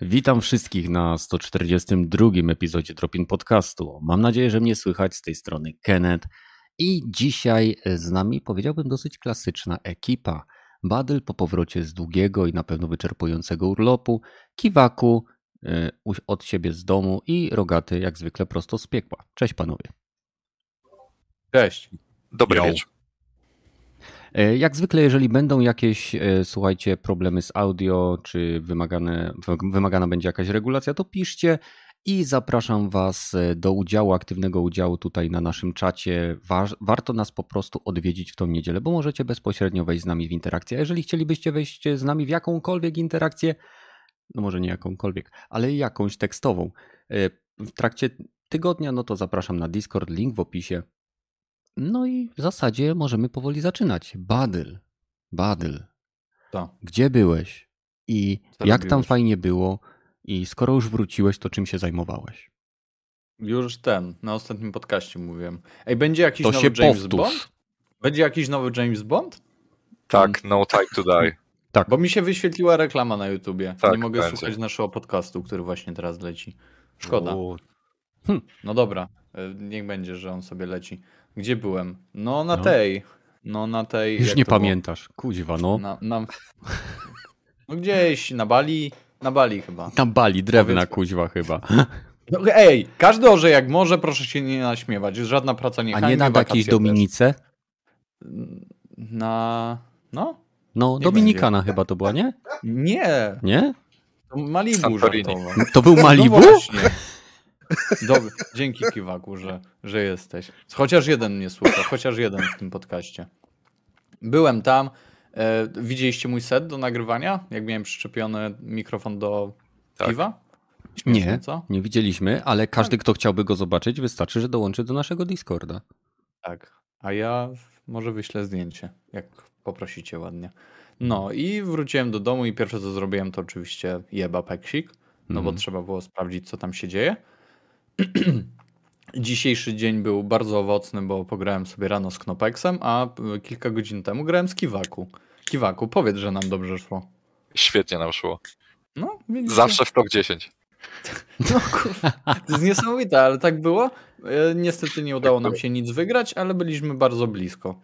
Witam wszystkich na 142 epizodzie Dropin Podcastu. Mam nadzieję, że mnie słychać z tej strony Kenneth. I dzisiaj z nami powiedziałbym dosyć klasyczna ekipa. Badyl po powrocie z długiego i na pewno wyczerpującego urlopu, Kiwaku y, od siebie z domu i Rogaty jak zwykle prosto z piekła. Cześć panowie. Cześć. Dobry Yo. wieczór. E, jak zwykle, jeżeli będą jakieś, e, słuchajcie, problemy z audio, czy wymagane, wymagana będzie jakaś regulacja, to piszcie i zapraszam Was e, do udziału, aktywnego udziału tutaj na naszym czacie. Warto nas po prostu odwiedzić w tą niedzielę, bo możecie bezpośrednio wejść z nami w interakcję. A jeżeli chcielibyście wejść z nami w jakąkolwiek interakcję, no może nie jakąkolwiek, ale jakąś tekstową, w trakcie tygodnia, no to zapraszam na Discord, link w opisie. No i w zasadzie możemy powoli zaczynać. Badyl, Badyl. To. Gdzie byłeś? I Co jak robiłeś? tam fajnie było? I skoro już wróciłeś, to czym się zajmowałeś? Już ten, na ostatnim podcaście mówiłem. Ej, będzie jakiś to nowy James powtórz. Bond? Będzie jakiś nowy James Bond? Tak, No Time to Die. Tak. Bo mi się wyświetliła reklama na YouTubie. Tak, Nie mogę będzie. słuchać naszego podcastu, który właśnie teraz leci. Szkoda. Hm. No dobra, e, niech będzie, że on sobie leci. Gdzie byłem? No na no. tej. No na tej. Już nie pamiętasz. Kuźwa, no. Na, na... No gdzieś na Bali. Na Bali chyba. Na Bali, drewna kuźwa chyba. No, ej, każdy orze jak może, proszę się nie naśmiewać. Żadna praca nie A nie na jakiejś Dominice? Na. No? No, Dominikana będzie. chyba to była, nie? Nie. Nie? To Malibu To był Malibu? No Dobry. Dzięki Kiwaku, że, że jesteś. Chociaż jeden mnie słucha, chociaż jeden w tym podcaście. Byłem tam. E, widzieliście mój set do nagrywania? Jak miałem przyczepiony mikrofon do tak. piwa? Śmieszne, nie, co? nie widzieliśmy, ale każdy, kto chciałby go zobaczyć, wystarczy, że dołączy do naszego Discorda. Tak, a ja może wyślę zdjęcie, jak poprosicie ładnie. No i wróciłem do domu i pierwsze co zrobiłem to oczywiście jeba peksik, no mm. bo mhm. trzeba było sprawdzić co tam się dzieje. Dzisiejszy dzień był bardzo owocny, bo pograłem sobie rano z Knopeksem, a kilka godzin temu grałem z Kiwaku. Kiwaku, powiedz, że nam dobrze szło. Świetnie nam szło. No, widzicie. Zawsze w top 10. No kurwa, to jest niesamowite, ale tak było. E, niestety nie udało nam się nic wygrać, ale byliśmy bardzo blisko.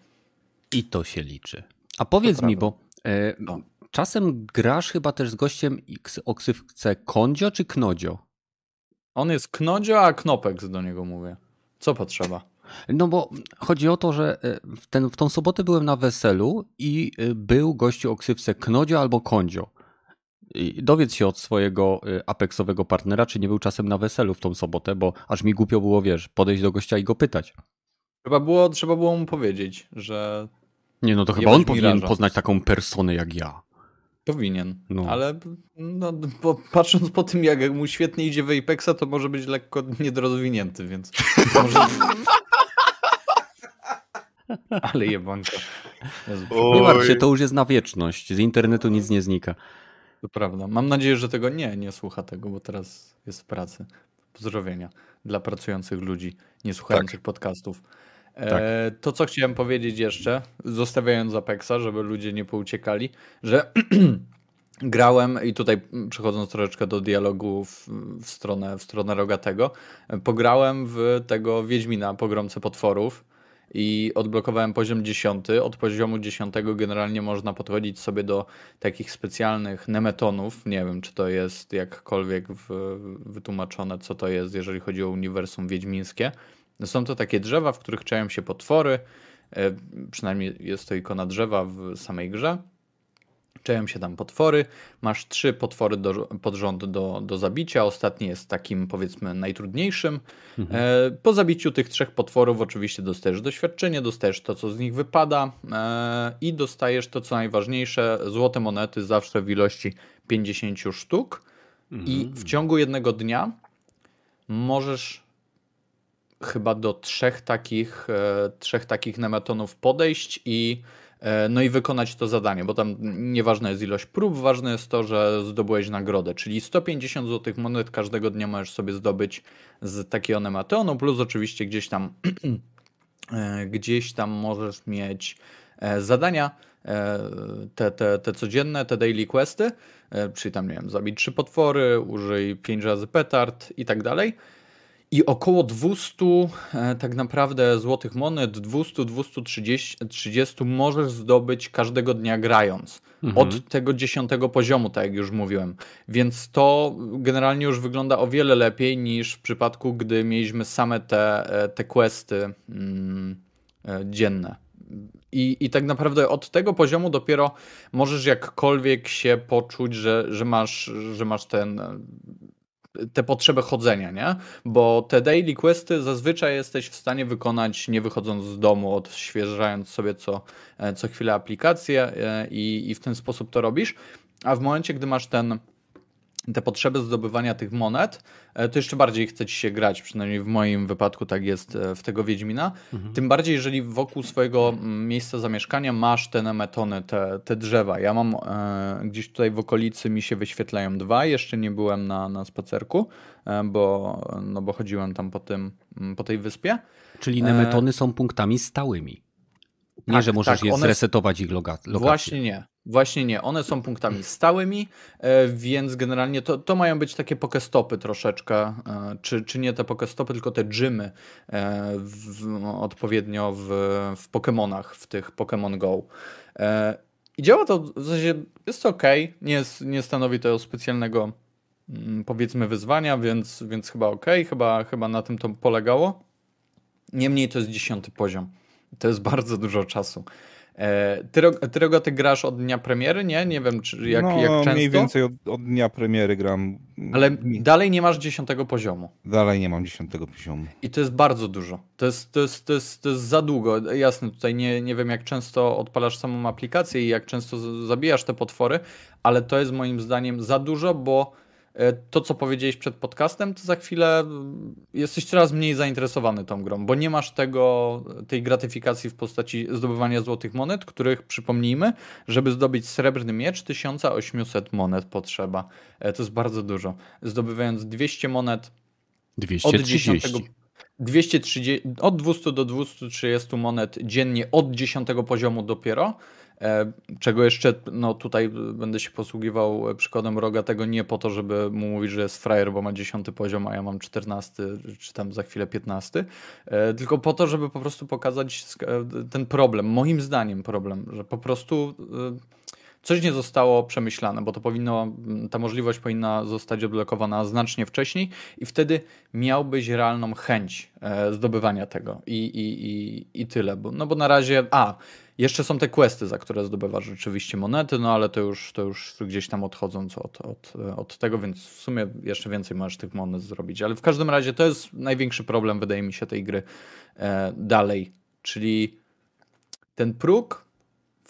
I to się liczy. A powiedz mi, bo e, no. czasem grasz chyba też z gościem o ksywce Kondzio czy Knodzio? On jest Knodzio, a Knopek do niego mówię. Co potrzeba? No bo chodzi o to, że e, w, ten, w tą sobotę byłem na weselu i e, był gościu o ksywce Knodzio albo Kondzio. I dowiedz się od swojego e, apexowego partnera, czy nie był czasem na weselu w tą sobotę, bo aż mi głupio było, wiesz, podejść do gościa i go pytać. Trzeba było, trzeba było mu powiedzieć, że... Nie, no to chyba on powinien poznać taką personę jak ja. Powinien, no. ale no, patrząc po tym, jak mu świetnie idzie w Apexa, to może być lekko niedorozwinięty, więc może... ale jebonko. Nie martw się, to już jest na wieczność. Z internetu nic nie znika. To prawda. Mam nadzieję, że tego nie, nie słucha tego, bo teraz jest w pracy. Pozdrowienia dla pracujących ludzi, nie słuchających tak. podcastów. Tak. E, to, co chciałem powiedzieć jeszcze, zostawiając Apexa, żeby ludzie nie pouciekali, że grałem i tutaj przechodząc troszeczkę do dialogu w, w, stronę, w stronę Rogatego, pograłem w tego Wiedźmina, pogromcę potworów i odblokowałem poziom 10. Od poziomu 10 generalnie można podchodzić sobie do takich specjalnych nemetonów. Nie wiem, czy to jest jakkolwiek w, wytłumaczone, co to jest, jeżeli chodzi o uniwersum wiedźmińskie. Są to takie drzewa, w których czają się potwory. E, przynajmniej jest to ikona drzewa w samej grze. Czają się tam potwory. Masz trzy potwory do, pod rząd do, do zabicia. Ostatni jest takim, powiedzmy, najtrudniejszym. Mhm. E, po zabiciu tych trzech potworów, oczywiście, dostajesz doświadczenie, dostajesz to, co z nich wypada e, i dostajesz to, co najważniejsze, złote monety zawsze w ilości 50 sztuk. Mhm. I w ciągu jednego dnia możesz chyba do trzech takich, e, trzech takich nemetonów podejść i e, no i wykonać to zadanie, bo tam nieważna jest ilość prób, ważne jest to, że zdobyłeś nagrodę, czyli 150 złotych monet każdego dnia możesz sobie zdobyć z takiego nematonu, plus oczywiście gdzieś tam e, gdzieś tam możesz mieć zadania, te, te, te codzienne, te daily questy, czyli tam, nie wiem, zabić trzy potwory, użyj pięć razy petard i tak dalej. I około 200 tak naprawdę złotych monet, 200-230 możesz zdobyć każdego dnia grając. Mhm. Od tego dziesiątego poziomu, tak jak już mówiłem. Więc to generalnie już wygląda o wiele lepiej niż w przypadku, gdy mieliśmy same te, te questy mm, e, dzienne. I, I tak naprawdę od tego poziomu dopiero możesz jakkolwiek się poczuć, że, że, masz, że masz ten tę potrzebę chodzenia, nie? Bo te daily questy zazwyczaj jesteś w stanie wykonać nie wychodząc z domu, odświeżając sobie co, e, co chwilę aplikację e, i, i w ten sposób to robisz. A w momencie, gdy masz ten te potrzeby zdobywania tych monet, e, to jeszcze bardziej chce ci się grać, przynajmniej w moim wypadku tak jest e, w tego Wiedźmina. Mhm. Tym bardziej, jeżeli wokół swojego miejsca zamieszkania masz te nemetony, te, te drzewa. Ja mam e, gdzieś tutaj w okolicy mi się wyświetlają dwa, jeszcze nie byłem na, na spacerku, e, bo, no bo chodziłem tam po, tym, po tej wyspie. Czyli nemetony e... są punktami stałymi. Nie, tak, że możesz tak, je one... zresetować ich lokację. Właśnie nie. Właśnie nie. One są punktami stałymi, e, więc generalnie to, to mają być takie pokestopy troszeczkę, e, czy, czy nie te pokestopy, tylko te dżymy e, w, odpowiednio w, w Pokémonach, w tych Pokémon Go. I działa to w zasadzie, jest ok, nie, jest, nie stanowi to specjalnego mm, powiedzmy wyzwania, więc, więc chyba ok, chyba, chyba na tym to polegało. Niemniej to jest dziesiąty poziom. To jest bardzo dużo czasu. E, ty, ty Rogoty grasz od dnia premiery, nie? Nie wiem, czy jak, no, jak często. mniej więcej od, od, dnia premiery gram. Ale dalej nie masz dziesiątego poziomu. Dalej nie mam dziesiątego poziomu. I to jest bardzo dużo. To jest, to jest, to jest, to jest za długo. Jasne, tutaj nie, nie wiem, jak często odpalasz samą aplikację i jak często zabijasz te potwory, ale to jest moim zdaniem za dużo, bo to, co powiedziałeś przed podcastem, to za chwilę mm, jesteś coraz mniej zainteresowany tą grą, bo nie masz tego, tej gratyfikacji w postaci zdobywania złotych monet, których przypomnijmy, żeby zdobyć srebrny miecz, 1800 monet potrzeba. E, to jest bardzo dużo. Zdobywając 200 monet 230. od 10. 230, od 200 do 230 monet dziennie od 10 poziomu dopiero E, czego jeszcze no tutaj będę się posługiwał przykładem Rogatego nie po to, żeby mu mówić, że jest frajer, bo ma 10 poziom, a ja mam 14, czy tam za chwilę 15, e, tylko po to, żeby po prostu pokazać ten problem, moim zdaniem problem, że po prostu e, coś nie zostało przemyślane, bo to powinno, ta możliwość powinna zostać odblokowana znacznie wcześniej i wtedy miałbyś realną chęć zdobywania tego i, i, i, i tyle. No bo na razie, a jeszcze są te questy, za które zdobywasz rzeczywiście monety, no ale to już, to już gdzieś tam odchodząc od, od, od tego, więc w sumie jeszcze więcej możesz tych monet zrobić. Ale w każdym razie to jest największy problem, wydaje mi się, tej gry e, dalej. Czyli ten próg,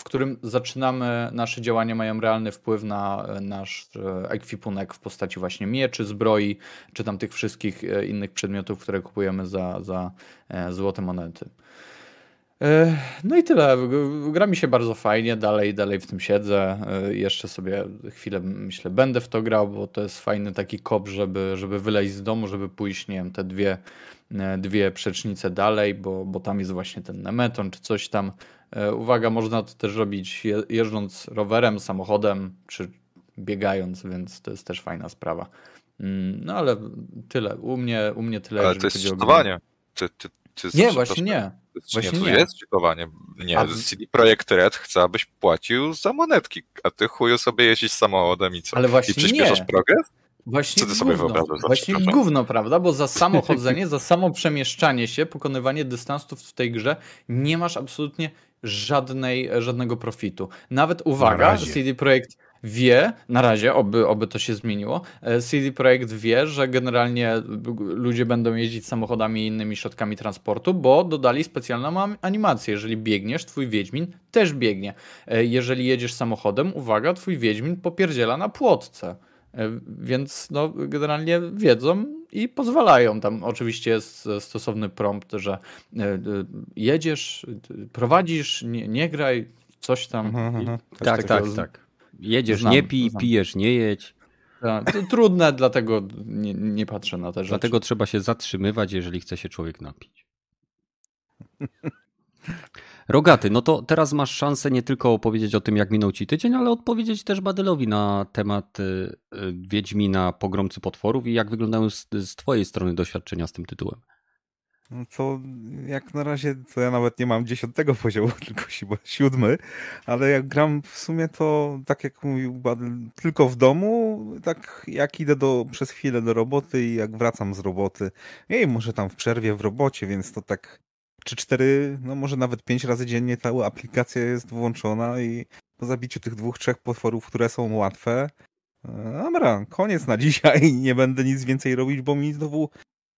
w którym zaczynamy, nasze działania mają realny wpływ na e, nasz e, ekwipunek w postaci właśnie mieczy, zbroi, czy tam tych wszystkich e, innych przedmiotów, które kupujemy za, za złote monety. E, no i tyle. Gra mi się bardzo fajnie, dalej, dalej w tym siedzę. E, jeszcze sobie chwilę, myślę, będę w to grał, bo to jest fajny taki kop, żeby, żeby wyleźć z domu, żeby pójść, nie wiem, te dwie, e, dwie przecznice dalej, bo, bo tam jest właśnie ten nemeton czy coś tam. Uwaga, można to też robić jeżdżąc rowerem, samochodem czy biegając, więc to jest też fajna sprawa. Mm, no ale tyle. U mnie, u mnie tyle. Ale to jest czytowanie. Ty, ty, ty, nie, właśnie nie. Właśnie nie, nie. jest czytowanie. Nie, a... CD Projekt Red chce, abyś płacił za monetki, a ty chuju sobie jeździć samochodem i co? Ale właśnie I przyspieszasz nie. progres? Właśnie Co ty sobie gówno. wyobrażasz? Właśnie gówno, prawda? Bo za samo chodzenie, za samo przemieszczanie się, pokonywanie dystansów w tej grze nie masz absolutnie żadnej, żadnego profitu. Nawet uwaga, CD Projekt wie, na razie, oby, oby to się zmieniło, e, CD Projekt wie, że generalnie ludzie będą jeździć samochodami i innymi środkami transportu, bo dodali specjalną animację. Jeżeli biegniesz, twój Wiedźmin też biegnie. E, jeżeli jedziesz samochodem, uwaga, twój Wiedźmin popierdziela na płotce. E, więc no, generalnie wiedzą i pozwalają. Tam oczywiście jest stosowny prompt, że jedziesz, prowadzisz, nie, nie graj, coś tam. Mhm, mhm. Tak, tak, tak. Jedziesz, znam, nie pij, znam. pijesz, nie jedź. Tak, trudne, dlatego nie, nie, patrzę na te rzeczy. Dlatego trzeba się zatrzymywać, jeżeli chce się człowiek napić. Rogaty, no to teraz masz szansę nie tylko opowiedzieć o tym, jak minął ci tydzień, ale odpowiedzieć też Badylowi na temat y, y, Wiedźmina Pogromcy Potworów i jak wyglądają z, z twojej strony doświadczenia z tym tytułem. No to jak na razie to ja nawet nie mam dziesiątego poziomu, tylko siódmy, ale jak gram w sumie to tak jak mówił Badyl, tylko w domu, tak jak idę do, przez chwilę do roboty i jak wracam z roboty, i może tam w przerwie w robocie, więc to tak czy cztery, no może nawet pięć razy dziennie ta aplikacja jest włączona i po zabiciu tych dwóch, trzech potworów, które są łatwe, e, dobra, koniec na dzisiaj, nie będę nic więcej robić, bo mi znowu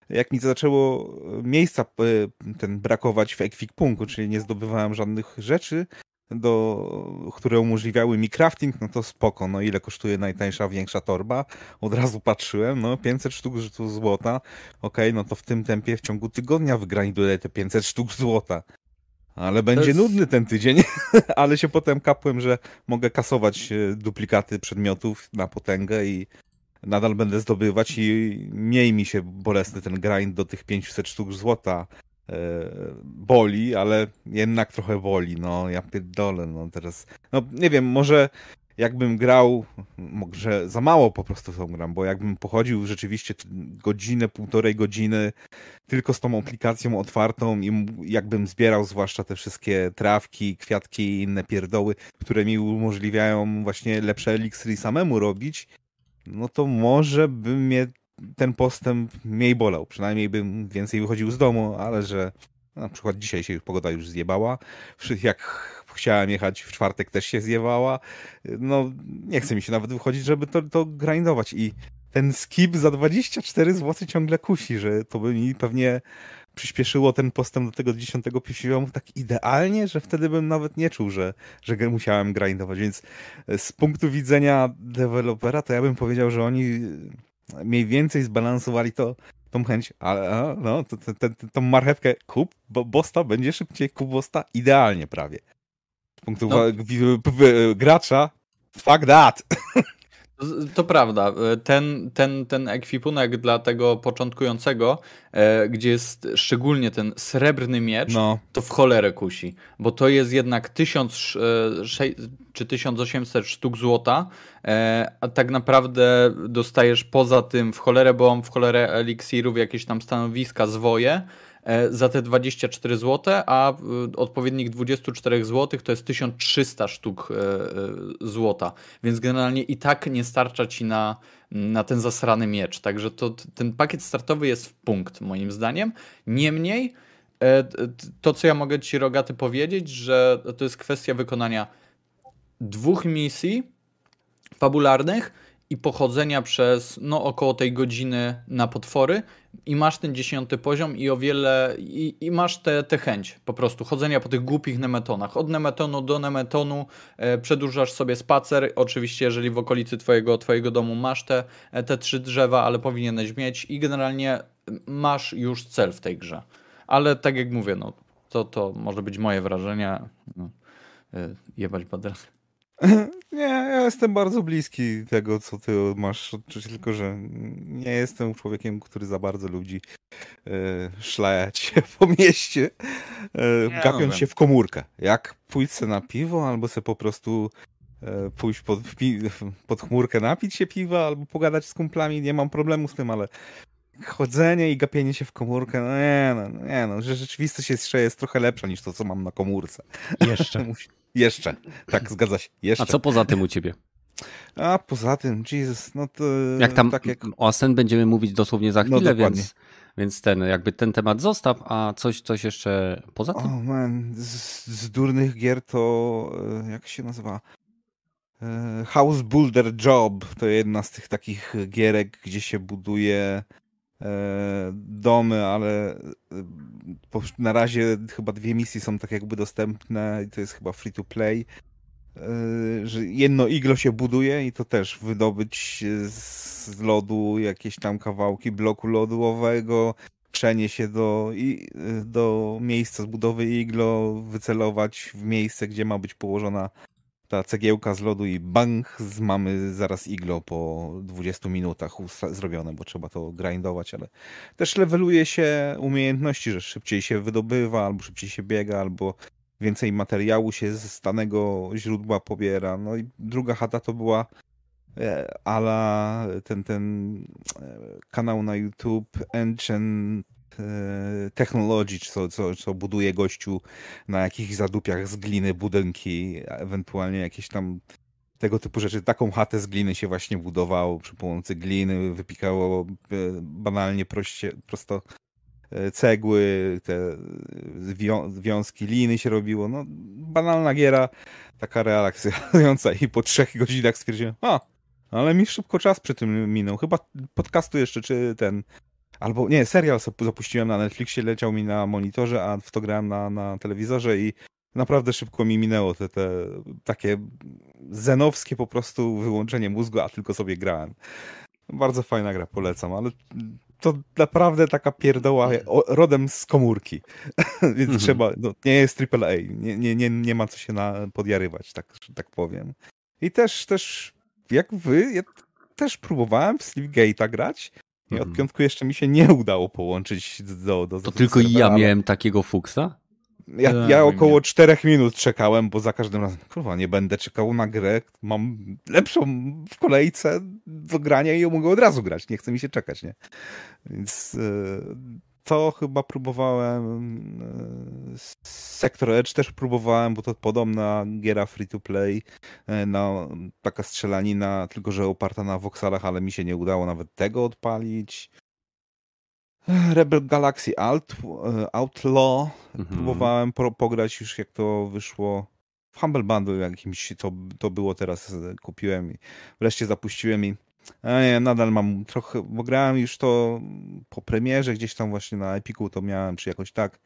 jak mi zaczęło miejsca e, ten brakować w ekwipunku, czyli nie zdobywałem żadnych rzeczy, do, które umożliwiały mi crafting, no to spoko, no ile kosztuje najtańsza, większa torba? Od razu patrzyłem, no 500 sztuk złota, okej, okay, no to w tym tempie w ciągu tygodnia wygrinduję te 500 sztuk złota. Ale będzie jest... nudny ten tydzień, ale się potem kapłem, że mogę kasować e, duplikaty przedmiotów na potęgę i nadal będę zdobywać i mniej mi się bolesny ten grind do tych 500 sztuk złota e, boli, ale jednak trochę boli, no ja pierdolę, no teraz, no nie wiem, może jakbym grał, może za mało po prostu tą gram, bo jakbym pochodził rzeczywiście godzinę, półtorej godziny tylko z tą aplikacją otwartą i jakbym zbierał zwłaszcza te wszystkie trawki, kwiatki i inne pierdoły, które mi umożliwiają właśnie lepsze eliksiry samemu robić, no to może by mnie ten postęp mniej bolał. Przynajmniej bym więcej wychodził z domu, ale że na przykład dzisiaj się pogoda już zjebała. Jak chciałem jechać w czwartek też się zjebała. No nie chce mi się nawet wychodzić, żeby to, to grindować i ten skip za 24 zł ciągle kusi, że to by mi pewnie przyspieszyło ten postęp do tego 10 poziomu tak idealnie, że wtedy bym nawet nie czuł, że, że musiałem grindować. Więc e, z punktu widzenia dewelopera, to ja bym powiedział, że oni e, mniej więcej zbalansowali to, tą chęć, ale no, to, to, to, tą marchewkę kup, bo bosta będzie szybciej, kup bosta idealnie prawie. Z punktu no. gracza, fuck that. To prawda. Ten, ten, ten ekwipunek dla tego początkującego, e, gdzie jest szczególnie ten srebrny miecz, no. to w cholerę kusi. Bo to jest jednak 1000 e, czy 1800 sztuk złota, e, a tak naprawdę dostajesz poza tym w cholerę, bo mam w cholerę eliksirów jakieś tam stanowiska, zwoje, E, za te 24 zł, a e, odpowiednik 24 zł to jest 1300 sztuk e, złota. Więc generalnie i tak nie starcza ci na, na ten zasrany miecz. Także to, ten pakiet startowy jest w punkt, moim zdaniem. Niemniej, to co ja mogę ci rogaty powiedzieć, że to jest kwestia wykonania dwóch misji fabularnych i pochodzenia przez no, około tej godziny na potwory i masz ten dziesiąty poziom i o wiele i, i masz tę te, te chęć po prostu chodzenia po tych głupich nemetonach. Od nemetonu do nemetonu e, przedłużasz sobie spacer. Oczywiście, jeżeli w okolicy twojego, twojego domu masz te, e, te trzy drzewa, ale powinieneś mieć i generalnie masz już cel w tej grze. Ale tak jak mówię, no, to, to może być moje wrażenie. No, e, jebać badel. Nie, ja jestem bardzo bliski tego, co ty masz odczuć, tylko że nie jestem człowiekiem, który za bardzo ludzi e, szlajać się po mieście, e, gapiąc no się w komórkę. Jak pójść se na piwo, albo se po prostu e, pójść pod, pod chmurkę, napić się piwa, albo pogadać z kumplami, nie mam problemu z tym, ale chodzenie i gapienie się w komórkę, no nie no, nie no, że rzeczywistość jest, jest trochę lepsza niż to, co mam na komórce. Jeszcze. Jeszcze. Tak, zgadza się. Jeszcze. A co poza tym u ciebie? A poza tym, Jesus, no to. Jak tam tak jak... o Asen będziemy mówić dosłownie za no, chwilę, no, więc, więc ten, jakby ten temat zostaw, a coś, coś jeszcze poza tym? O man, z, z durnych gier to e, jak się nazywa? E, House Builder Job to jedna z tych takich gierek, gdzie się buduje domy, ale e, na razie chyba dwie misje są tak jakby dostępne i to jest chyba free to play, e, że jedno iglo się buduje i to też wydobyć z lodu jakieś tam kawałki bloku lodowego, przenieść się do, do miejsca zbudowy iglo, wycelować w miejsce, gdzie ma być położona ta cegiełka z lodu i bang, mamy zaraz iglo po 20 minutach zrobione, bo trzeba to grindować, ale też leveluje się umiejętności, że szybciej się wydobywa, albo szybciej się biega, albo więcej materiału się z stanego źródła pobiera. No i druga chata to była e, ala ten, ten e, kanał na YouTube Ancient e, Technology, co, co, co buduje gościu na jakichś zadupiach z gliny budynki, ewentualnie jakieś tam tego typu rzeczy. Taką chatę z gliny się właśnie budowało przy pomocy gliny, wypikało banalnie proście, prosto E, cegły, te wiązki liny się robiło. No, banalna giera, taka relaksująca i po trzech godzinach stwierdziłem, a, ale mi szybko czas przy tym minął. Chyba podcastu jeszcze, czy ten, albo nie, serial zapuściłem na Netflixie, leciał mi na monitorze, a w to grałem na, na telewizorze i naprawdę szybko mi minęło te, te takie zenowskie po prostu wyłączenie mózgu, a tylko sobie grałem. Bardzo fajna gra, polecam, ale to naprawdę taka pierdoła rodem z komórki. Więc mhm. trzeba, no, nie jest AAA, nie, nie, nie, nie ma co się na, podjarywać, tak, tak powiem. I też, też jak wy, ja też próbowałem w Slipgate'a grać i od mhm. piątku jeszcze mi się nie udało połączyć do... do to tylko serwera, ja miałem takiego fuksa? Ja, ja około czterech minut czekałem, bo za każdym razem, kurwa, nie będę czekał na grę, mam lepszą w kolejce do grania i ją mogę od razu grać, nie chce mi się czekać, nie? Więc e, to chyba próbowałem, e, Sector Edge też próbowałem, bo to podobna giera free to play, e, no, taka strzelanina, tylko że oparta na voxalach, ale mi się nie udało nawet tego odpalić. Rebel Galaxy Alt, e, Outlaw. Mhm. Próbowałem pro, pograć już jak to wyszło w Humble Bundle jakimś to, to było teraz kupiłem i wreszcie zapuściłem i nie, nadal mam trochę, bo grałem już to po premierze gdzieś tam właśnie na Epiku to miałem, czy jakoś tak.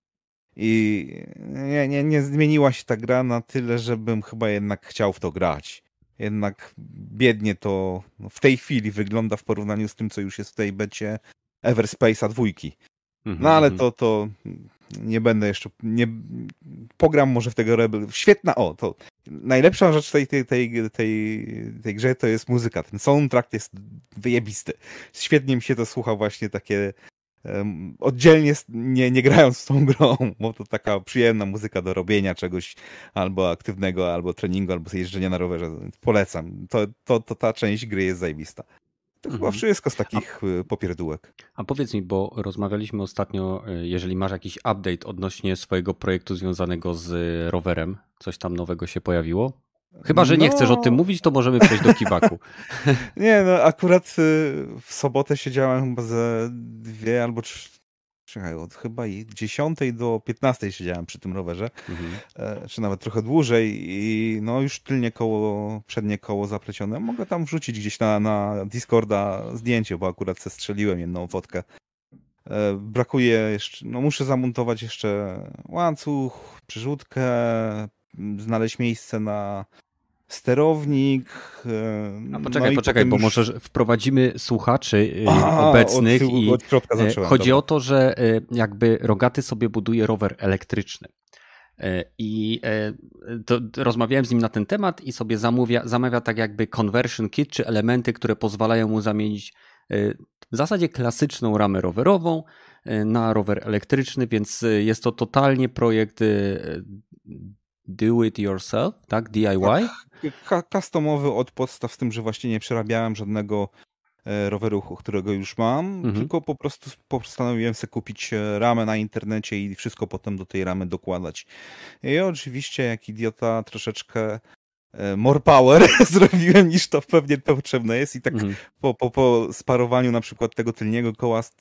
I nie, nie, nie zmieniła się ta gra na tyle, żebym chyba jednak chciał w to grać. Jednak biednie to w tej chwili wygląda w porównaniu z tym, co już jest w tej becie Everspace'a dwójki. Mhm, no ale mhm. to, to nie będę jeszcze, nie, pogram może w tego Rebel. Świetna, o, to najlepsza rzecz tej, tej, tej, tej, tej grze to jest muzyka. Ten soundtrack jest wyjebisty. Świetnie mi się to słucha właśnie takie um, oddzielnie, nie, nie grając z tą grą, bo to taka przyjemna muzyka do robienia czegoś albo aktywnego, albo treningu, albo jeżdżenia na rowerze. Polecam. To, to, to ta część gry jest zajebista. To chyba mhm. wszystko z takich a, y, popierdółek. A powiedz mi, bo rozmawialiśmy ostatnio, y, jeżeli masz jakiś update odnośnie swojego projektu związanego z rowerem, coś tam nowego się pojawiło? Chyba, że nie no... chcesz o tym mówić, to możemy przejść do kiwaku. nie, no akurat y, w sobotę siedziałem chyba ze dwie albo trzy, czekaj, od chyba 10 do 15 siedziałem przy tym rowerze, mhm. E, czy nawet trochę dłużej i no już tylnie koło, przednie koło zaplecione. Mogę tam wrzucić gdzieś na, na Discorda zdjęcie, bo akurat strzeliłem jedną fotkę. E, brakuje jeszcze, no muszę zamontować jeszcze łańcuch, przerzutkę, znaleźć miejsce na sterownik. A poczekaj, no poczekaj, bo już... może wprowadzimy słuchaczy y, Aha, obecnych od, i od y, chodzi dobra. o to, że y, jakby Rogaty sobie buduje rower elektryczny. I to, rozmawiałem z nim na ten temat i sobie zamawia, zamawia tak jakby conversion kit, czy elementy, które pozwalają mu zamienić w zasadzie klasyczną ramę rowerową na rower elektryczny, więc jest to totalnie projekt do it yourself, tak? DIY? Tak, customowy od podstaw, z tym, że właśnie nie przerabiałem żadnego e, roweru, którego już mam, mhm. tylko po prostu postanowiłem sobie kupić e, ramę na internecie i wszystko potem do tej ramy dokładać. I oczywiście, jak idiota, troszeczkę more power zrobiłem niż to pewnie potrzebne jest i tak mhm. po, po, po sparowaniu na przykład tego tylniego koła z,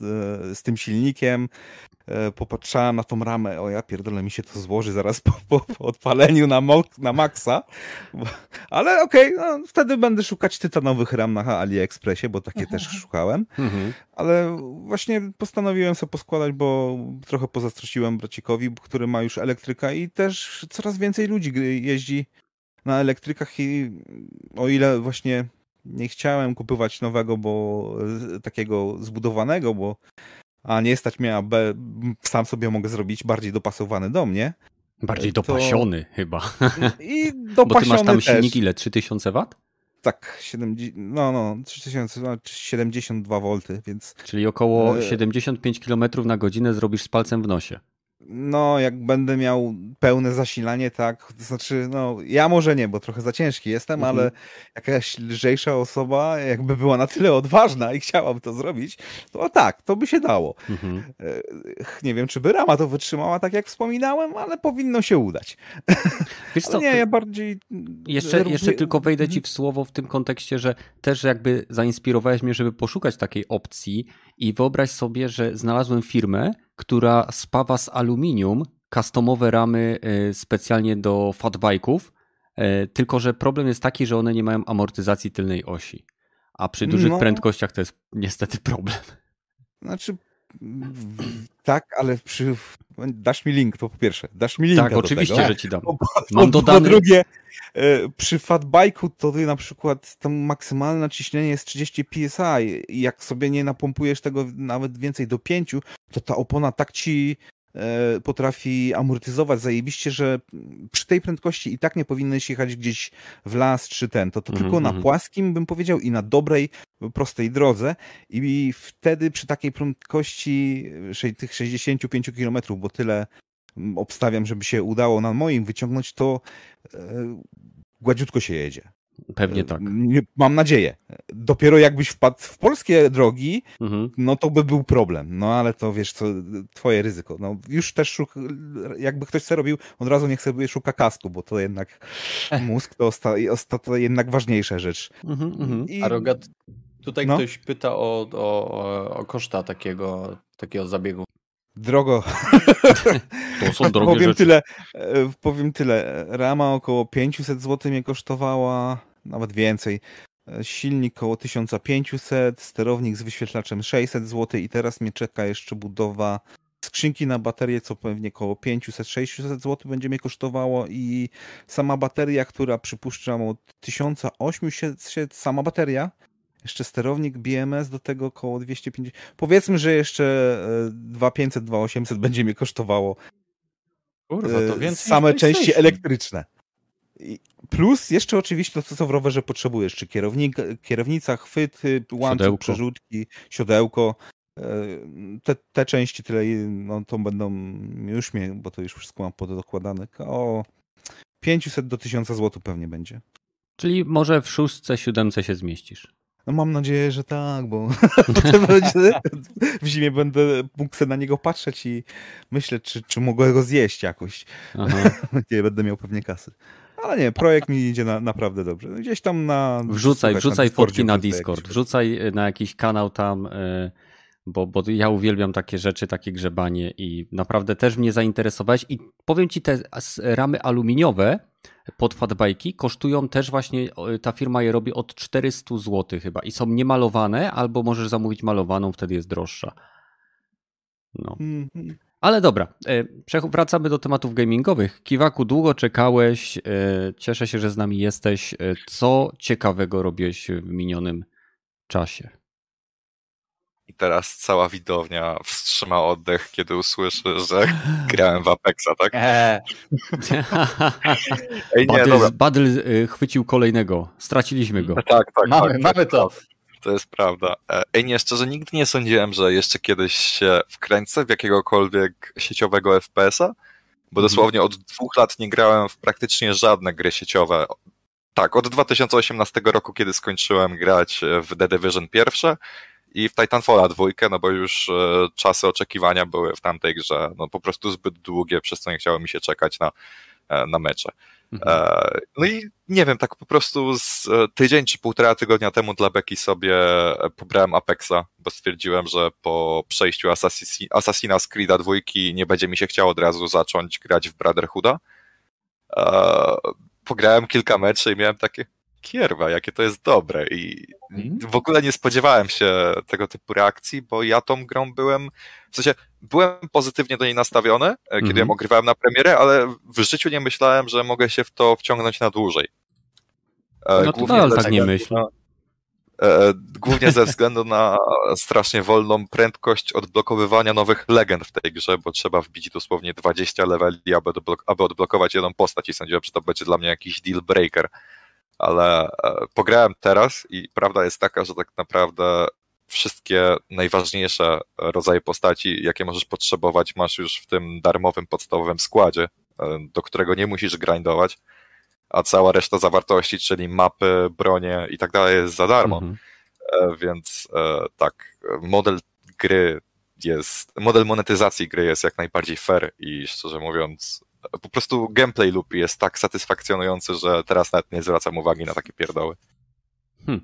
z tym silnikiem E, popatrzałem na tą ramę, o ja pierdolę, mi się to złoży zaraz po, po, po odpaleniu na, na maksa, ale okej, okay, no, wtedy będę szukać tytanowych ram na AliExpressie, bo takie też mhm. szukałem, mhm. ale właśnie postanowiłem sobie poskładać, bo trochę pozastrociłem bracikowi, który ma już elektryka i też coraz więcej ludzi jeździ na elektrykach i o ile właśnie nie chciałem kupować nowego, bo takiego zbudowanego, bo a nie stać mnie, a B, sam sobie mogę zrobić bardziej dopasowany do mnie, Bardziej dopasiony to... chyba. I dopasiony Bo ty masz tam silnik ile? 3000 W? Tak, 70, no, no, 3000, 72 V, więc... Czyli około 75 km na godzinę zrobisz z palcem w nosie. No, jak będę miał pełne zasilanie, tak, to znaczy, no, ja może nie, bo trochę za ciężki jestem, mhm. ale jakaś lżejsza osoba, jakby była na tyle odważna i chciałaby to zrobić, to tak, to by się dało. Mhm. E, nie wiem, czy by rama to wytrzymała, tak jak wspominałem, ale powinno się udać. Wiesz co, nie, ja bardziej... Jeszcze, jeszcze tylko wejdę ci mhm. w słowo w tym kontekście, że też jakby zainspirowałeś mnie, żeby poszukać takiej opcji i wyobraź sobie, że znalazłem firmę, która spawa z aluminium customowe ramy e, specjalnie do fatbike'ów, e, tylko że problem jest taki, że one nie mają amortyzacji tylnej osi. A przy dużych no. prędkościach to jest niestety problem. Znaczy, tak, ale przy... dasz mi link, to po pierwsze. Dasz mi link. Tak, oczywiście, tego. że ci dam. Po, Mam dodany... po drugie, e, przy fatbike'u to ty na przykład tam maksymalne ciśnienie jest 30 psi i jak sobie nie napompujesz tego nawet więcej do 5, to ta opona tak ci potrafi amortyzować zajebiście, że przy tej prędkości i tak nie powinieneś jechać gdzieś w las czy ten. To, to mm -hmm. tylko na mhm. płaskim, bym powiedział, i na dobrej, prostej drodze. I wtedy przy takiej prędkości tych 65 km, bo tyle obstawiam, żeby się udało na moim wyciągnąć, to e, gładziutko się jedzie. Pewnie tak. Mam nadzieję. Dopiero jakbyś wpadł w polskie drogi, mhm. no to by był problem. No ale to wiesz, co, twoje ryzyko. No już też szuk, jakby ktoś chce robił, od razu niech sobie szuka kasku, bo to jednak mózg to, osta, to jednak ważniejsza rzecz. Mhm, mhm. I... A Rogat, tutaj no? ktoś pyta o, o, o koszta takiego, takiego zabiegu. Drogo. To są drogie powiem rzeczy. Tyle, e, powiem tyle. Rama około 500 zł mnie kosztowała, nawet więcej. E, silnik około 1500, sterownik z wyświetlaczem 600 zł i teraz mnie czeka jeszcze budowa skrzynki na baterię, co pewnie około 500-600 zł będzie mnie kosztowało i sama bateria, która przypuszczam od 1800, sama bateria, jeszcze sterownik BMS do tego około 250. Powiedzmy, że jeszcze 2500, e, 2800 będzie mnie kosztowało. Kurwa, to e, więcej same części elektryczne. Plus jeszcze oczywiście to, co w rowerze potrzebujesz, czy kierownik, kierownica, chwyty, łańcuch, przerzutki, siodełko. E, te, te części tyle, no to będą już mnie, bo to już wszystko mam podokładane, o 500 do 1000 zł pewnie będzie. Czyli może w szóstce, siódemce się zmieścisz. No mam nadzieję, że tak, bo w zimie będę mógł sobie na niego patrzeć i myśleć, czy, czy mogę go zjeść jakoś. nie będę miał pewnie kasy. Ale nie, projekt mi idzie na, naprawdę dobrze. Gdzieś tam na. Wrzucaj, wrzucaj na fotki na Discord, wrzucaj e, na jakiś kanał tam, e, bo, bo ja uwielbiam takie rzeczy, takie grzebanie i naprawdę też mnie zainteresowałeś. I powiem ci, te ramy aluminiowe pod fatbajki kosztują też właśnie, ta firma je robi od 400 zł chyba i są niemalowane, albo możesz zamówić malowaną, wtedy jest droższa. No. Mhm. Ale dobra, e, wracamy do tematów gamingowych. Kiwaku, długo czekałeś, e, cieszę się, że z nami jesteś. E, co ciekawego robiłeś w minionym czasie? I teraz cała widownia wstrzyma oddech, kiedy usłyszy, że grałem w Apexa, tak? Eee. Ej, nie, Badl, Badl y, chwycił kolejnego. Straciliśmy go. Tak, tak. Mamy, tak, mamy to. To jest prawda. E, ej, nie, szczerze, nigdy nie sądziłem, że jeszcze kiedyś się wkręcę w jakiegokolwiek sieciowego FPS-a, bo mhm. dosłownie od dwóch lat nie grałem w praktycznie żadne gry sieciowe. Tak, od 2018 roku, kiedy skończyłem grać w The Division pierwsze, i w Titanfalla dwójkę, no bo już e, czasy oczekiwania były w tamtej grze no po prostu zbyt długie, przez co nie chciało mi się czekać na, e, na mecze. Mhm. E, no i nie wiem, tak po prostu z tydzień czy półtora tygodnia temu dla Beki sobie pobrałem Apexa, bo stwierdziłem, że po przejściu Assassin's Creed'a dwójki nie będzie mi się chciało od razu zacząć grać w Brotherhooda. Pograłem kilka meczy i miałem takie, kierwa, jakie to jest dobre i mhm. w ogóle nie spodziewałem się tego typu reakcji, bo ja tą grą byłem, w sensie byłem pozytywnie do niej nastawiony, e, kiedy mhm. ją ogrywałem na premierę, ale w życiu nie myślałem, że mogę się w to wciągnąć na dłużej. E, no to tak nie myślę. E, głównie ze względu na strasznie wolną prędkość odblokowywania nowych legend w tej grze, bo trzeba wbić dosłownie 20 leveli, aby, aby odblokować jedną postać i sądziłem, że to będzie dla mnie jakiś deal breaker. Ale e, pograłem teraz i prawda jest taka, że tak naprawdę wszystkie najważniejsze rodzaje postaci, jakie możesz potrzebować, masz już w tym darmowym, podstawowym składzie, e, do którego nie musisz grindować a cała reszta zawartości, czyli mapy, bronie i tak dalej jest za darmo. Mhm. E, więc tak, model gry jest, model monetyzacji gry jest jak najbardziej fair i szczerze mówiąc, po prostu gameplay loop jest tak satysfakcjonujący, że teraz nawet nie zwracam uwagi na takie pierdoły. Hmm.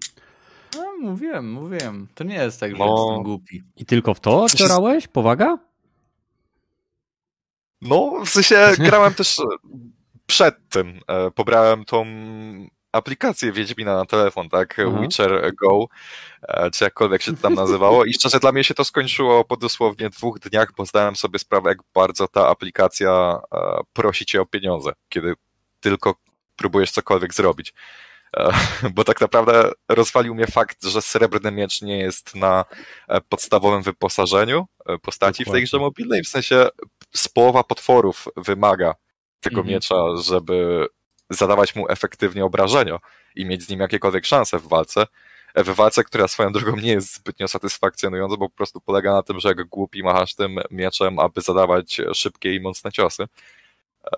No, mówiłem, mówiłem. To nie jest tak, że no... jestem głupi. I tylko w to grałeś? Powaga? No, w sensie grałem też przed tym e, pobrałem tą aplikację Wiedźmina na telefon, tak? Mhm. Witcher Go, e, czy jakkolwiek się to tam nazywało. I szczerze, dla mnie się to skończyło po dosłownie dwóch dniach, bo zdałem sobie sprawę, jak bardzo ta aplikacja e, prosi cię o pieniądze, kiedy tylko próbujesz cokolwiek zrobić. Bo tak naprawdę rozwalił mnie fakt, że srebrny miecz nie jest na podstawowym wyposażeniu postaci Dokładnie. w tej grze mobilnej. W sensie z połowa potworów wymaga tego mhm. miecza, żeby zadawać mu efektywnie obrażenia i mieć z nim jakiekolwiek szanse w walce. W walce, która swoją drogą nie jest zbytnio satysfakcjonująca, bo po prostu polega na tym, że jak głupi machasz tym mieczem, aby zadawać szybkie i mocne ciosy. E,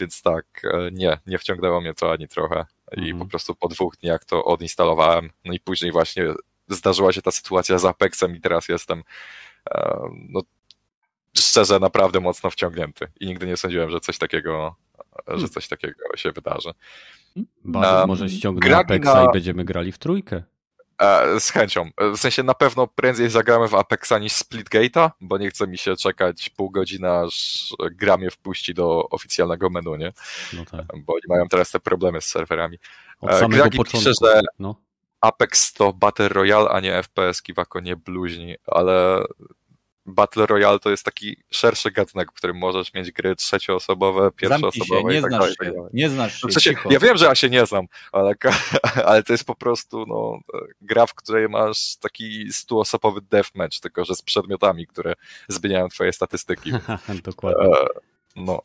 więc tak, e, nie, nie wciągnęło mnie to ani trochę. I mhm. po prostu po dwóch dniach to odinstalowałem. No i później właśnie zdarzyła się ta sytuacja z Apexem i teraz jestem e, no, szczerze naprawdę mocno wciągnięty i nigdy nie sądziłem, że coś takiego, że hmm. coś takiego się wydarzy. Bardzo um, może ściągnę Apexa na... i będziemy grali w trójkę. E, z chęcią. W sensie na pewno prędzej zagramy w Apexa niż Splitgate'a, bo nie chce mi się czekać pół godziny, aż gra mnie wpuści do oficjalnego menu, nie? No tak. Bo oni mają teraz te problemy z serwerami. Od e, samego Gragi początku. Pisze, że no. Apex to Battle Royale, a nie FPS, Kiwako nie bluźni, ale Battle Royale to jest taki szerszy gatunek, w którym możesz mieć gry trzecioosobowe, pierwszoosobowe nie, i tak znasz dalej. Się, nie znasz się, w sensie, Ja wiem, że ja się nie znam, ale, ale to jest po prostu no, gra, w której masz taki stuosobowy deathmatch, tylko że z przedmiotami, które zmieniają twoje statystyki. Dokładnie. E, no.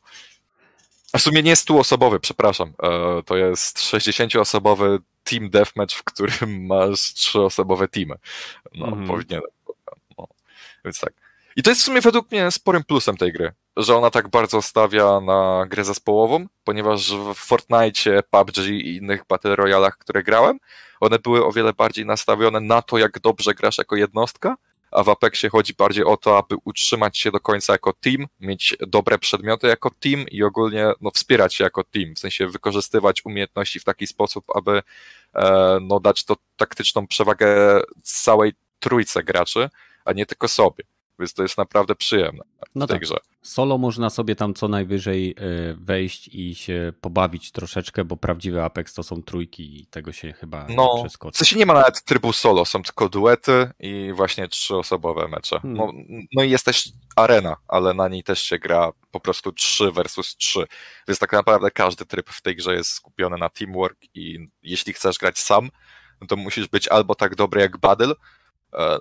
W sumie nie stuosobowy, przepraszam. E, to jest 60-osobowy team deathmatch, w którym masz trzyosobowe teamy. No, mm. powinienem. No. Więc tak. I to jest w sumie według mnie sporym plusem tej gry, że ona tak bardzo stawia na grę zespołową, ponieważ w Fortnite, PUBG i innych Battle Royalach, które grałem, one były o wiele bardziej nastawione na to, jak dobrze grasz jako jednostka, a w Apexie chodzi bardziej o to, aby utrzymać się do końca jako team, mieć dobre przedmioty jako team i ogólnie no, wspierać się jako team, w sensie wykorzystywać umiejętności w taki sposób, aby e, no, dać to taktyczną przewagę całej trójce graczy, a nie tylko sobie. Więc to jest naprawdę przyjemne w no tej tak. grze. Solo można sobie tam co najwyżej e, wejść i się pobawić troszeczkę, bo prawdziwy Apex to są trójki i tego się chyba no, nie przeskoczy. W sensie nie ma nawet trybu solo, są tylko duety i właśnie trzyosobowe mecze. Hmm. No, no i jest też arena, ale na niej też się gra po prostu 3 versus 3. Więc tak naprawdę każdy tryb w tej grze jest skupiony na teamwork i jeśli chcesz grać sam, no to musisz być albo tak dobry jak Battle, E,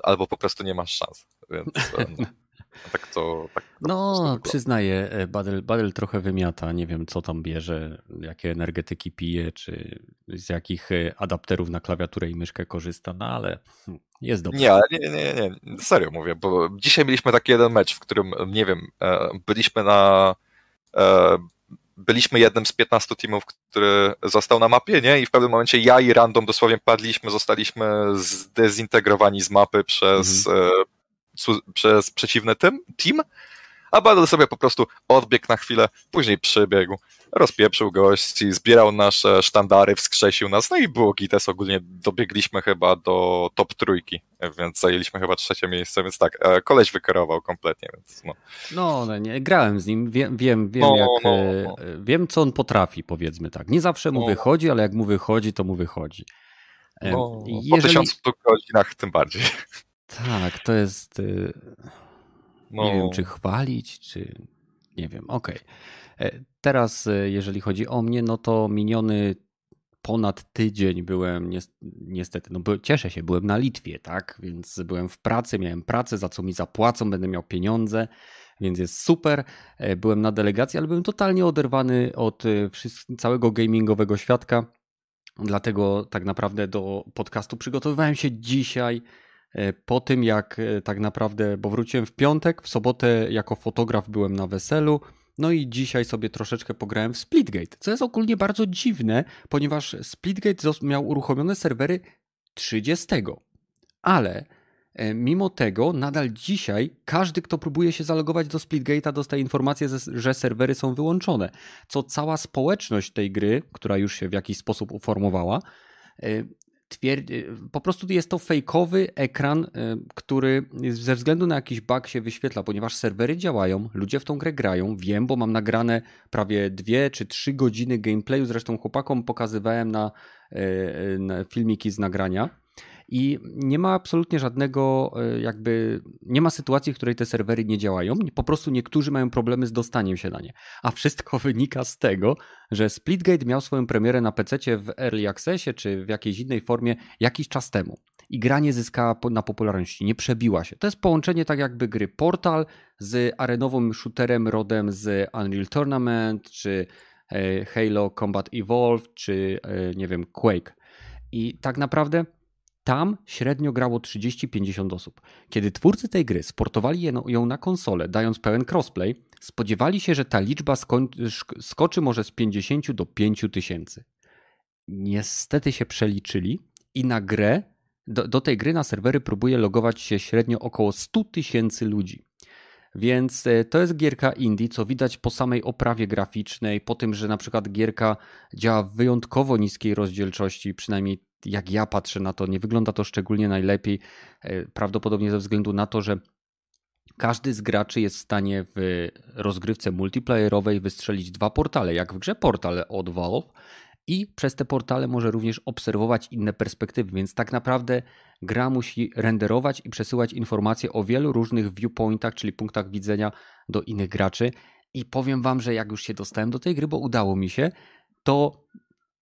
albo po prostu nie masz szans. Więc e, no, tak to. Tak no, przyznaję, e, Badel, Badel trochę wymiata. Nie wiem, co tam bierze, jakie energetyki pije, czy z jakich adapterów na klawiaturę i myszkę korzysta, no ale hm, jest dobrze. Nie, nie, nie, nie, serio mówię, bo dzisiaj mieliśmy taki jeden mecz, w którym, nie wiem, byliśmy na byliśmy jednym z 15 teamów, który został na mapie, nie? I w pewnym momencie ja i Random dosłownie padliśmy, zostaliśmy zdezintegrowani z mapy przez, mhm. e, przez przeciwny team, team a Battle sobie po prostu odbiegł na chwilę, później przybiegł, rozpieprzył gości, zbierał nasze sztandary, wskrzesił nas, no i było gites, ogólnie dobiegliśmy chyba do top trójki, więc zajęliśmy chyba trzecie miejsce, więc tak, e, koleś wykierował kompletnie, więc no. No, no nie, grałem z nim, wiem, wiem, wiem no, jak, no, e, no. wiem co on potrafi, powiedzmy tak. Nie zawsze mu no. wychodzi, ale jak mu wychodzi, to mu wychodzi. No, Jeżeli... Po tysiącu godzinach tym bardziej. Tak, to jest... No. Nie wiem, czy chwalić, czy nie wiem. Okej. Okay. E, teraz, e, jeżeli chodzi o mnie, no to miniony ponad tydzień byłem, niestety, no cieszę się, byłem na Litwie, tak, więc byłem w pracy, miałem pracę, za co mi zapłacą, będę miał pieniądze, więc jest super. E, byłem na delegacji, ale byłem totalnie oderwany od całego gamingowego świadka. Dlatego tak naprawdę do podcastu przygotowywałem się dzisiaj po tym, jak tak naprawdę, bo wróciłem w piątek, w sobotę jako fotograf byłem na weselu. No i dzisiaj sobie troszeczkę pograłem w Splitgate, co jest ogólnie bardzo dziwne, ponieważ Splitgate miał uruchomione serwery 30. Ale E, mimo tego, nadal dzisiaj każdy, kto próbuje się zalogować do Splitgate'a, dostaje informację, że serwery są wyłączone. Co cała społeczność tej gry, która już się w jakiś sposób uformowała, e, twierdzi, po prostu jest to fejkowy ekran, e, który ze względu na jakiś bug się wyświetla, ponieważ serwery działają, ludzie w tą grę grają. Wiem, bo mam nagrane prawie dwie czy trzy godziny gameplayu. Zresztą chłopakom pokazywałem na, na filmiki z nagrania i nie ma absolutnie żadnego, e, jakby, nie ma sytuacji, w której te serwery nie działają. Po prostu niektórzy mają problemy z dostaniem się na nie. A wszystko wynika z tego, że Splitgate miał swoją premierę na PC w Early Accessie czy w jakiejś innej formie jakiś czas temu. I gra nie zyskała na popularności, nie przebiła się. To jest połączenie tak jakby gry Portal z arenowym shooterem rodem z Unreal Tournament, czy e, Halo Combat Evolved, czy e, nie wiem, Quake. I tak naprawdę tam średnio grało 30-50 osób. Kiedy twórcy tej gry sportowali ją na konsolę, dając pełen crossplay, spodziewali się, że ta liczba skoczy może z 50 do 5 tysięcy. Niestety się przeliczyli i na grę, do, do tej gry na serwery próbuje logować się średnio około 100 tysięcy ludzi. Więc e, to jest gierka indie, co widać po samej oprawie graficznej, po tym, że na przykład gierka działa w wyjątkowo niskiej rozdzielczości, przynajmniej jak ja patrzę na to, nie wygląda to szczególnie najlepiej. E, prawdopodobnie ze względu na to, że każdy z graczy jest w stanie w rozgrywce multiplayerowej wystrzelić dwa portale, jak w grze portale od Valve i przez te portale może również obserwować inne perspektywy, więc tak naprawdę gra musi renderować i przesyłać informacje o wielu różnych viewpointach, czyli punktach widzenia do innych graczy. I powiem wam, że jak już się dostałem do tej gry, bo udało mi się, to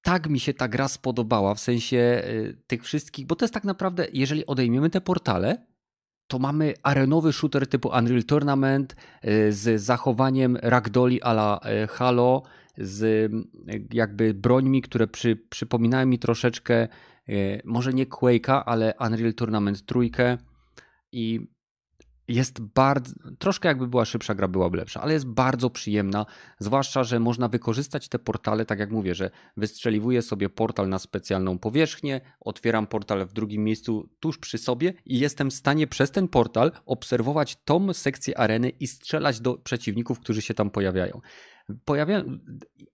tak mi się ta gra spodobała, w sensie y, tych wszystkich, bo to jest tak naprawdę, jeżeli odejmiemy te portale, to mamy arenowy shooter typu Unreal Tournament y, z zachowaniem ragdoli a la y, Halo, z jakby brońmi, które przy, przypominają mi troszeczkę, może nie Quake'a, ale Unreal Tournament trójkę i jest bardzo, troszkę jakby była szybsza, gra byłaby lepsza, ale jest bardzo przyjemna, zwłaszcza, że można wykorzystać te portale, tak jak mówię, że wystrzeliwuję sobie portal na specjalną powierzchnię, otwieram portal w drugim miejscu tuż przy sobie i jestem w stanie przez ten portal obserwować tą sekcję areny i strzelać do przeciwników, którzy się tam pojawiają. Pojawia...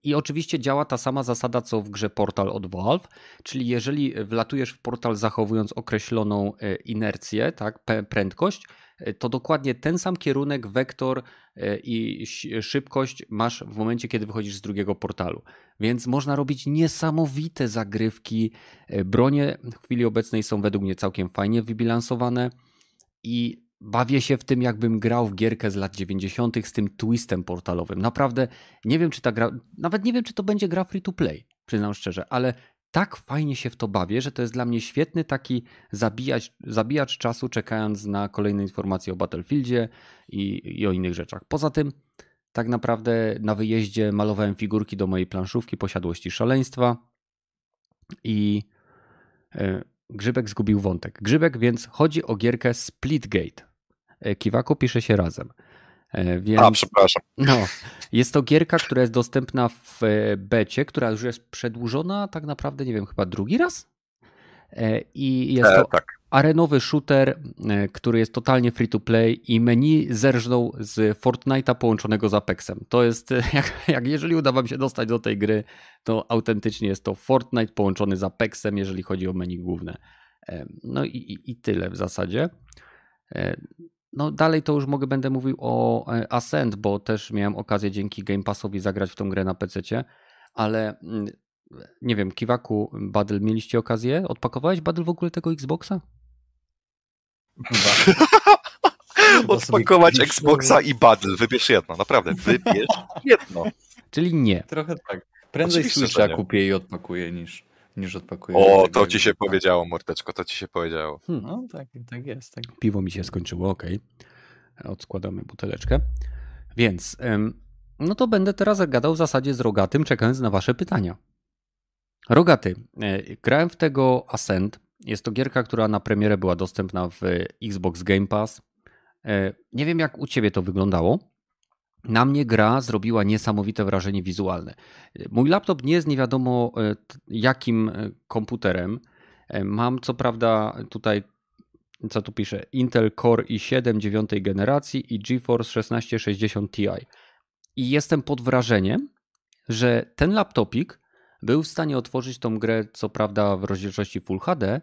I oczywiście działa ta sama zasada, co w grze Portal od Valve, czyli jeżeli wlatujesz w portal zachowując określoną e, inercję, tak, prędkość, E, to dokładnie ten sam kierunek, wektor e, i szybkość masz w momencie, kiedy wychodzisz z drugiego portalu. Więc można robić niesamowite zagrywki. Bronie w chwili obecnej są według mnie całkiem fajnie wybilansowane i bawię się w tym, jakbym grał w gierkę z lat 90. z tym twistem portalowym. Naprawdę nie wiem, czy ta gra, nawet nie wiem, czy to będzie gra free to play, przyznam szczerze, ale tak fajnie się w to bawię, że to jest dla mnie świetny taki zabijacz, zabijacz czasu, czekając na kolejne informacje o Battlefieldzie i, i o innych rzeczach. Poza tym, tak naprawdę na wyjeździe malowałem figurki do mojej planszówki Posiadłości Szaleństwa i e, Grzybek zgubił wątek. Grzybek więc chodzi o gierkę Splitgate. E, Kiwako pisze się razem. E, więc, A, przepraszam. No, jest to gierka, która jest dostępna w e, becie, która już jest przedłużona tak naprawdę, nie wiem, chyba drugi raz? I jest to tak. Arenowy shooter, który jest totalnie free to play i menu zerżnął z Fortnite'a połączonego z Apexem. To jest, jak, jak jeżeli uda wam się dostać do tej gry, to autentycznie jest to Fortnite połączony z Apexem, jeżeli chodzi o menu główne. No i, i, i tyle w zasadzie. No dalej to już mogę, będę mówił o e, Ascent, bo też miałem okazję dzięki Game Passowi zagrać w tą grę na PC, ale mm, nie wiem, Kiwaku, Battle, mieliście okazję? Odpakowałeś Battle w ogóle tego Xboxa? Odpakować Xboxa i Battle, wybierz jedno, naprawdę, wybierz jedno. Czyli nie. Trochę tak. Prędzej Switcha kupię i odpakuję niż niż odpakuję. O, to ci się tak. powiedziało, Mordeczko, to ci się powiedziało. Hmm. No tak, tak jest. Tak. Piwo mi się skończyło, ok. Odskładamy buteleczkę. Więc, no to będę teraz gadał w zasadzie z Rogatym, czekając na wasze pytania. Rogaty, e, grałem w tego Ascent. Jest to gierka, która na premierę była dostępna w Xbox Game Pass. E, nie wiem, jak u ciebie to wyglądało. Na mnie gra zrobiła niesamowite wrażenie wizualne. Mój laptop nie jest nie wiadomo e, jakim komputerem. Mam co prawda tutaj, co tu pisze, Intel Core i7 dziewiątej generacji i GeForce 1660 Ti. I jestem pod wrażeniem, że ten laptopik był w stanie otworzyć tą grę, co prawda w rozdzielczości Full HD,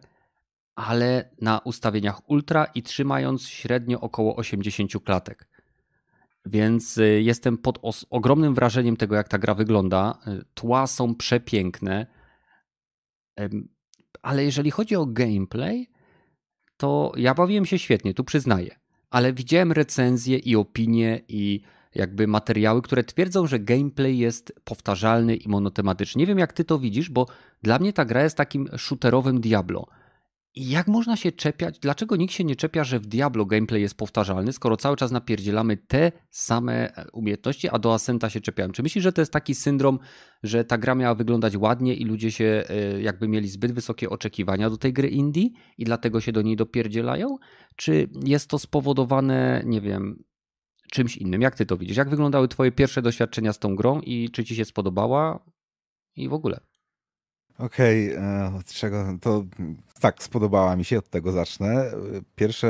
ale na ustawieniach ultra i trzymając średnio około 80 klatek. Więc y, jestem pod ogromnym wrażeniem tego, jak ta gra wygląda. Y, tła są przepiękne, ale jeżeli chodzi o gameplay, to ja bawiłem się świetnie, tu przyznaję. Ale widziałem recenzje i opinie i jakby materiały, które twierdzą, że gameplay jest powtarzalny i monotematyczny. Nie wiem, jak ty to widzisz, bo dla mnie ta gra jest takim shooterowym Diablo. I jak można się czepiać? Dlaczego nikt się nie czepia, że w Diablo gameplay jest powtarzalny, skoro cały czas napierdzielamy te same umiejętności, a do Ascenta się czepiałem? Czy myślisz, że to jest taki syndrom, że ta gra miała wyglądać ładnie i ludzie się e, jakby mieli zbyt wysokie oczekiwania do tej gry indie i dlatego się do niej dopierdzielają? Czy jest to spowodowane, nie wiem, czymś innym. Jak ty to widzisz? Jak wyglądały twoje pierwsze doświadczenia z tą grą i czy ci się spodobała i w ogóle? Okej, okay, e, od czego to tak, spodobała mi się, od tego zacznę. Pierwsze,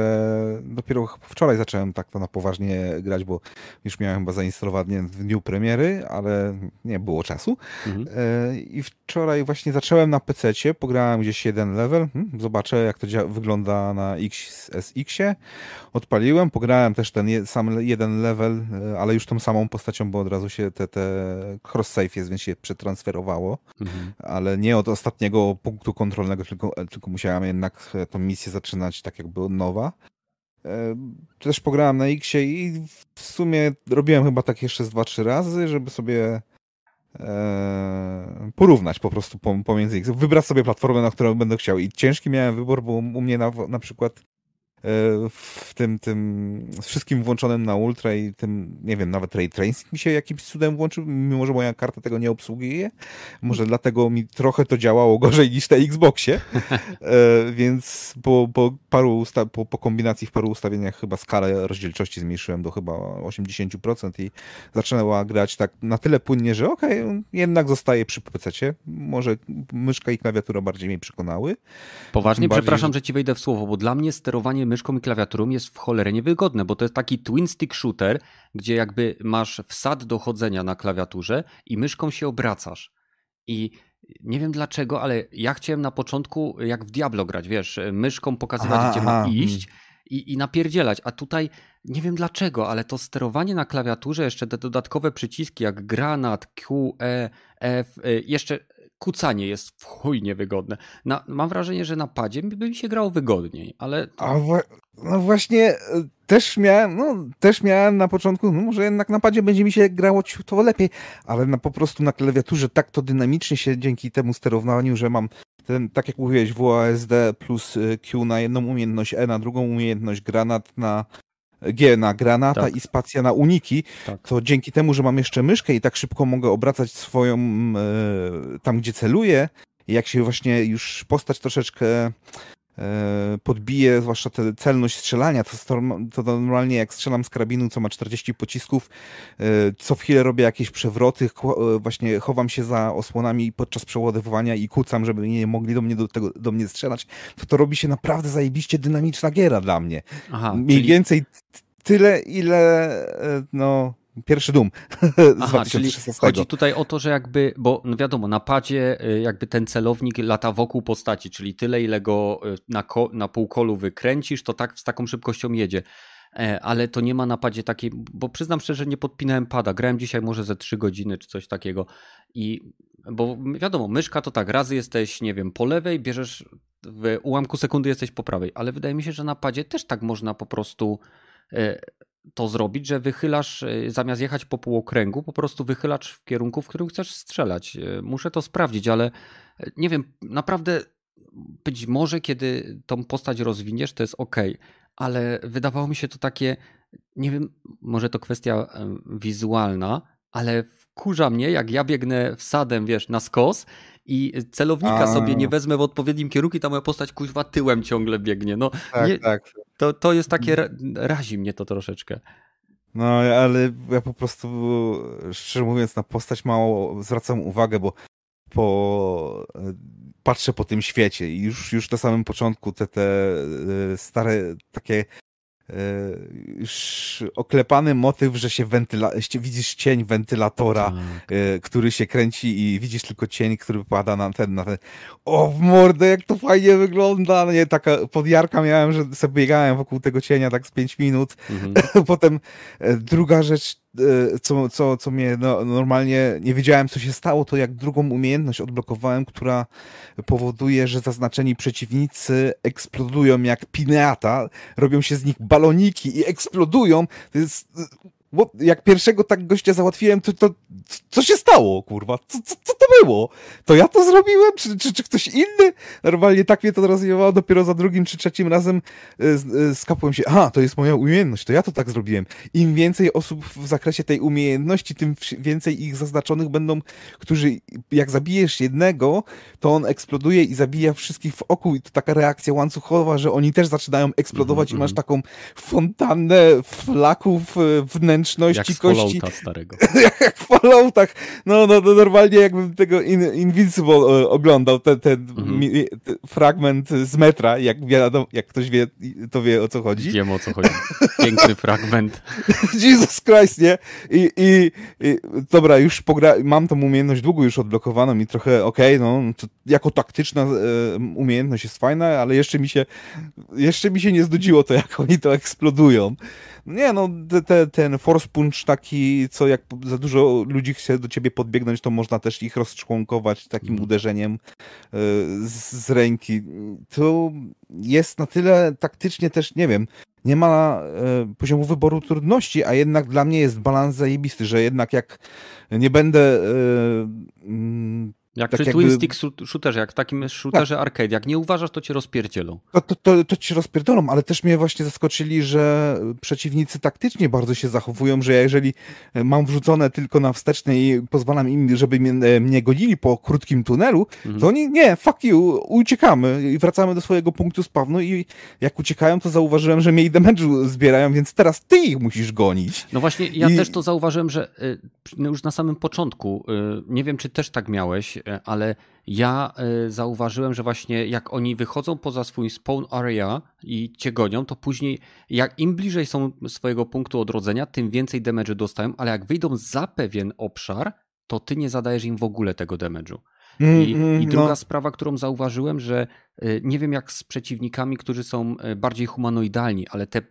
dopiero wczoraj zacząłem tak to na poważnie grać, bo już miałem chyba zainstalowanie w dniu premiery, ale nie było czasu. Mhm. E, I wczoraj właśnie zacząłem na PC-cie, pograłem gdzieś jeden level, hmm, zobaczę jak to wygląda na XSX-ie. Odpaliłem, pograłem też ten sam jeden level, e, ale już tą samą postacią, bo od razu się te, te cross-save jest, więc się przetransferowało, mhm. ale nie od ostatniego punktu kontrolnego, tylko, tylko musiałem jednak tą misję zaczynać tak jakby od nowa. E, też pograłem na Xie i w sumie robiłem chyba tak jeszcze z 2-3 razy, żeby sobie e, porównać po prostu pomiędzy X. Wybrać sobie platformę, na którą będę chciał. I ciężki miałem wybór, bo u mnie na, na przykład w tym, tym z wszystkim włączonym na ultra i tym, nie wiem, nawet ray tracing mi się jakimś cudem włączył, mimo że moja karta tego nie obsługuje. Może hmm. dlatego mi trochę to działało gorzej niż na Xboxie, e, więc po, po paru usta- po, po kombinacji w paru ustawieniach chyba skalę rozdzielczości zmniejszyłem do chyba 80% i zaczęła grać tak na tyle płynnie, że okej, okay, jednak zostaje przy PC-cie. Może myszka i klawiatura bardziej mnie przekonały. Poważnie, bardziej... przepraszam, że ci wejdę w słowo, bo dla mnie sterowanie myszką i klawiaturą jest w cholerę niewygodne, bo to jest taki twin stick shooter, gdzie jakby masz wsad do chodzenia na klawiaturze i myszką się obracasz. I nie wiem dlaczego, ale ja chciałem na początku jak w Diablo grać, wiesz, myszką pokazywać, aha, gdzie aha, ma iść hmm. i, i napierdzielać, a tutaj nie wiem dlaczego, ale to sterowanie na klawiaturze, jeszcze te dodatkowe przyciski jak granat, Q, E, F, e, jeszcze kucanie jest w chuj niewygodne. Na, mam wrażenie, że na padzie by mi się grało wygodniej, ale... A no właśnie, e, też miałem, no, też miałem na początku, no może jednak na padzie będzie mi się grało to lepiej, ale na, po prostu na klawiaturze tak to dynamicznie się dzięki temu sterowaniu, że mam ten, tak jak mówiłeś, WASD plus e, Q na jedną umiejętność, E na drugą umiejętność, granat na G na granata tak. i spacja na uniki, tak. to dzięki temu, że mam jeszcze myszkę i tak szybko mogę obracać swoją e, tam, gdzie celuję, jak się właśnie już postać troszeczkę podbije, zwłaszcza tę celność strzelania, to, to normalnie jak strzelam z karabinu, co ma 40 pocisków, e, co w chwilę robię jakieś przewroty, e, właśnie chowam się za osłonami podczas przeładowywania i kucam, żeby nie mogli do mnie, do, tego, do mnie strzelać, to to robi się naprawdę zajebiście dynamiczna giera dla mnie. Aha, Mniej czyli... więcej tyle, ile e, no, pierwszy dum Aha, czyli chodzi tutaj o to, że jakby, bo no wiadomo, na padzie e, jakby ten celownik lata wokół postaci, czyli tyle, ile go e, na, na półkolu wykręcisz, to tak z taką szybkością jedzie. Ale to nie ma na padzie takiej, bo przyznam szczerze, nie podpinałem pada. Grałem dzisiaj może ze 3 godziny czy coś takiego. I bo wiadomo, myszka to tak, razy jesteś, nie wiem, po lewej, bierzesz w ułamku sekundy jesteś po prawej, ale wydaje mi się, że na padzie też tak można po prostu E, to zrobić, że wychylasz, e, zamiast jechać po półokręgu, po prostu wychylasz w kierunku, w którym chcesz strzelać. E, muszę to sprawdzić, ale nie wiem, naprawdę być może kiedy tą postać rozwiniesz, to jest ok, ale wydawało mi się to takie, nie wiem, może to kwestia wizualna, ale wkurza mnie, jak ja biegnę wsadem, wiesz, na skos i celownika A. sobie nie wezmę w odpowiednim kierunku i ta moja postać kuźwa tyłem ciągle biegnie. No, tak, nie, tak. To, to jest takie, razi mnie to troszeczkę. No, ale ja po prostu, szczerze mówiąc, na postać mało zwracam uwagę, bo po, patrzę po tym świecie i już, już na samym początku te, te e, stare takie E, już oklepany motyw, że się wentyla widzisz cień wentylatora, tak. E, który się kręci i widzisz tylko cień, który pada na ten, na ten. O, w mordę, jak to fajnie wygląda. No nie, taka podjarka miałem, że sobie biegałem wokół tego cienia tak z 5 minut. Mhm. Potem e, druga rzecz, co, co, co mnie no, normalnie nie wiedziałem, co się stało, to jak drugą umiejętność odblokowałem, która powoduje, że zaznaczeni przeciwnicy eksplodują jak pineata, robią się z nich baloniki i eksplodują. To jest bo jak pierwszego tak gościa załatwiłem, to, to co się stało, kurwa? Co, co, co to było? To ja to zrobiłem? Czy, czy, czy ktoś inny? Normalnie tak mnie to rozjebało, dopiero za drugim czy trzecim razem y, y, skapłem się, aha, to jest moja umiejętność, to ja to tak zrobiłem. Im więcej osób w zakresie tej umiejętności, tym więcej ich zaznaczonych będą, którzy jak zabijesz jednego, to on eksploduje i zabija wszystkich w oku i to taka reakcja łańcuchowa, że oni też zaczynają eksplodować mm -hmm. i masz mhm. taką fontannę flaków wnętrznych wnętrzności jak kości. starego. jak w Falloutach. No, no, no normalnie jakbym tego In Invincible e, oglądał, ten, ten, mhm. mi, ten, fragment z metra, jak, wiadomo, jak ktoś wie, to wie o co chodzi. Wiem o co chodzi. Piękny fragment. Jesus Christ, nie? I, i, i dobra, już pogra mam tą umiejętność długo już odblokowaną i trochę okej, okay, no, jako taktyczna e, umiejętność jest fajna, ale jeszcze mi się jeszcze mi się nie znudziło to, jak oni to eksplodują. Nie, no te, te, ten force punch taki, co jak za dużo ludzi chce do ciebie podbiegnąć, to można też ich rozczłonkować takim mm. uderzeniem y, z, z, ręki. To jest na tyle taktycznie też, nie wiem, nie ma y, poziomu wyboru trudności, a jednak dla mnie jest balans zajebisty, że jednak jak nie będę y, jak tak przy jakby... twin stick shooterze, jak w takim shooterze tak. arcade. Jak nie uważasz, to cię rozpierdzielą. To, to, to, to cię rozpierdolą, ale też mnie właśnie zaskoczyli, że przeciwnicy taktycznie bardzo się zachowują, że ja jeżeli mam wrzucone tylko na wsteczne i pozwalam im, żeby mnie, e, mnie gonili po krótkim tunelu, mhm. to oni, nie, fuck you, uciekamy i wracamy do swojego punktu spawnu i jak uciekają, to zauważyłem, że mniej damage'u zbierają, więc teraz ty ich musisz gonić. No właśnie, ja I... też to zauważyłem, że y, no już na samym początku, nie wiem, czy też tak miałeś, E, ale ja e, zauważyłem, że właśnie jak oni wychodzą poza swój spawn area i cię gonią, to później jak im bliżej są swojego punktu odrodzenia, tym więcej damage'u dostają, ale jak wyjdą za pewien obszar, to ty nie zadajesz im w ogóle tego damage'u. Mm, I, mm, I, druga no. sprawa, którą zauważyłem, że y, nie wiem jak z przeciwnikami, którzy są y, bardziej humanoidalni, ale te y,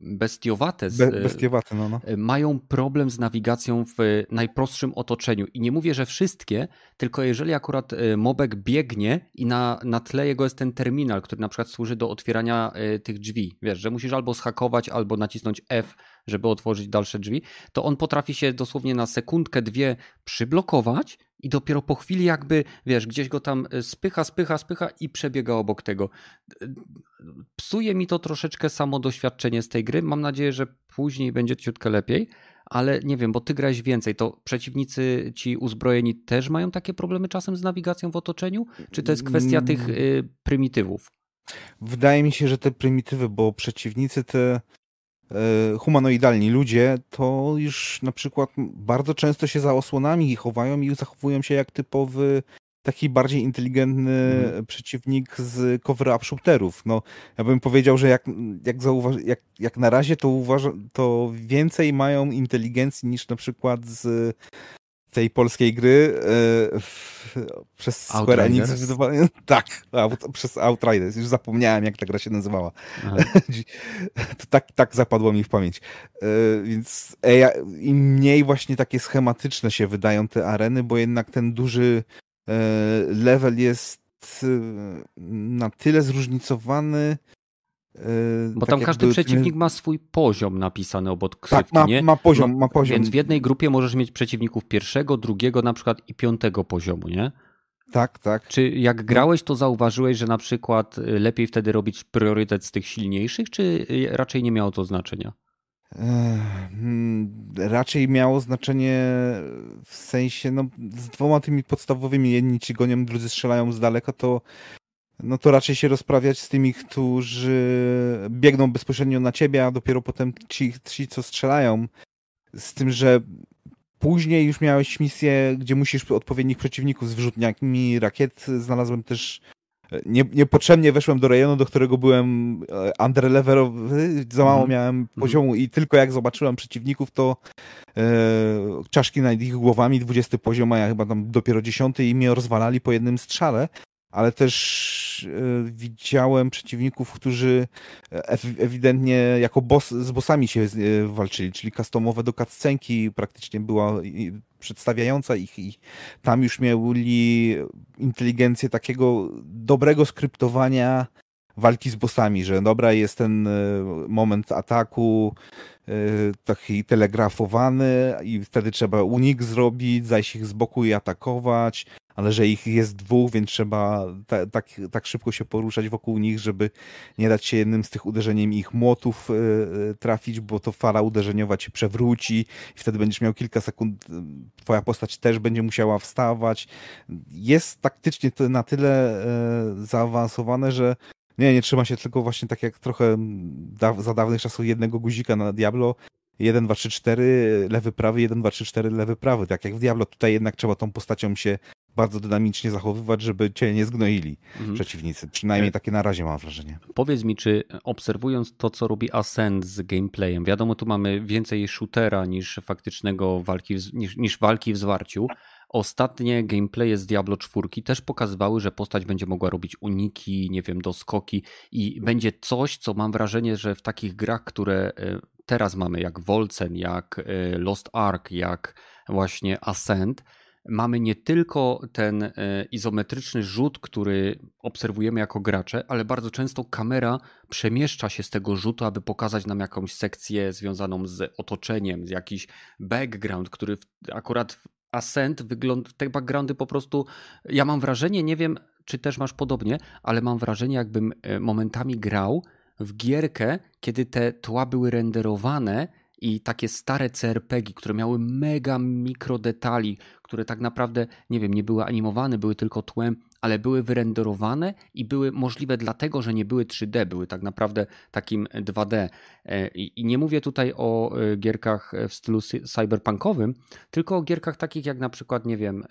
bestiowate, z, Be, bestiowate no, no. mają problem z nawigacją w najprostszym otoczeniu. I nie mówię, że wszystkie, tylko jeżeli akurat mobek biegnie i na, na tle jego jest ten terminal, który na przykład służy do otwierania tych drzwi. Wiesz, że musisz albo schakować, albo nacisnąć F, żeby otworzyć dalsze drzwi, to on potrafi się dosłownie na sekundkę, dwie przyblokować i dopiero po chwili jakby, wiesz, gdzieś go tam e, spycha, spycha, spycha i przebiega obok tego. Psuje mi to troszeczkę samo doświadczenie z tej gry. Mam nadzieję, że później będzie ciutkę lepiej, ale nie wiem, bo ty grałeś więcej, to przeciwnicy ci uzbrojeni też mają takie problemy czasem z nawigacją w otoczeniu? Czy to jest kwestia tych y, prymitywów? Wydaje mi się, że te prymitywy, bo przeciwnicy te E, humanoidalni ludzie, to już na przykład bardzo często się za osłonami chowają i zachowują się jak typowy taki bardziej inteligentny mhm. przeciwnik z cover-up shooterów. No, ja bym powiedział, że jak, jak, zauważ, jak, jak na razie to uważam, to więcej mają inteligencji niż na przykład z tej polskiej gry e, przez Square Enix. Tak, przez Outriders. Już zapomniałem, jak ta gra się nazywała. to tak, tak zapadło mi w pamięć. E, więc e, im mniej właśnie takie schematyczne się wydają te areny, bo jednak ten duży e, level jest na tyle zróżnicowany, Bo tak tam każdy przeciwnik ma swój poziom napisany obok ksywki, tak, ma, nie? ma poziom, ma poziom. Więc w jednej grupie możesz mieć przeciwników pierwszego, drugiego na przykład i piątego poziomu, nie? Tak, tak. Czy jak no. grałeś, to zauważyłeś, że na przykład y, lepiej wtedy robić priorytet z tych silniejszych, czy y, raczej nie miało to znaczenia? Hmm, raczej miało znaczenie w sensie, no, z dwoma tymi podstawowymi, jedni ci gonią, drudzy strzelają z daleka, to no to raczej się rozprawiać z tymi, którzy biegną bezpośrednio na ciebie, a dopiero potem ci, ci co strzelają. Z tym, że później już miałeś misję, gdzie musisz odpowiednich przeciwników z wyrzutniakami rakiet. Znalazłem też nie, niepotrzebnie weszłem do rejonu, do którego byłem e, underlevelowy, za mało mm. miałem mhm. poziomu i tylko jak zobaczyłem przeciwników, to e, czaszki nad ich głowami, 20 poziom, a ja chyba tam dopiero 10 i mnie rozwalali po jednym strzale ale też e, widziałem przeciwników, którzy ewidentnie jako boss, z bossami się e, walczyli, czyli customowe do cutscenki praktycznie była przedstawiająca ich i tam już mieli inteligencję takiego dobrego skryptowania walki z bossami, że dobra jest ten e, moment ataku taki telegrafowany i wtedy trzeba unik zrobić, zajść ich z boku i atakować, ale że ich jest dwóch, więc trzeba ta, tak, tak szybko się poruszać wokół nich, żeby nie dać się jednym z tych uderzeniem ich młotów y, trafić, bo to fala uderzeniowa cię przewróci i wtedy będziesz miał kilka sekund, twoja postać też będzie musiała wstawać. Jest taktycznie to na tyle y, zaawansowane, że nie, nie trzyma się tylko właśnie tak jak trochę da, za dawnych czasów jednego guzika na Diablo, 1, 2, 3, 4, lewy, prawy, 1, 2, 3, 4, lewy, prawy. Tak jak w Diablo, tutaj jednak trzeba tą postacią się bardzo dynamicznie zachowywać, żeby cię nie zgnoili mhm. przeciwnicy. Przynajmniej e, takie na razie mam wrażenie. Powiedz mi, czy obserwując to, co robi Ascent z gameplayem, wiadomo, tu mamy więcej shootera niż faktycznego walki, niż, niż walki w zwarciu. Ostatnie gameplaye z Diablo 4 też pokazywały, że postać będzie mogła robić uniki, nie wiem, doskoki i będzie coś, co mam wrażenie, że w takich grach, które e, teraz mamy, jak Volcen, jak e, Lost Ark, jak właśnie Ascent, mamy nie tylko ten e, izometryczny rzut, który obserwujemy jako gracze, ale bardzo często kamera przemieszcza się z tego rzutu, aby pokazać nam jakąś sekcję związaną z otoczeniem, z jakiś background, który akurat Ascent wygląda, te backgroundy po prostu, ja mam wrażenie, nie wiem, czy też masz podobnie, ale mam wrażenie, jakbym e, momentami grał w gierkę, kiedy te tła były renderowane i takie stare CRPG, które miały mega mikro detali, które tak naprawdę, nie wiem, nie były animowane, były tylko tłem, ale były wyrenderowane i były możliwe dlatego, że nie były 3D, były tak naprawdę takim 2D. E, I nie mówię tutaj o e, gierkach w stylu cyberpunkowym, tylko o gierkach takich jak na przykład, nie wiem,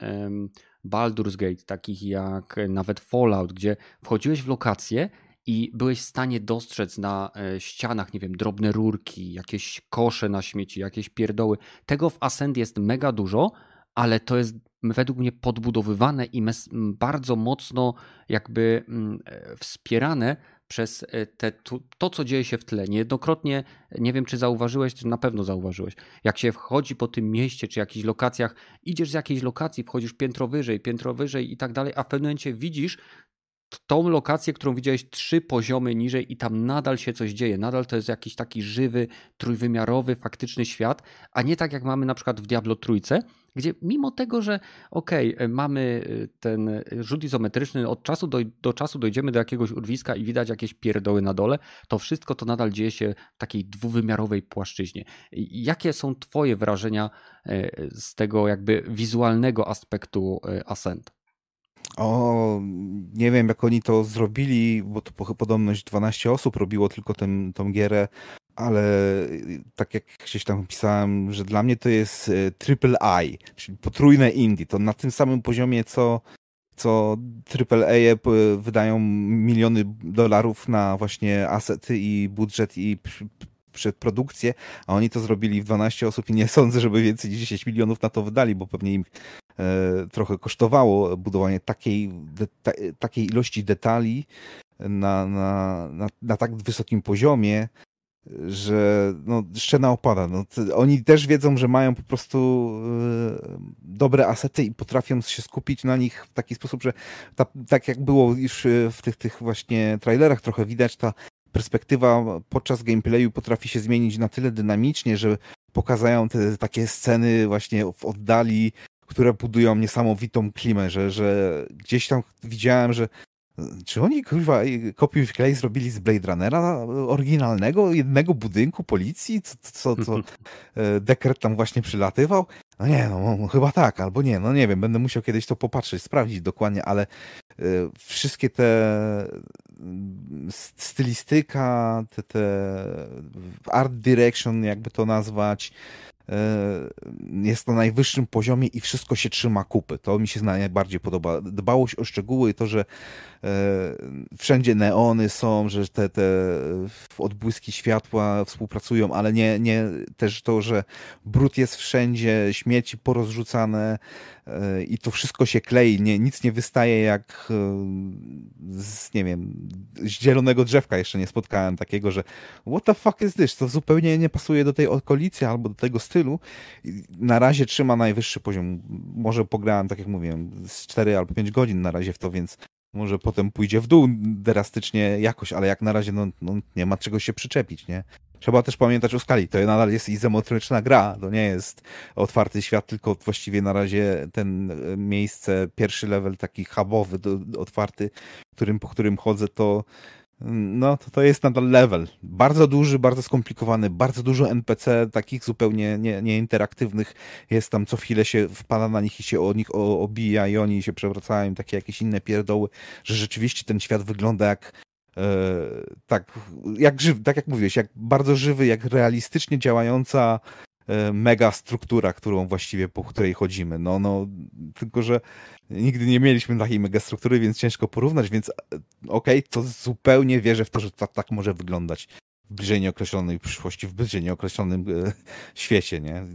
Baldur's Gate, takich jak nawet Fallout, gdzie wchodziłeś w lokację i byłeś w stanie dostrzec na e, ścianach, nie wiem, drobne rurki, jakieś kosze na śmieci, jakieś pierdoły. Tego w Ascend jest mega dużo, ale to jest według mnie podbudowywane i bardzo mocno jakby e, wspierane przez e, te, to, co dzieje się w tle. Niejednokrotnie, nie wiem czy zauważyłeś, czy na pewno zauważyłeś, jak się wchodzi po tym mieście, czy jakichś lokacjach, idziesz z jakiejś lokacji, wchodzisz piętro wyżej, piętro wyżej i tak dalej, a w pewnym momencie widzisz tą lokację, którą widziałeś trzy poziomy niżej i tam nadal się coś dzieje, nadal to jest jakiś taki żywy, trójwymiarowy, faktyczny świat, a nie tak jak mamy na przykład w Diablo Trójce, gdzie mimo tego, że okej, okay, mamy y, ten rzut izometryczny, od czasu do, do czasu dojdziemy do jakiegoś urwiska i widać jakieś pierdoły na dole, to wszystko to nadal dzieje się w takiej dwuwymiarowej płaszczyźnie. Jakie są twoje wrażenia z tego jakby wizualnego aspektu Ascent? O, nie wiem jak oni to zrobili, bo to podobność 12 osób robiło tylko ten, tą gierę, ale tak jak gdzieś tam pisałem, że dla mnie to jest e, triple I, czyli potrójne indie. To na tym samym poziomie, co, co AAA wydają miliony dolarów na właśnie asety i budżet i przedprodukcję, a oni to zrobili w 12 osób i nie sądzę, żeby więcej niż 10 milionów na to wydali, bo pewnie im E, trochę kosztowało budowanie takiej, ta, takiej ilości detali na, na, na, na tak wysokim poziomie, że no, szczena opada. No, oni też wiedzą, że mają po prostu y, dobre asety i potrafią się skupić na nich w taki sposób, że ta, tak jak było już w tych, tych właśnie trailerach trochę widać, ta perspektywa podczas gameplayu potrafi się zmienić na tyle dynamicznie, że pokazają te takie sceny właśnie w oddali które budują niesamowitą klimę, że, że gdzieś tam widziałem, że czy oni kurwa kopiuj w klej zrobili z Blade Runnera oryginalnego, jednego budynku policji, co, co, co e, dekret tam właśnie przylatywał? No nie, no chyba tak, albo nie, no nie wiem, będę musiał kiedyś to popatrzeć, sprawdzić dokładnie, ale y, wszystkie te mm, stylistyka, te, te art direction, jakby to nazwać, jest na najwyższym poziomie i wszystko się trzyma kupy. To mi się najbardziej podoba. Dbałość o szczegóły i to, że e, wszędzie neony są, że te, te odbłyski światła współpracują, ale nie, nie też to, że brud jest wszędzie, śmieci porozrzucane, i to wszystko się klei, nie, nic nie wystaje jak e, z, nie wiem, z zielonego drzewka jeszcze nie spotkałem takiego, że what the fuck is this? To zupełnie nie pasuje do tej okolicy albo do tego stylu. Na razie trzyma najwyższy poziom. Może pograłem, tak jak mówiłem, z 4 albo 5 godzin na razie w to, więc może potem pójdzie w dół drastycznie jakoś, ale jak na razie no, no nie ma czego się przyczepić, nie? Trzeba też pamiętać o skali. To nadal jest izometryczna gra. To nie jest otwarty świat, tylko właściwie na razie ten e, miejsce, pierwszy level taki hubowy, do, otwarty, którym, po którym chodzę, to no to, to jest nadal level. Bardzo duży, bardzo skomplikowany, bardzo dużo NPC, takich zupełnie nie, nieinteraktywnych. Jest tam co chwilę się wpada na nich i się o nich obija i oni się przewracają, takie jakieś inne pierdoły, że rzeczywiście ten świat wygląda jak tak, jak żywy, tak jak mówiłeś, jak bardzo żywy, jak realistycznie działająca e, mega struktura, którą właściwie po której chodzimy. No, no, tylko że nigdy nie mieliśmy takiej mega struktury, więc ciężko porównać, więc e, okej, okay, to zupełnie wierzę w to, że to tak może wyglądać w bliżej nieokreślonej przyszłości, w bliżej nieokreślonym e, świecie, nie?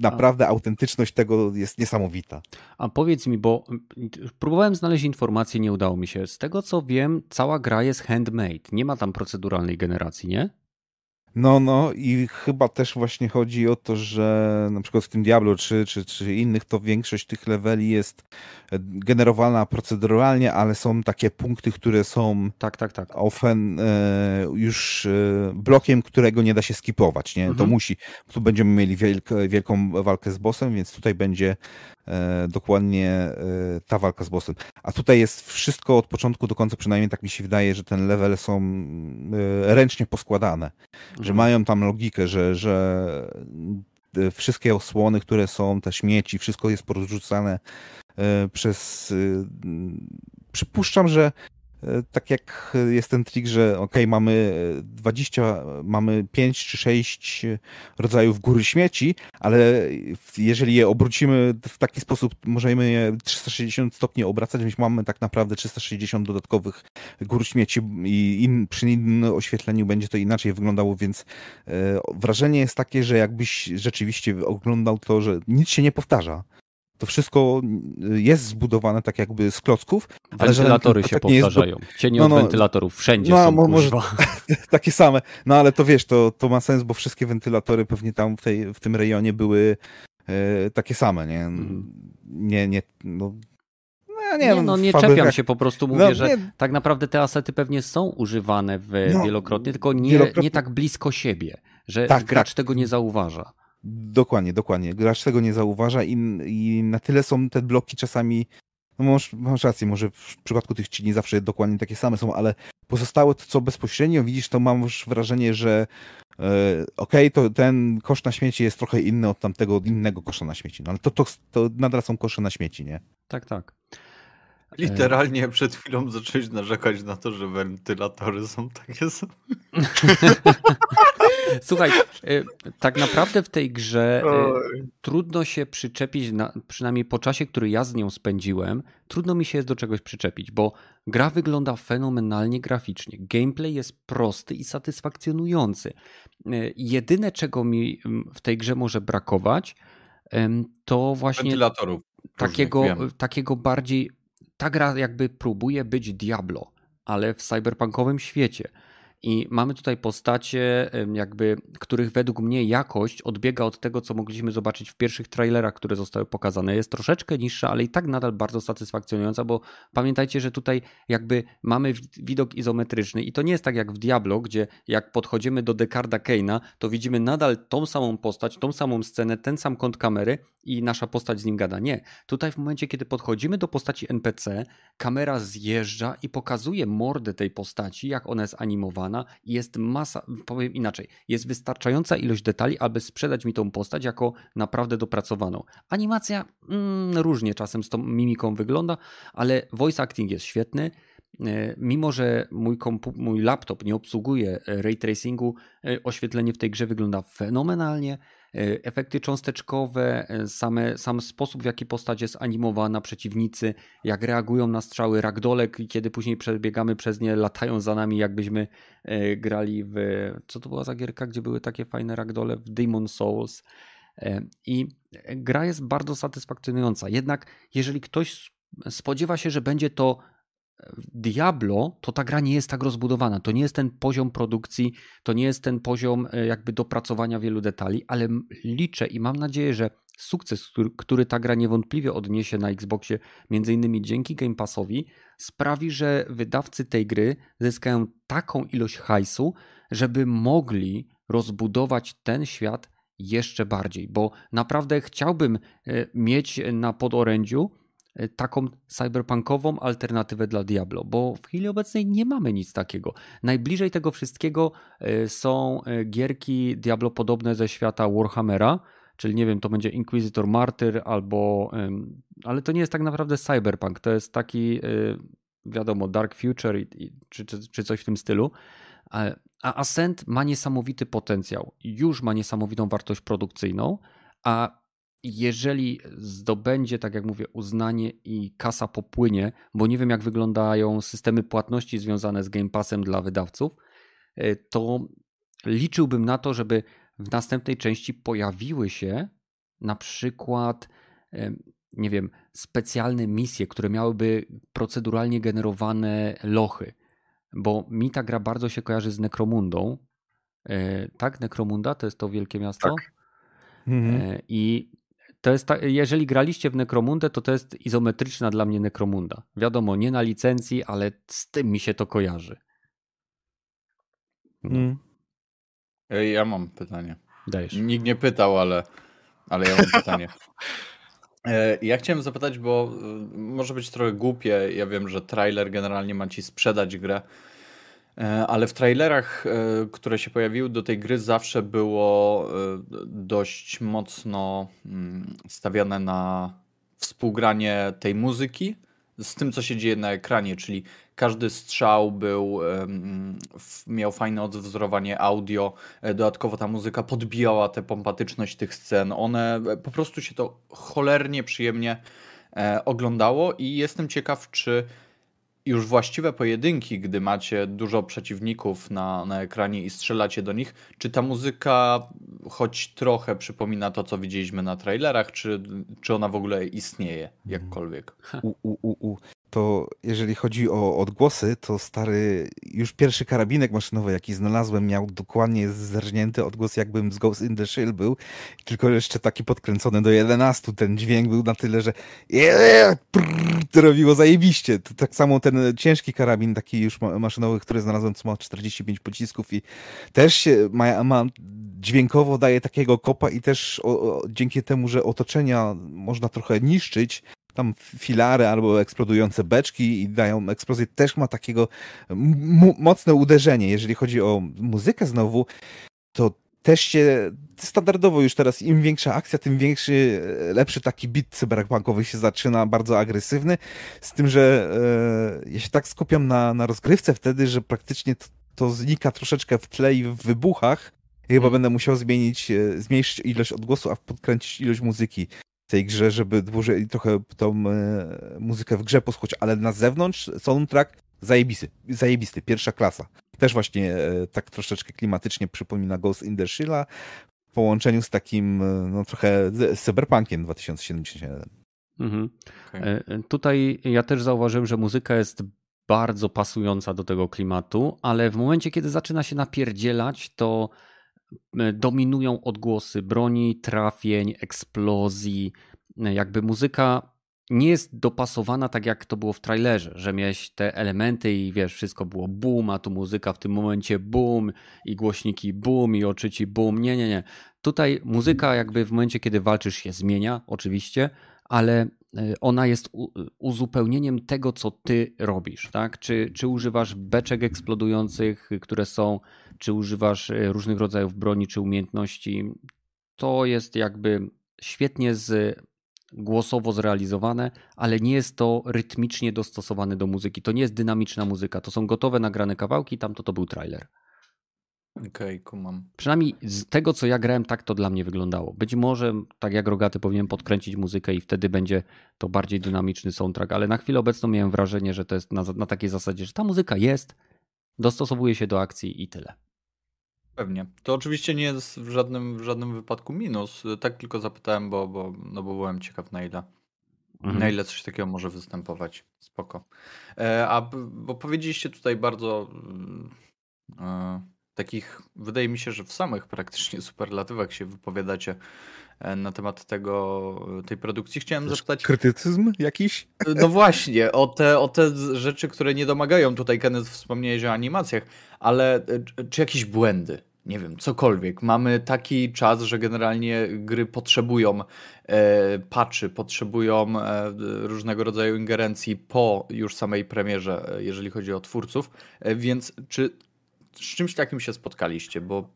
Naprawdę A... autentyczność tego jest niesamowita. A powiedz mi, bo próbowałem znaleźć informacje, nie udało mi się. Z tego co wiem, cała gra jest handmade, nie ma tam proceduralnej generacji, nie? No, no i chyba też właśnie chodzi o to, że na przykład w tym Diablo 3 czy, czy innych, to większość tych leveli jest e, generowana proceduralnie, ale są takie punkty, które są tak, tak, tak. Often e, już e, blokiem, którego nie da się skipować, nie? Mhm. To musi, tu będziemy mieli wielk, wielką walkę z bossem, więc tutaj będzie dokładnie e, ta walka z bossem. A tutaj jest wszystko od początku do końca, przynajmniej tak mi się wydaje, że ten level są e, ręcznie poskładane, mhm. że mają tam logikę, że, że wszystkie osłony, które są, te śmieci, wszystko jest porozrzucane przez. Przypuszczam, że E, tak jak jest ten trik, że ok, mamy 20, mamy 5 czy 6 rodzajów góry śmieci, ale jeżeli je obrócimy w taki sposób, możemy je 360 stopni obracać, więc mamy tak naprawdę 360 dodatkowych gór śmieci i in, przy innym oświetleniu będzie to inaczej wyglądało, więc e, wrażenie jest takie, że jakbyś rzeczywiście oglądał to, że nic się nie powtarza to wszystko jest zbudowane tak jakby z klocków. Wentylatory się tak powtarzają. Jest... Cienie no, no, od wentylatorów wszędzie no, są, może Takie same. No ale to wiesz, to, to ma sens, bo wszystkie wentylatory pewnie tam w, tej, w tym rejonie były e, takie same, nie? Mhm. Nie, nie, no, no, nie, nie, no, nie czepiam się, po prostu mówię, no, że tak naprawdę te asety pewnie są używane w, no, wielokrotnie, tylko nie, wielokrotnie... nie tak blisko siebie, że tak, gracz tak. tego nie zauważa. Dokładnie, dokładnie. Gracz tego nie zauważa i, i na tyle są te bloki czasami no masz, masz rację, może w przypadku tych ci nie zawsze dokładnie takie same są, ale pozostałe to, co bezpośrednio widzisz, to mam już wrażenie, że e, okej, okay, to ten kosz na śmieci jest trochę inny od tamtego innego kosza na śmieci, no ale to, to, to nadal są kosze na śmieci, nie? Tak, tak. Literalnie przed chwilą zacząłeś narzekać na to, że wentylatory są takie same. Słuchaj, y, tak naprawdę w tej grze y, trudno się przyczepić, na, przynajmniej po czasie, który ja z nią spędziłem, trudno mi się jest do czegoś przyczepić, bo gra wygląda fenomenalnie graficznie. Gameplay jest prosty i satysfakcjonujący. Jedyne, czego mi w tej grze może brakować, to właśnie wentylatorów. Takiego, takiego bardziej ta gra jakby próbuje być Diablo, ale w cyberpunkowym świecie. I mamy tutaj postacie, jakby, których według mnie jakość odbiega od tego, co mogliśmy zobaczyć w pierwszych trailerach, które zostały pokazane. Jest troszeczkę niższa, ale i tak nadal bardzo satysfakcjonująca, bo pamiętajcie, że tutaj jakby mamy widok izometryczny i to nie jest tak jak w Diablo, gdzie jak podchodzimy do Dekarda Keina, to widzimy nadal tą samą postać, tą samą scenę, ten sam kąt kamery i nasza postać z nim gada. Nie. Tutaj w momencie, kiedy podchodzimy do postaci NPC, kamera zjeżdża i pokazuje mordę tej postaci, jak ona jest animowana i jest masa, powiem inaczej, jest wystarczająca ilość detali, aby sprzedać mi tą postać jako naprawdę dopracowaną. Animacja mm, różnie czasem z tą mimiką wygląda, ale voice acting jest świetny. E, mimo, że mój, mój laptop nie obsługuje e, ray tracingu, e, oświetlenie w tej grze wygląda fenomenalnie. Efekty cząsteczkowe, same, sam sposób, w jaki postać jest animowana, przeciwnicy, jak reagują na strzały, ragdolek, kiedy później przebiegamy przez nie, latają za nami, jakbyśmy grali w. Co to była za gierka, gdzie były takie fajne ragdole? W Demon Souls. I gra jest bardzo satysfakcjonująca. Jednak, jeżeli ktoś spodziewa się, że będzie to Diablo to ta gra nie jest tak rozbudowana. To nie jest ten poziom produkcji, to nie jest ten poziom e, jakby dopracowania wielu detali, ale liczę i mam nadzieję, że sukces, który, który ta gra niewątpliwie odniesie na Xboxie, między innymi dzięki Game Passowi, sprawi, że wydawcy tej gry zyskają taką ilość hajsu, żeby mogli rozbudować ten świat jeszcze bardziej, bo naprawdę chciałbym e, mieć na podorędziu taką cyberpunkową alternatywę dla Diablo, bo w chwili obecnej nie mamy nic takiego. Najbliżej tego wszystkiego e, są e, gierki Diablo podobne ze świata Warhammera, czyli nie wiem, to będzie Inquisitor Martyr albo, ale to nie jest tak naprawdę cyberpunk, to jest taki wiadomo, Dark Future czy, czy, czy coś w tym stylu. A Ascent ma niesamowity potencjał, już ma niesamowitą wartość produkcyjną, a jeżeli zdobędzie, tak jak mówię, uznanie i kasa popłynie, bo nie wiem jak wyglądają systemy płatności związane z Game Passem dla wydawców, e, to liczyłbym na to, żeby w następnej części pojawiły się na przykład, e, nie wiem, specjalne misje, które miałyby proceduralnie generowane lochy. Bo mi ta gra bardzo się kojarzy z Necromundą. E, tak, Necromunda to jest to wielkie miasto. Tak. Mhm. I to jest ta, jeżeli graliście w Necromundę, to to jest izometryczna dla mnie Necromunda. Wiadomo, nie na licencji, ale z tym mi się to kojarzy. No. Mm. Ja mam pytanie. Dajesz. Nikt nie pytał, ale, ale ja mam pytanie. E, ja chciałem zapytać, bo e, może być trochę głupie. Ja wiem, że trailer generalnie ma ci sprzedać grę, ale w trailerach, e, które się pojawiły do tej gry, zawsze było e, dość mocno mm, stawiane na współgranie tej muzyki z tym, co się dzieje na ekranie, czyli każdy strzał był, miał fajne odwzorowanie audio, dodatkowo ta muzyka podbijała tę pompatyczność tych scen. One po prostu się to cholernie przyjemnie oglądało i jestem ciekaw, czy już właściwe pojedynki, gdy macie dużo przeciwników na, na ekranie i strzelacie do nich, czy ta muzyka choć trochę przypomina to, co widzieliśmy na trailerach, czy, czy ona w ogóle istnieje jakkolwiek? U, u, u, u to jeżeli chodzi o odgłosy, to stary, już pierwszy karabinek maszynowy, jaki znalazłem, miał dokładnie zerżnięty odgłos, jakbym z Ghost in the Shell był, tylko jeszcze taki podkręcony do 11. Ten dźwięk był na tyle, że to robiło zajebiście. To tak samo ten ciężki karabin, taki już maszynowy, który znalazłem, co ma 45 pocisków i też ma, ma dźwiękowo daje takiego kopa i też o, o, dzięki temu, że otoczenia można trochę niszczyć, tam filary albo eksplodujące beczki i dają eksplozję, też ma takiego mocne uderzenie. Jeżeli chodzi o muzykę znowu, to też się standardowo już teraz im większa akcja, tym większy, e, lepszy taki bit cyberpunkowy się zaczyna, bardzo agresywny, z tym, że e, ja się tak skupiam na, na rozgrywce wtedy, że praktycznie to, to znika troszeczkę w tle i w wybuchach, chyba hmm. będę musiał zmienić, e, zmniejszyć ilość odgłosu, a podkręcić ilość muzyki tej grze, żeby dłużej trochę tą e, muzykę w grze posłuchać, ale na zewnątrz soundtrack zajebisty, zajebisty, pierwsza klasa. Też właśnie e, tak troszeczkę klimatycznie przypomina Ghost in the Shell w połączeniu z takim e, no trochę z Cyberpunkiem 2077. Mhm. Okay. Tutaj ja też zauważyłem, że muzyka jest bardzo pasująca do tego klimatu, ale w momencie, kiedy zaczyna się napierdzielać, to dominują odgłosy broni, trafień, eksplozji. Jakby muzyka nie jest dopasowana tak, jak to było w trailerze, że miałeś te elementy i wiesz, wszystko było boom, a tu muzyka w tym momencie boom i głośniki boom i oczy boom. Nie, nie, nie. Tutaj muzyka jakby w momencie, kiedy walczysz się zmienia, oczywiście, ale e, ona jest uzupełnieniem tego, co ty robisz, tak? Czy, czy używasz beczek eksplodujących, które są, czy używasz e, różnych rodzajów broni, czy umiejętności. To jest jakby świetnie z głosowo zrealizowane, ale nie jest to rytmicznie dostosowane do muzyki. To nie jest dynamiczna muzyka, to są gotowe nagrane kawałki, tamto to był trailer. Okej, okay, kumam. Przynajmniej z tego, co ja grałem, tak to dla mnie wyglądało. Być może, tak jak Rogaty, powinien podkręcić muzykę i wtedy będzie to bardziej dynamiczny soundtrack, ale na chwilę obecną miałem wrażenie, że to jest na, na takiej zasadzie, że ta muzyka jest, dostosowuje się do akcji i tyle. Pewnie. To oczywiście nie jest w żadnym, w żadnym wypadku minus. Tak tylko zapytałem, bo, bo, no bo byłem ciekaw na ile. Mhm. Na ile coś takiego może występować. Spoko. E, a bo powiedzieliście tutaj bardzo e, takich, wydaje mi się, że w samych praktycznie superlatywach się wypowiadacie e, na temat tego, tej produkcji. Chciałem zapytać. Krytycyzm jakiś? No właśnie, o te, o te rzeczy, które nie domagają. Tutaj Kenneth wspomniałeś o animacjach, ale e, czy jakieś błędy? nie wiem, cokolwiek. Mamy taki czas, że generalnie gry potrzebują e, patchy, potrzebują e, różnego rodzaju ingerencji po już samej premierze, e, jeżeli chodzi o twórców. E, więc czy z czymś takim się spotkaliście? Bo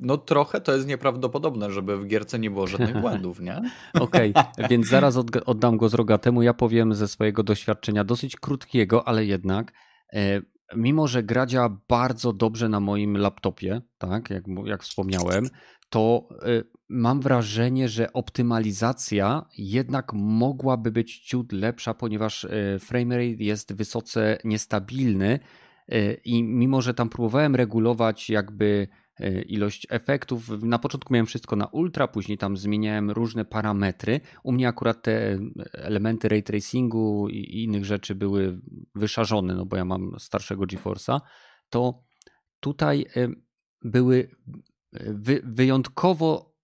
no trochę to jest nieprawdopodobne, żeby w gierce nie było żadnych błędów, nie? Okej, okay, więc zaraz oddam go z rogatemu. Ja powiem ze swojego doświadczenia dosyć krótkiego, ale jednak e, mimo że gra działa bardzo dobrze na moim laptopie, tak, jak, jak wspomniałem, to y, mam wrażenie, że optymalizacja jednak mogłaby być ciut lepsza, ponieważ y, framerate jest wysoce niestabilny i mimo, że tam próbowałem regulować jakby E, ilość efektów. Na początku miałem wszystko na ultra, później tam zmieniałem różne parametry. U mnie akurat te elementy ray tracingu i innych rzeczy były wyszarzone, no bo ja mam starszego GeForce'a. To tutaj były wyjątkowo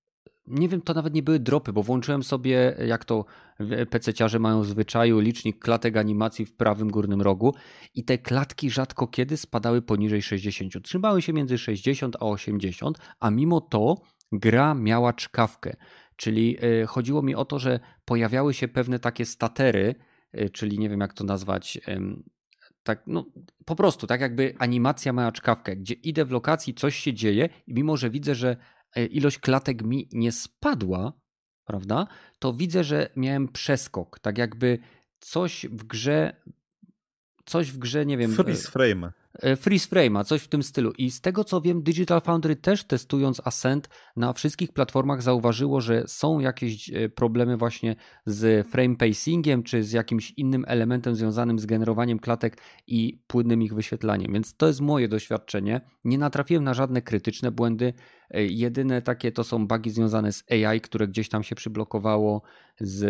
nie wiem, to nawet nie były dropy, bo włączyłem sobie, jak to PC-ciarze mają zwyczaju, licznik klatek animacji w prawym górnym rogu i te klatki rzadko kiedy spadały poniżej 60. Trzymały się między 60 a 80, a mimo to gra miała czkawkę. Czyli e, chodziło mi o to, że pojawiały się pewne takie statery, e, czyli nie wiem jak to nazwać, tak, no po prostu, tak jakby animacja ma czkawkę, gdzie idę w lokacji, coś się dzieje i mimo, że widzę, że ilość klatek mi nie spadła, prawda, to widzę, że miałem przeskok. Tak jakby coś w grze, coś w grze, nie wiem. Freeze frame. E, freeze frame'a, coś w tym stylu. I z tego co wiem, Digital Foundry też testując Ascent na wszystkich platformach zauważyło, że są jakieś e, problemy właśnie z frame pacingiem, czy z jakimś innym elementem związanym z generowaniem klatek i płynnym ich wyświetlaniem. Więc to jest moje doświadczenie. Nie natrafiłem na żadne krytyczne błędy. E, jedyne takie to są bugi związane z AI, które gdzieś tam się przyblokowało z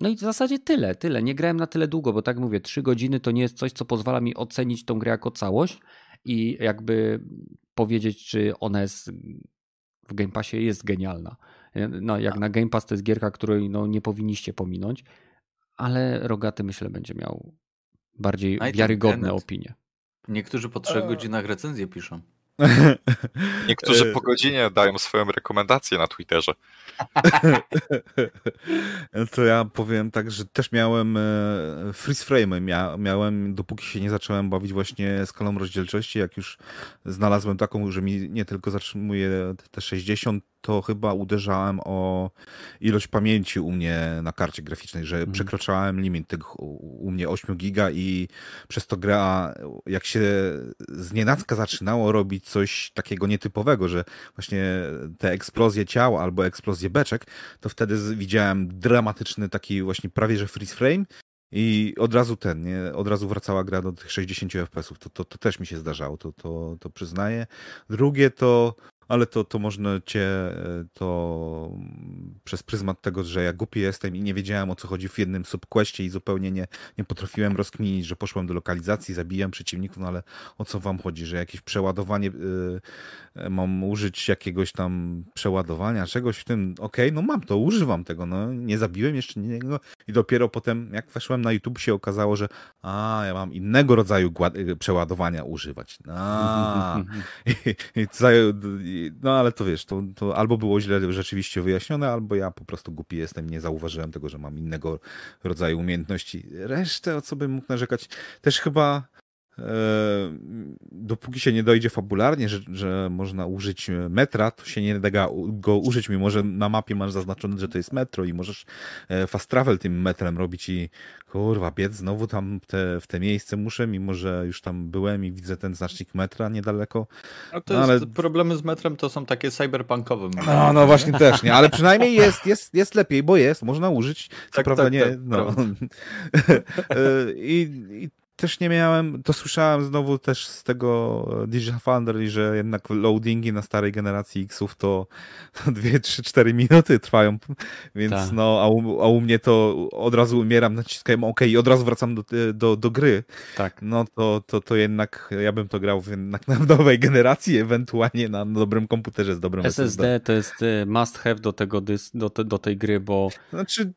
no i w zasadzie tyle, tyle. Nie grałem na tyle długo, bo tak mówię, trzy godziny to nie jest coś, co pozwala mi ocenić tą grę jako całość i jakby powiedzieć, czy ona jest w Game Passie jest genialna. No, jak na Game Pass to jest gierka, której no, nie powinniście pominąć, ale Rogaty myślę będzie miał bardziej wiarygodne opinie. Niektórzy po trzech godzinach recenzję piszą. Niektórzy po godzinie dają swoją rekomendację na Twitterze. To ja powiem tak, że też miałem e, freeze frame. miałem, dopóki się nie zacząłem bawić właśnie skalą rozdzielczości, jak już znalazłem taką, że mi nie tylko zatrzymuje te 60, to chyba uderzałem o ilość pamięci u mnie na karcie graficznej, że hmm. przekroczałem limit tych u mnie 8 giga i przez to gra, jak się znienacka zaczynało robić coś takiego nietypowego, że właśnie te eksplozje ciał albo eksplozje beczek, to wtedy widziałem dramatyczny taki właśnie prawie że freeze frame i od razu ten, nie? Od razu wracała gra do tych 60 FPS-ów. To, to, to też mi się zdarzało, to, to, to przyznaję. Drugie to ale to, to można cię to przez pryzmat tego, że ja głupi jestem i nie wiedziałem o co chodzi w jednym subquestie i zupełnie nie, nie potrafiłem rozkminić, że poszłem do lokalizacji, zabijam przeciwników, no ale o co wam chodzi, że jakieś przeładowanie, yy, mam użyć jakiegoś tam przeładowania, czegoś w tym, okej, okay, no mam to, używam tego, no nie zabiłem jeszcze niego i dopiero potem jak weszłem na YouTube się okazało, że a, ja mam innego rodzaju przeładowania używać. A, i, i, no ale to wiesz, to, to albo było źle rzeczywiście wyjaśnione, albo ja po prostu głupi jestem, nie zauważyłem tego, że mam innego rodzaju umiejętności. Resztę, o co bym mógł narzekać, też chyba dopóki się nie dojdzie fabularnie, że, że można użyć metra, to się nie da go użyć, mimo że na mapie masz zaznaczone, że to jest metro i możesz e, fast travel tym metrem robić i kurwa, biec znowu tam te, w te miejsce muszę, mimo że już tam byłem i widzę ten znacznik metra niedaleko. No to no, jest, ale... problemy z metrem to są takie cyberpunkowe. No, no właśnie też, nie, ale przynajmniej jest, jest, jest lepiej, bo jest, można użyć, co tak, prawda tak, nie, tak, no. E, I, I też nie miałem, to słyszałem znowu też z tego Digital Foundry, że jednak loadingi na starej generacji X-ów to 2, 3, 4 minuty trwają, więc tak. no, a u, a u, mnie to od razu umieram, naciskałem OK i od razu wracam do, do, do gry. Tak. No to, to, to jednak ja bym to grał jednak na nowej generacji, ewentualnie na dobrym komputerze z dobrym SSD. SSD to jest y, must have do tego do, te, do tej gry, bo... Znaczy,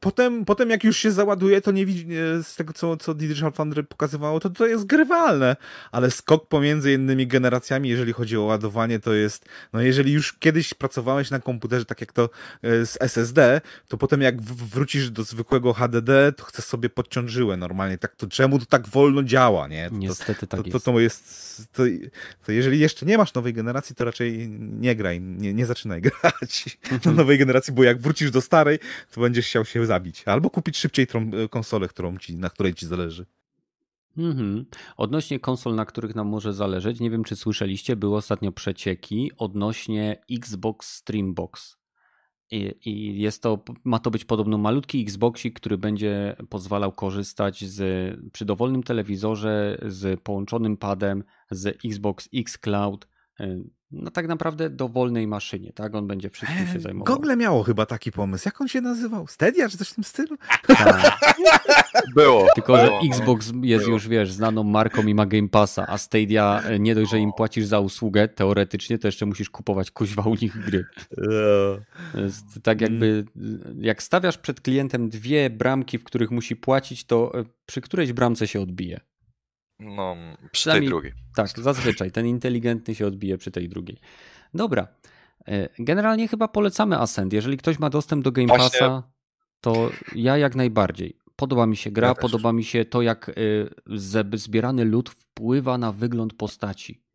potem, potem jak już się załaduje, to nie widzi z tego, co, co Digital Foundry pokazywało, to to jest grywalne, ale skok pomiędzy innymi generacjami, jeżeli chodzi o ładowanie, to jest, no jeżeli już kiedyś pracowałeś na komputerze, tak jak to e, z SSD, to potem jak wrócisz do zwykłego HDD, to chcesz sobie podciąć żyłę normalnie, tak to czemu to tak wolno działa, nie? To, Niestety tak to, to, to jest. To, to jeżeli jeszcze nie masz nowej generacji, to raczej nie graj, nie, nie zaczynaj grać na nowej generacji, bo jak wrócisz do starej, to będziesz chciał się zabić. Albo kupić szybciej tą e, konsolę, którą ci, na której ci zależy. Mhm. Odnośnie konsol, na których nam może zależeć, nie wiem czy słyszeliście, były ostatnio przecieki odnośnie Xbox Streambox. I, I, jest to, ma to być podobno malutki Xboxik, który będzie pozwalał korzystać z, przy dowolnym telewizorze z połączonym padem z Xbox X Cloud y, no tak naprawdę dowolnej maszynie, tak? On będzie wszystkim się eee, zajmował. Google miało chyba taki pomysł. Jak on się nazywał? Stadia czy coś w tym stylu? Tak. Było. Tylko, że Xbox jest było. już, wiesz, znaną marką i ma Game Passa, a Stadia e, nie dość, że im płacisz za usługę, teoretycznie to jeszcze musisz kupować kuźwa u nich gry. Jest tak jakby, jak stawiasz przed klientem dwie bramki, w których musi płacić, to e, przy którejś bramce się odbije. No, przy tej drugiej. Tak, zazwyczaj. Ten inteligentny się odbije przy tej drugiej. Dobra. E, generalnie chyba polecamy Ascend. Jeżeli ktoś ma dostęp do Game Właśnie... Passa, to ja jak najbardziej. Podoba mi się gra, ja podoba mi się to, jak e, zbierany lód wpływa na wygląd postaci.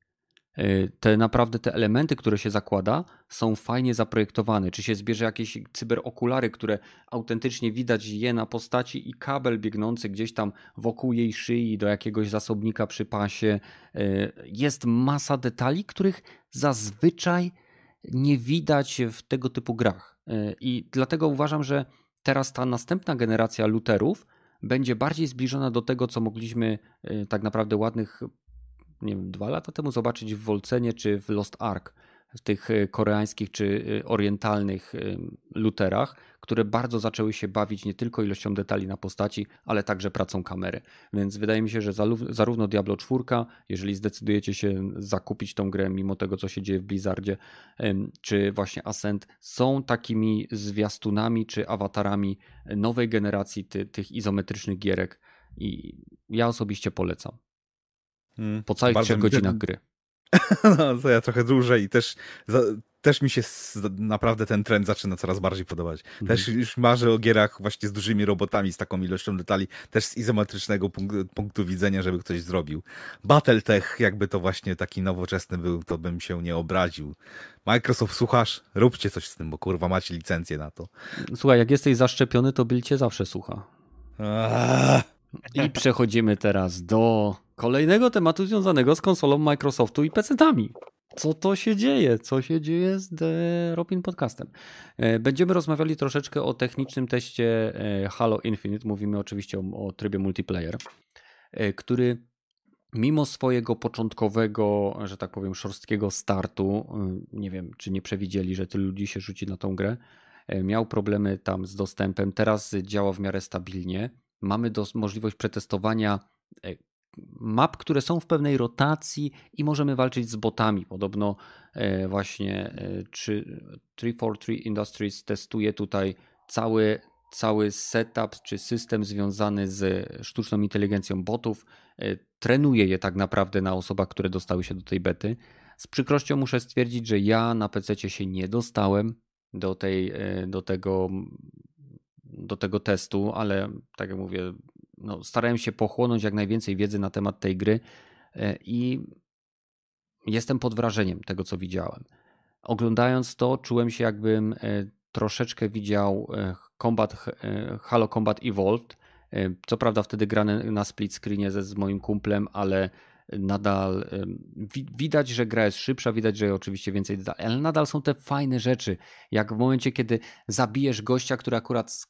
E, te naprawdę te elementy, które się zakłada, są fajnie zaprojektowane. Czy się zbierze jakieś cyberokulary, które autentycznie widać je na postaci i kabel biegnący gdzieś tam wokół jej szyi do jakiegoś zasobnika przy pasie. E, jest masa detali, których zazwyczaj nie widać w tego typu grach. E, I dlatego uważam, że teraz ta następna generacja luterów będzie bardziej zbliżona do tego, co mogliśmy tak naprawdę ładnych nie wiem, dwa lata temu zobaczyć w Wolcenie czy w Lost Ark, w tych e, koreańskich czy e, orientalnych luterach, które bardzo zaczęły się bawić nie tylko ilością detali na postaci, ale także pracą kamery. Więc wydaje mi się, że zarówno Diablo 4, jeżeli zdecydujecie się zakupić tą grę, mimo tego, co się dzieje w Blizzardzie, czy właśnie Ascent, są takimi zwiastunami czy awatarami nowej generacji ty, tych izometrycznych gierek i ja osobiście polecam. Hmm, po całych trzech godzinach gry. No, to ja trochę dłużej i też, za, też mi się naprawdę ten trend zaczyna coraz bardziej podobać. Mhm. Też już marzę o gierach właśnie z dużymi robotami, z taką ilością detali, też z izometrycznego punktu, punktu widzenia, żeby ktoś zrobił. Battletech, jakby to właśnie taki nowoczesny był, to bym się nie obraził. Microsoft, słuchasz? Róbcie coś z tym, bo kurwa macie licencję na to. Słuchaj, jak jesteś zaszczepiony, to Bill cię zawsze słucha. I przechodzimy teraz do kolejnego tematu związanego z konsolą Microsoftu i PC-tami. Co to się dzieje? Co się dzieje z The Robin Podcastem? E, będziemy rozmawiali troszeczkę o technicznym teście e, Halo Infinite. Mówimy oczywiście o, o trybie multiplayer, e, który mimo swojego początkowego, że tak powiem, szorstkiego startu, nie wiem, czy nie przewidzieli, że tylu ludzi się rzuci na tą grę, miał problemy tam z dostępem, teraz działa w miarę stabilnie. Mamy do, możliwość przetestowania y, map, które są w pewnej rotacji i możemy walczyć z botami. Podobno właśnie 343 Industries testuje tutaj cały, cały setup czy system związany z sztuczną inteligencją botów trenuje je tak naprawdę na osobach, które dostały się do tej bety. Z przykrością muszę stwierdzić, że ja na PC się nie dostałem do, tej, e, do, tego, do tego testu, ale tak jak mówię, no, starałem się pochłonąć jak najwięcej wiedzy na temat tej gry e, i jestem pod wrażeniem tego, co widziałem. Oglądając to, czułem się, jakbym e, troszeczkę widział Combat, Halo Combat Evolved, co prawda wtedy grane na split screenie ze z moim kumplem, ale nadal widać, że gra jest szybsza, widać, że oczywiście więcej ale nadal są te fajne rzeczy, jak w momencie, kiedy zabijesz gościa, który akurat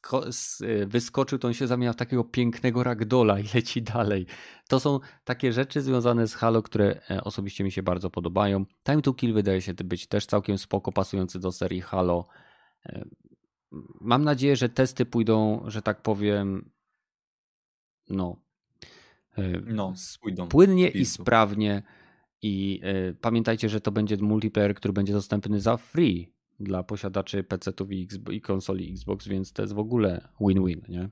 wyskoczył, to on się zamienia w takiego pięknego ragdola i leci dalej. To są takie rzeczy związane z Halo, które e, osobiście mi się bardzo podobają. Time to Kill wydaje się być też całkiem spoko, pasujący do serii Halo. Mam nadzieję, że testy pójdą, że tak powiem, no, e, no pójdą. płynnie i sprawnie. I y, pamiętajcie, że to będzie multiplayer, który będzie dostępny za free dla posiadaczy PC-ów i, i, konsoli Xbox, więc to jest w ogóle win-win, nie?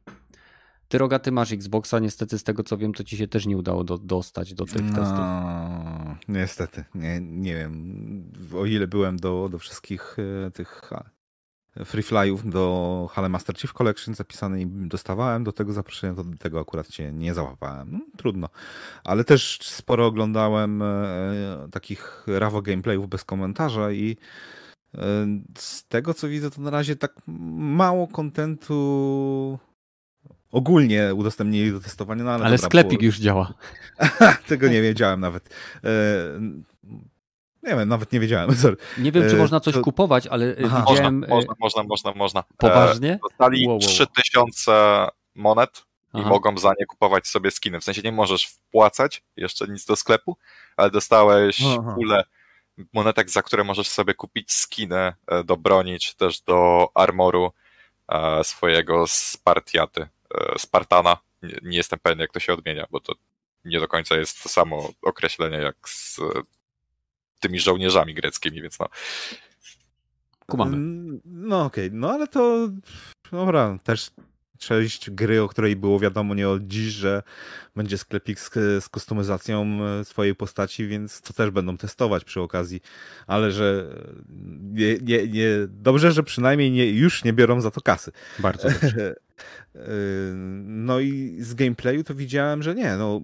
Ty Roga, ty masz Xboxa, niestety z tego co wiem, to ci się też nie udało do, dostać do tych no, testów. Niestety, nie, nie wiem. O ile byłem do, do wszystkich e, tych Free Flyów do Hale Master Chief Collection zapisany i dostawałem do tego zaproszenia, to do tego akurat się nie załapałem. No, trudno. Ale też sporo oglądałem e, takich rawo gameplayów bez komentarza i e, z tego co widzę, to na razie tak mało kontentu ogólnie udostępnili do testowania. No ale, ale dobra, sklepik już działa. tego nie wiedziałem nawet. E, nie wiem, nawet nie wiedziałem. Sorry. Nie wiem, czy e, można coś to... kupować, ale Aha. widziałem... Można, można, można, można. Poważnie? Dostali wow, wow. 3000 monet Aha. i mogą za nie kupować sobie skiny. W sensie nie możesz wpłacać jeszcze nic do sklepu, ale dostałeś Aha. pulę monetek, za które możesz sobie kupić skiny e, do broni, czy też do armoru e, swojego Spartiaty, Spartana. Nie, nie jestem pewien, jak to się odmienia, bo to nie do końca jest to samo określenie jak z tymi żołnierzami greckimi, więc no. Kumamy. No okej, okay. no ale to dobra, też część gry, o której było wiadomo nie od dziś, że będzie sklepik z, z kustomizacją e, swojej postaci, więc to też będą testować przy okazji, ale że nie, nie, nie, dobrze, że przynajmniej nie, już nie biorą za to kasy. Bardzo dobrze. E, no i z gameplayu to widziałem, że nie, no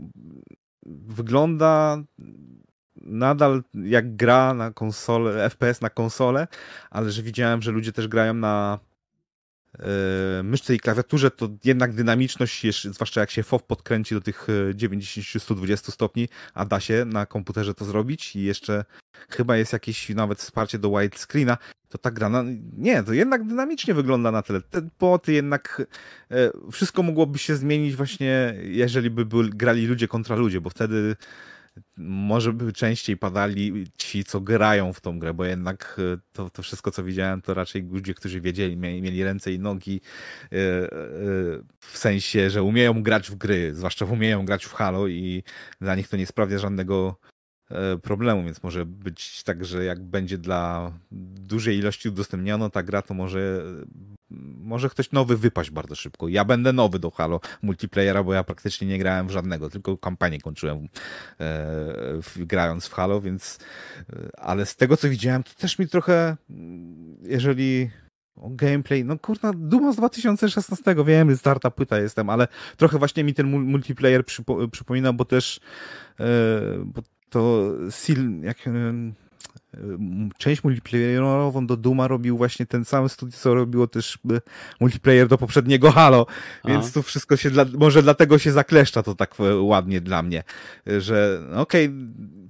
wygląda nadal jak gra na konsolę, FPS na konsolę, ale że widziałem, że ludzie też grają na yy, myszce i klawiaturze, to jednak dynamiczność, jeszcze, zwłaszcza jak się FOW podkręci do tych 90-120 e, stopni, a da się na komputerze to zrobić i jeszcze chyba jest jakieś nawet wsparcie do widescreena, to ta gra, nie, to jednak dynamicznie wygląda na tyle. Te boty jednak, e, wszystko mogłoby się zmienić właśnie, jeżeli by byli, grali ludzie kontra ludzie, bo wtedy może by częściej padali ci, co grają w tą grę, bo jednak e, to, to wszystko, co widziałem, to raczej ludzie, którzy wiedzieli, mieli, mieli ręce i nogi, e, e, w sensie, że umieją grać w gry, zwłaszcza umieją grać w Halo i dla nich to nie sprawia żadnego problemu, więc może być tak, że jak będzie dla dużej ilości udostępniano ta gra, to może może ktoś nowy wypaść bardzo szybko. Ja będę nowy do Halo multiplayera, bo ja praktycznie nie grałem w żadnego, tylko kampanię kończyłem e, grając w Halo, więc e, ale z tego co widziałem, to też mi trochę jeżeli o gameplay, no kurna, Duma z 2016, wiem, starta płyta jestem, ale trochę właśnie mi ten multiplayer przypo, przypomina, bo też e, bo to Sil, jak część multiplayerową do Duma robił właśnie ten sam studio, co robiło też e, multiplayer do poprzedniego Halo, więc to wszystko się, dla, może dlatego się zakleszcza to tak e, ładnie dla mnie, że okej, okay,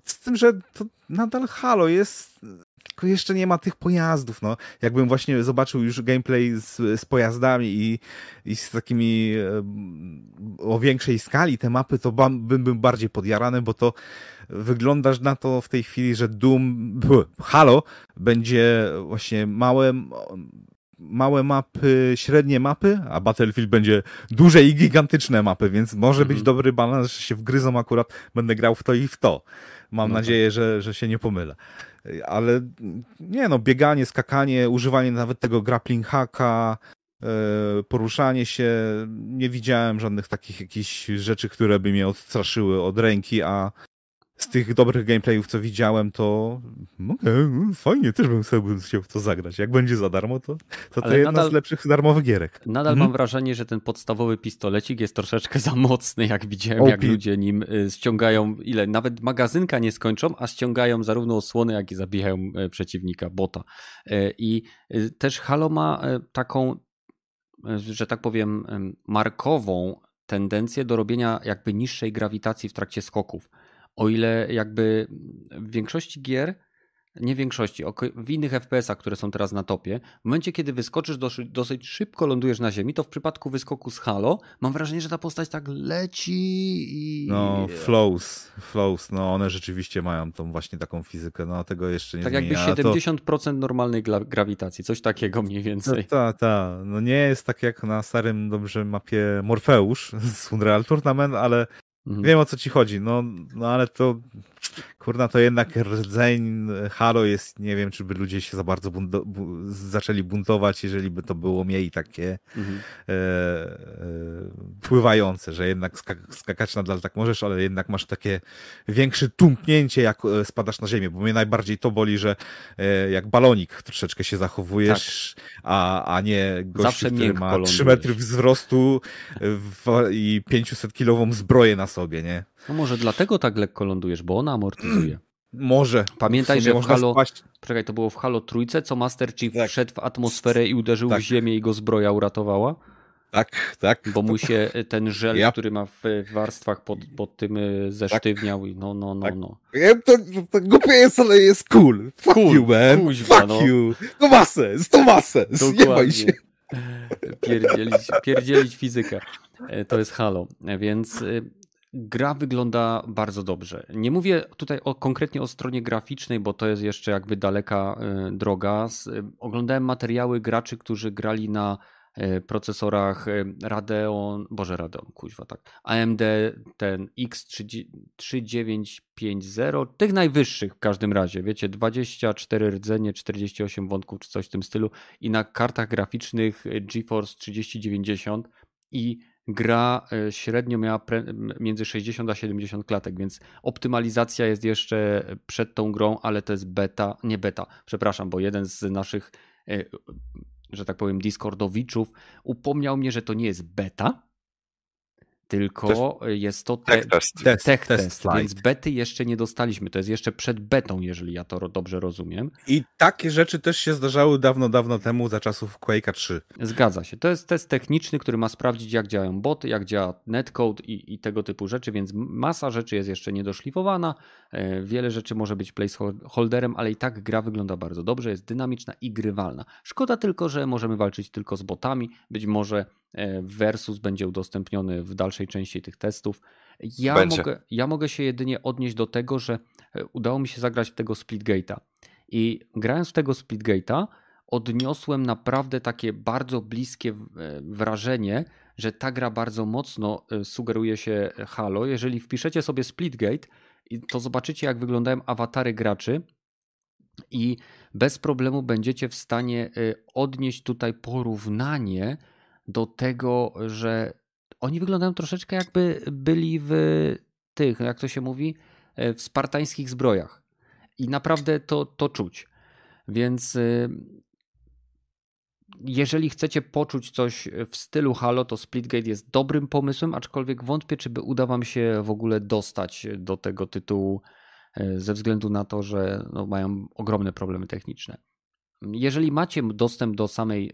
z tym, że to nadal Halo jest tylko jeszcze nie ma tych pojazdów, no. Jakbym właśnie zobaczył już gameplay z, z pojazdami i, i z takimi o większej skali te mapy, to bym był bardziej podjarany, bo to wyglądasz na to w tej chwili, że Doom, Halo będzie właśnie małe małe mapy, średnie mapy, a Battlefield będzie duże i gigantyczne mapy, więc może być mhm. dobry balans, że się wgryzą akurat, będę grał w to i w to. Mam no nadzieję, tak. że, że się nie pomylę. Ale nie no, bieganie, skakanie, używanie nawet tego grappling hacka, e, poruszanie się, nie widziałem żadnych takich jakichś rzeczy, które by mnie odstraszyły od ręki, a z tych dobrych gameplayów, co widziałem, to okay, fajnie, też bym sobie chciał w to zagrać. Jak będzie za darmo, to to, to jedna nadal, z lepszych darmowych gierek. Nadal mhm. mam wrażenie, że ten podstawowy pistolecik jest troszeczkę za mocny, jak widziałem, jak ludzie nim y, ściągają, ile, nawet magazynka nie skończą, a ściągają zarówno osłony, jak i zabijają y, przeciwnika, bota. Y, I też Halo ma taką, że tak powiem, markową tendencję do robienia jakby niższej grawitacji w trakcie skoków. O ile jakby w większości gier, nie większości, w innych FPS-ach, które są teraz na topie, w momencie, kiedy wyskoczysz dosyć, szybko, lądujesz na ziemi, to w przypadku wyskoku z Halo mam wrażenie, że ta postać tak leci i... No, flows, flows, no one rzeczywiście mają tą właśnie taką fizykę, no tego jeszcze nie Tak jakby 70% to... normalnej grawitacji, coś takiego mniej więcej. Tak, tak, ta. no nie jest tak jak na starym dobrze mapie Morfeusz z Unreal Tournament, ale Mhm. Wiem o co ci chodzi, no, no ale to kurna, to jednak rdzeń Halo jest, nie wiem, czy by ludzie się za bardzo bunto, bu, zaczęli buntować, jeżeli by to było mniej takie mhm. e, e, pływające, że jednak skak skakać nadal tak możesz, ale jednak masz takie większe tąpnięcie, jak e, spadasz na ziemię, bo mnie najbardziej to boli, że e, jak balonik troszeczkę się zachowujesz, tak. a, a nie gościu, który ma 3 metry wzrostu w, i 500 kilową zbroję na sobie, nie? No może dlatego tak lekko lądujesz, bo ona amortyzuje. Może. Pamiętaj, że w Halo. Spaść. Czekaj, to było w Halo trójce, co Master Chief tak. wszedł w atmosferę i uderzył tak. w ziemię i go zbroja uratowała? Tak, tak. Bo mu się ten żel, ja. który ma w warstwach pod, pod tym y, zesztywniał tak. i no, no, no, tak. no. To, to głupie jest, ale jest cool. Fuck cool. you, man. Kuźwa, Fuck no. you. To masę, to masę. Zjebaj się. Pierdzielić, pierdzielić fizykę. E, to jest Halo. Więc gra wygląda bardzo dobrze. Nie mówię tutaj o, konkretnie o stronie graficznej, bo to jest jeszcze jakby daleka y, droga. Y, oglądałem materiały graczy, którzy grali na y, procesorach Radeon, boże Radeon, kuźwa tak, AMD ten X3950, tych najwyższych w każdym razie, wiecie, 24 rdzenie, 48 wątków czy coś w tym stylu i na kartach graficznych GeForce 3090 i gra e, średnio miała między 60 a 70 klatek, więc optymalizacja jest jeszcze przed tą grą, ale to jest beta, nie beta, przepraszam, bo jeden z naszych, e, że tak powiem, Discordowiczów upomniał mnie, że to nie jest beta, tylko jest to te, tech test, tech test, test więc bety jeszcze nie dostaliśmy. To jest jeszcze przed betą, jeżeli ja to dobrze rozumiem. I takie rzeczy też się zdarzały dawno, dawno temu za czasów Quake'a 3. Zgadza się. To jest test techniczny, który ma sprawdzić, jak działają boty, jak działa netcode i, i tego typu rzeczy, więc masa rzeczy jest jeszcze niedoszlifowana. E, wiele rzeczy może być placeholderem, ale i tak gra wygląda bardzo dobrze, jest dynamiczna i grywalna. Szkoda tylko, że możemy walczyć tylko z botami. Być może versus będzie udostępniony w dalszej części tych testów. Ja, mogę, ja mogę się jedynie odnieść do tego, że e, udało mi się zagrać w tego Splitgate'a. I grając w tego Splitgate'a, odniosłem naprawdę takie bardzo bliskie e, wrażenie, że ta gra bardzo mocno sugeruje się Halo. Jeżeli wpiszecie sobie Splitgate, to zobaczycie, jak wyglądają awatary graczy. I bez problemu będziecie w stanie odnieść tutaj porównanie do tego, że oni wyglądają troszeczkę jakby byli w tych, jak to się mówi, e, w spartańskich zbrojach. I naprawdę to, to czuć. Więc y, jeżeli chcecie poczuć coś w stylu Halo, to Splitgate jest dobrym pomysłem, aczkolwiek wątpię, czy by uda wam się w ogóle dostać do tego tytułu e, ze względu na to, że no, mają ogromne problemy techniczne. Jeżeli macie dostęp do samej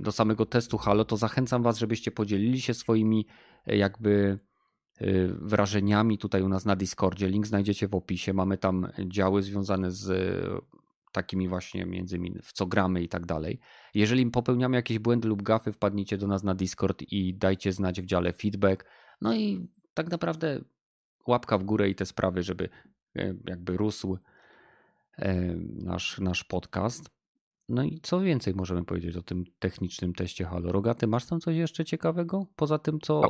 do samego testu Halo, to zachęcam Was, żebyście podzielili się swoimi e, jakby e, wrażeniami tutaj u nas na Discordzie. Link znajdziecie w opisie. Mamy tam działy związane z takimi właśnie między innymi w co gramy i tak dalej. Jeżeli popełniamy jakieś błędy lub gafy, wpadnijcie do nas na Discord i dajcie znać w dziale feedback. No i tak naprawdę łapka w górę i te sprawy, żeby e, jakby rósł e, nasz, nasz podcast. No i co więcej możemy powiedzieć o tym technicznym teście Halo? Rogaty, masz tam coś jeszcze ciekawego? Poza tym, co...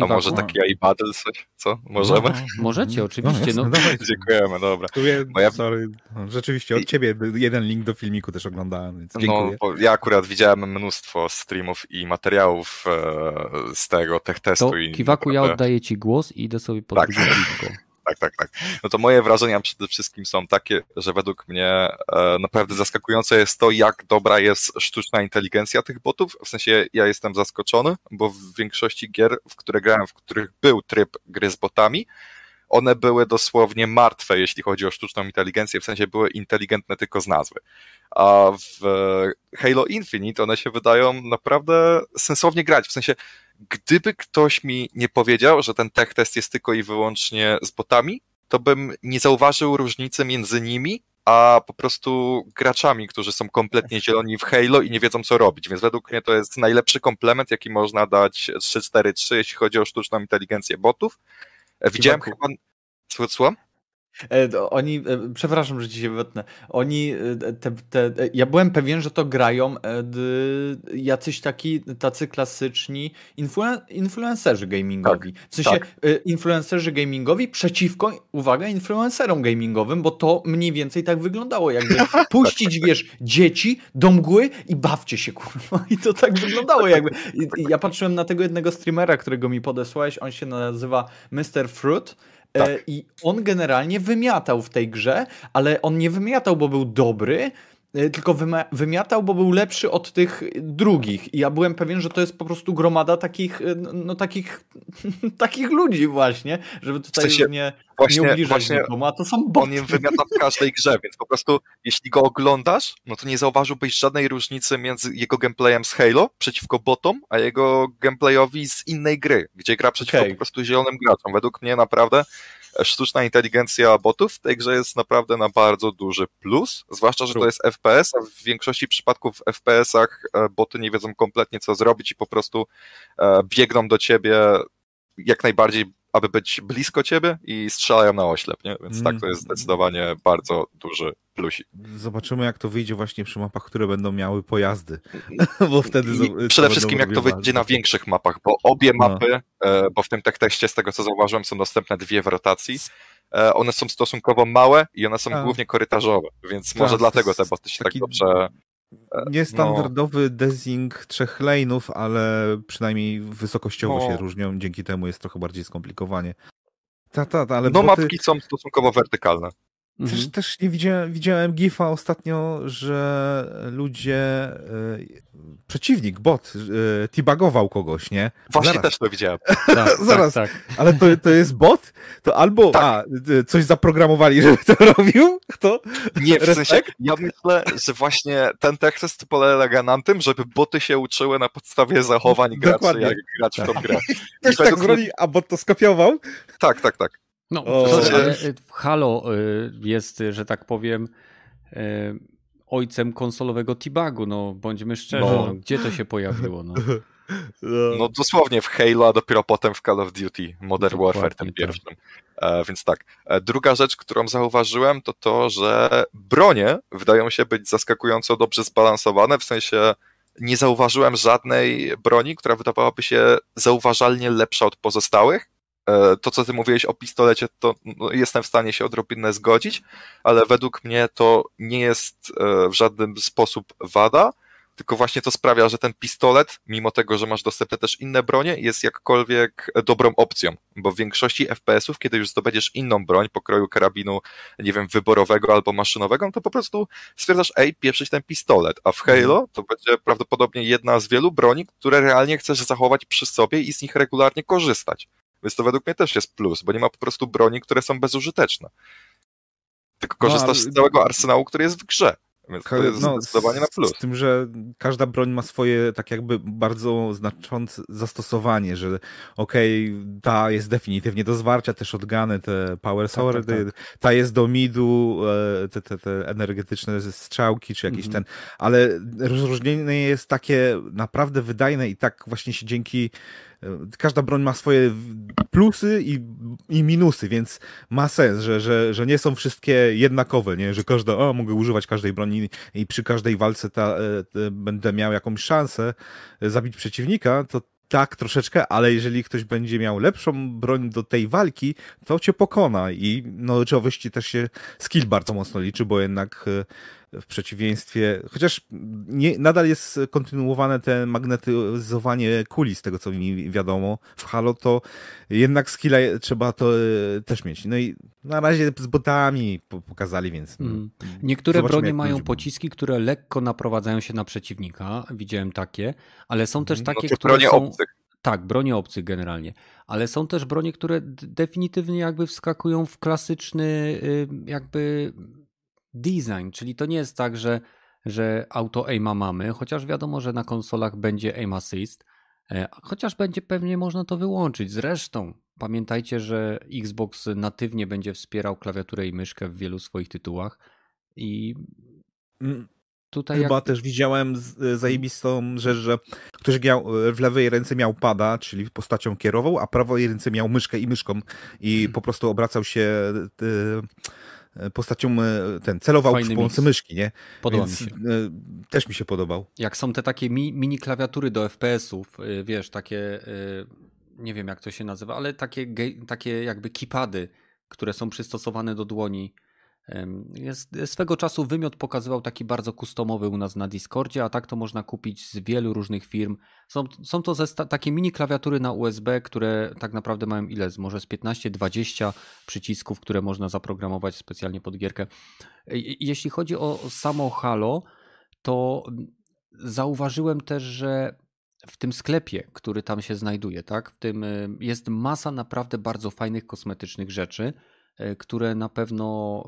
A może taki AI Battle coś? Co? Możemy? No, możecie, oczywiście. No, no. Dziękujemy, dobra. Ja... Sorry. No, rzeczywiście, od ciebie jeden link do filmiku też oglądałem, więc no, dziękuję. No, ja akurat widziałem mnóstwo streamów i materiałów e, z tego tech testu. To, Kiwaku, ja oddaję ci głos i idę sobie pod tak. tak, tak, tak. No to moje wrażenia przede wszystkim są takie, że według mnie e, naprawdę zaskakujące jest to, jak dobra jest sztuczna inteligencja tych botów. W sensie ja jestem zaskoczony, bo w większości gier, w które grałem, w których był tryb gry z botami, one były dosłownie martwe, jeśli chodzi o sztuczną inteligencję, w sensie były inteligentne tylko z nazwy. A w Halo Infinite one się wydają naprawdę sensownie grać, w sensie gdyby ktoś mi nie powiedział, że ten tech test jest tylko i wyłącznie z botami, to bym nie zauważył różnicy między nimi, a po prostu graczami, którzy są kompletnie zieloni w Halo i nie wiedzą co robić. Więc według mnie to jest najlepszy komplement, jaki można dać 3-4-3, jeśli chodzi o sztuczną inteligencję botów. Widziałem chyba. Słucham? E, oni, e, przepraszam, że ci się wetnę. Oni, e, te, te, ja byłem pewien, że to grają jacyś taki, tacy klasyczni influen, influencerzy gamingowi. Tak, w sensie tak. influencerzy gamingowi przeciwko, uwaga, influencerom gamingowym, bo to mniej więcej tak wyglądało, jakby puścić, wiesz, dzieci do mgły i bawcie się, kurwa. I to tak wyglądało jakby. Ja patrzyłem na tego jednego streamera, którego mi podesłałeś, on się nazywa Mr. Fruit tak. I on generalnie wymiatał w tej grze, ale on nie wymiatał, bo był dobry, e, tylko wymiatał, bo był lepszy od tych drugich. I ja byłem pewien, że to jest po prostu gromada takich, e, no takich, takich ludzi właśnie, żeby tutaj w sensie, nie, właśnie, nie ubliżać właśnie nikomu, a to są boty. On im wymiata w każdej grze, więc po prostu jeśli go oglądasz, no to nie zauważyłbyś żadnej różnicy między jego gameplayem z Halo przeciwko botom, a jego gameplayowi z innej gry, gdzie gra przeciwko okay. po prostu zielonym graczom. Według mnie naprawdę sztuczna inteligencja botów w tej grze jest naprawdę na bardzo duży plus, zwłaszcza, że to jest FPS, a w większości przypadków w FPS-ach e, boty nie wiedzą kompletnie co zrobić i po prostu e, biegną do ciebie jak najbardziej aby być blisko ciebie i strzelają na oślep, nie? Więc tak, to jest mm. zdecydowanie bardzo duży plusik. Zobaczymy, jak to wyjdzie właśnie przy mapach, które będą miały pojazdy, bo wtedy... I przede wszystkim, jak to wyjdzie na większych mapach, bo obie no. mapy, no. bo w tym tekście, z tego co zauważyłem, są dostępne dwie w rotacji, e, one są stosunkowo małe i one są a. głównie korytarzowe, więc tak, może dlatego te boty się tak taki... tak dobrze Niestandardowy no. desing trzech lane'ów, ale przynajmniej wysokościowo no. się różnią, dzięki temu jest trochę bardziej skomplikowanie. Ta, ta, ta, ale no boty... mapki są stosunkowo wertykalne. Też, mhm. też nie widziałem, widziałem gifa ostatnio, że ludzie, yy, przeciwnik, bot, yy, tibagował kogoś, nie? Właśnie Zaraz. też to widziałem. Tak, Zaraz, tak, tak. ale to, to jest bot? To albo tak. a, coś zaprogramowali, żeby to robił? Kto? Nie, w sensie, ja myślę, że właśnie ten tekst polega na tym, żeby boty się uczyły na podstawie zachowań graczy, Dokładnie. jak grać w tą grę. Ktoś tak zrobi, a bot to skopiował? Tak, tak, tak. No, o, ale w Halo y, jest, że tak powiem, y, ojcem konsolowego Tibagu, no bądźmy szczerzy, no. No, gdzie to się pojawiło? No. no dosłownie w Halo, a dopiero potem w Call of Duty Modern Dokładnie, Warfare, tym tak. pierwszym. E, więc tak. E, druga rzecz, którą zauważyłem, to to, że bronie wydają się być zaskakująco dobrze zbalansowane, w sensie nie zauważyłem żadnej broni, która wydawałaby się zauważalnie lepsza od pozostałych, to, co ty mówiłeś o pistolecie, to no, jestem w stanie się odrobinę zgodzić, ale według mnie to nie jest e, w żaden sposób wada, tylko właśnie to sprawia, że ten pistolet, mimo tego, że masz dostępne też inne bronie, jest jakkolwiek dobrą opcją, bo w większości FPS-ów, kiedy już zdobędziesz inną broń pokroju karabinu, nie wiem, wyborowego albo maszynowego, no to po prostu stwierdzasz, ej, pieprzyć ten pistolet, a w Halo mhm. to będzie prawdopodobnie jedna z wielu broni, które realnie chcesz zachować przy sobie i z nich regularnie korzystać. Więc to według mnie też jest plus, bo nie ma po prostu broni, które są bezużyteczne. Tylko no, korzystasz no, ale... z całego arsenału, który jest w grze. Więc to jest no, zdecydowanie na plus. Z tym, że każda broń ma swoje tak jakby bardzo znaczące zastosowanie, że okej, okay, ta jest definitywnie do zwarcia, te shotguny, te power swordy, tak, tak, tak. ta jest do midu, e, te, te, te energetyczne strzałki, czy jakiś mhm. ten, ale rozróżnienie jest takie naprawdę wydajne i tak właśnie się dzięki każda broń ma swoje plusy i, i minusy, więc ma sens, że, że, że nie są wszystkie jednakowe, nie? że każda, o, mogę używać każdej broni i przy każdej walce ta, e, będę miał jakąś szansę zabić przeciwnika, to tak, troszeczkę, ale jeżeli ktoś będzie miał lepszą broń do tej walki, to cię pokona i no oczywiście też się skill bardzo mocno liczy, bo jednak e, w przeciwieństwie, chociaż nie, nadal jest kontynuowane te magnetyzowanie kuli, z tego co mi wiadomo w Halo, to jednak skilla trzeba to e, też mieć. No i na razie z botami pokazali, więc... Mm. Niektóre bronie mają pociski, które lekko naprowadzają się na przeciwnika, widziałem takie, ale są też mhm. takie, no, które są... Obcych. Tak, bronie obcych generalnie. Ale są też bronie, które definitywnie jakby wskakują w klasyczny y, jakby design, czyli to nie jest tak, że, że auto aima mamy, chociaż wiadomo, że na konsolach będzie aim assist, e, chociaż będzie pewnie można to wyłączyć. Zresztą pamiętajcie, że Xbox natywnie będzie wspierał klawiaturę i myszkę w wielu swoich tytułach i mm, tutaj Chyba jak... też widziałem e, zajebistą rzecz, że ktoś miał, e, w lewej ręce miał pada, czyli postacią kierował, a prawej ręce miał myszkę i myszką i hmm. po prostu obracał się postacią e, ten celował Fajny przy pomocy myszki, nie? Podoba Więc, mi się. E, też mi się podobał. Jak są te takie mi, mini klawiatury do FPS-ów, e, wiesz, takie nie wiem jak to się nazywa, ale takie, takie jakby keypady, które są przystosowane do dłoni jest, swego czasu wymiot pokazywał taki bardzo kustomowy u nas na Discordzie, a tak to można kupić z wielu różnych firm. Są, są to takie mini klawiatury na USB, które tak naprawdę mają ile? Może z 15-20 przycisków, które można zaprogramować specjalnie pod gierkę. Jeśli chodzi o samo Halo, to zauważyłem też, że w tym sklepie, który tam się znajduje, tak, w tym jest masa naprawdę bardzo fajnych kosmetycznych rzeczy które na pewno,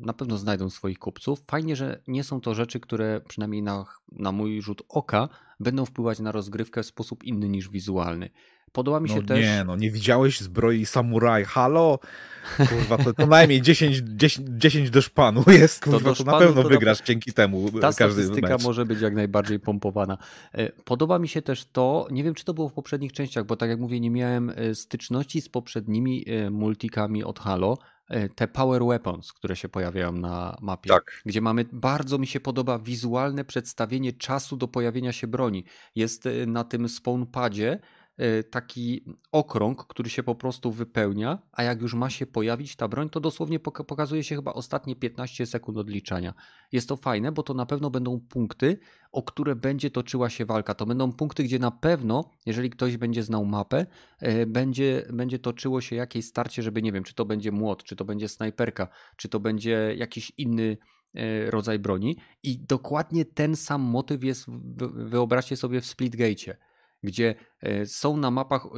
na pewno znajdą swoich kupców. Fajnie, że nie są to rzeczy, które przynajmniej na, na mój rzut oka będą wpływać na rozgrywkę w sposób inny niż wizualny. Podoba mi się no też. Nie, no nie widziałeś zbroi samuraj. Halo? Kurwa, to, to najmniej 10, 10, 10 do szpanu jest, kurwa, to, to na pewno to wygrasz na... dzięki temu. Ta każdy statystyka mecz. może być jak najbardziej pompowana. E, podoba mi się też to, nie wiem czy to było w poprzednich częściach, bo tak jak mówię, nie miałem e, styczności z poprzednimi e, multikami od Halo, te power weapons, które się pojawiają na mapie, tak. gdzie mamy, bardzo mi się podoba wizualne przedstawienie czasu do pojawienia się broni. Jest na tym spawnpadzie E, taki okrąg, który się po prostu wypełnia, a jak już ma się pojawić ta broń, to dosłownie pokazuje się chyba ostatnie 15 sekund odliczania. Jest to fajne, bo to na pewno będą punkty, o które będzie toczyła się walka. To będą punkty, gdzie na pewno, jeżeli ktoś będzie znał mapę, e, będzie, będzie toczyło się jakieś starcie, żeby nie wiem, czy to będzie młot, czy to będzie snajperka, czy to będzie jakiś inny e, rodzaj broni. I dokładnie ten sam motyw jest, wyobraźcie sobie, w Splitgate gdzie e, są na mapach e,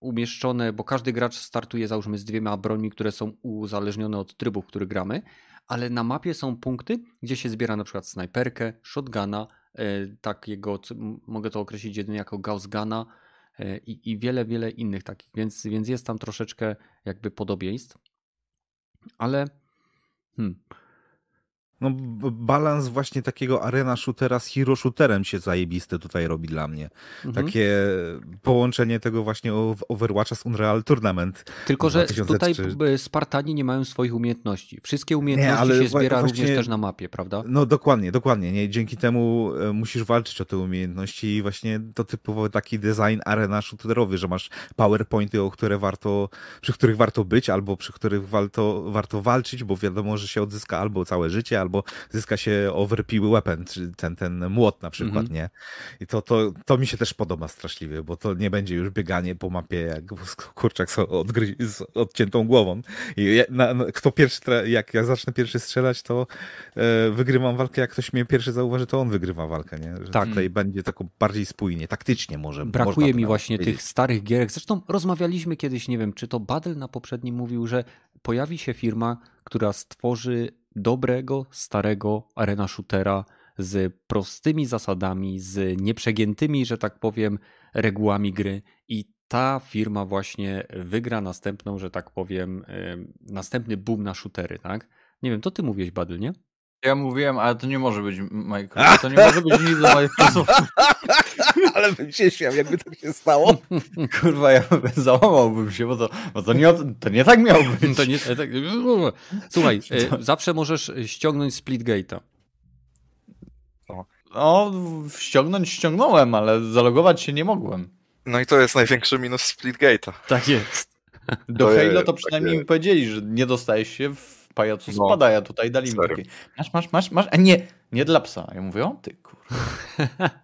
umieszczone, bo każdy gracz startuje załóżmy z dwiema brońmi, które są uzależnione od trybu, w który gramy, ale na mapie są punkty, gdzie się zbiera na przykład snajperkę, shotguna, e, takiego, mogę to określić jedynie jako gaussguna i, i wiele, wiele innych takich, więc, więc jest tam troszeczkę jakby podobieństw, ale hmm, no, balans właśnie takiego arena shootera z hero shooterem się zajebiste tutaj robi dla mnie. Mhm. Takie połączenie tego właśnie Overwatcha z Unreal Tournament. Tylko, że 2003. tutaj Spartani nie mają swoich umiejętności. Wszystkie umiejętności nie, się zbiera właśnie, również też na mapie, prawda? No dokładnie, dokładnie. Nie? Dzięki temu e, musisz walczyć o te umiejętności i właśnie to typowo taki design arena shooterowy, że masz powerpointy, o które warto, przy których warto być, albo przy których warto, warto walczyć, bo wiadomo, że się odzyska albo całe życie, albo albo zyska się overpiły weapon, czyli ten, ten młot na przykład, -hmm. nie? I to, to, to mi się też podoba straszliwie, bo to nie będzie już bieganie po mapie jak kurczak z, z odciętą głową. I na, na, kto pierwszy, jak ja zacznę pierwszy strzelać, to e, wygrywam walkę, jak ktoś mnie pierwszy zauważy, to on wygrywa walkę, nie? Że tak. tutaj będzie tako bardziej spójnie, taktycznie może. Brakuje mi właśnie powiedzieć. tych starych gierek. Zresztą rozmawialiśmy kiedyś, nie wiem, czy to Badel na poprzednim mówił, że pojawi się firma, która stworzy dobrego, starego arena shootera z prostymi zasadami, z nieprzegiętymi, że tak powiem, regułami gry i ta firma właśnie wygra następną, że tak powiem, następny boom na shootery, tak? Nie wiem, to ty mówiłeś, Badyl, nie? Ja mówiłem, ale to nie może być Microsoft. To nie może być nic do Microsoftu. ale bym się śmiał, jakby tak się stało. Kurwa, ja załamałbym się, bo to, bo to, nie, to nie tak miało być. To nie, tak, słuchaj, e, zawsze możesz ściągnąć Splitgate'a. No, ściągnąć ściągnąłem, ale zalogować się nie mogłem. No i to jest największy minus Splitgate'a. Tak jest. Do to Halo to przynajmniej mi powiedzieli, że nie dostajesz się w pajacu no, spada, ja tutaj dali mi takie, masz, masz, masz, masz, a nie, nie dla psa. Ja mówię, o ty kurwa.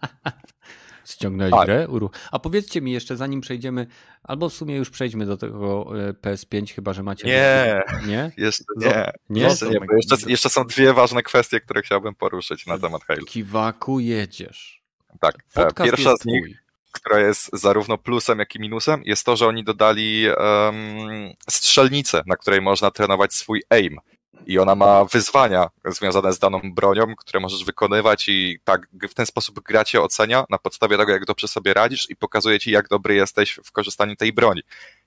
Ściągnąłeś tak. grę? Uru. A powiedzcie mi jeszcze, zanim przejdziemy, albo w sumie już przejdźmy do tego e, PS5, chyba że macie. Nie, nie? Jeszcze nie. nie? Jeszcze, nie jeszcze, jeszcze, są dwie ważne kwestie, które chciałbym poruszyć na temat Halo. Kiwaku jedziesz. Tak. E, Podcast Pierwsza z nich, twój. Która jest zarówno plusem, jak i minusem, jest to, że oni dodali um, strzelnicę, na której można trenować swój aim i ona ma wyzwania związane z daną bronią, które możesz wykonywać i tak w ten sposób gra cię ocenia na podstawie tego, jak dobrze sobie radzisz i pokazuje ci, jak dobry jesteś w korzystaniu tej broni.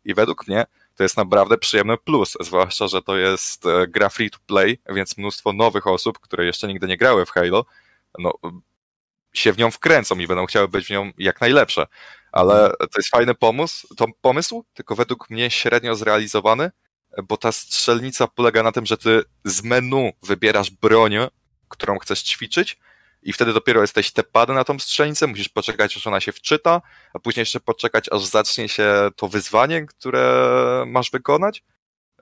I według mnie to jest naprawdę przyjemny plus, zwłaszcza, że to jest e, gra free to play, więc mnóstwo nowych osób, które jeszcze nigdy nie grały w Halo, no, się w nią wkręcą i będą chciały być w nią jak najlepsze. Ale to jest fajny pomysł, to pomysł, tylko według mnie średnio zrealizowany bo ta strzelnica polega na tym, że ty z menu wybierasz broń, którą chcesz ćwiczyć i wtedy dopiero jesteś tepany na tą strzelnicę, musisz poczekać, aż ona się wczyta, a później jeszcze poczekać, aż zacznie się to wyzwanie, które masz wykonać,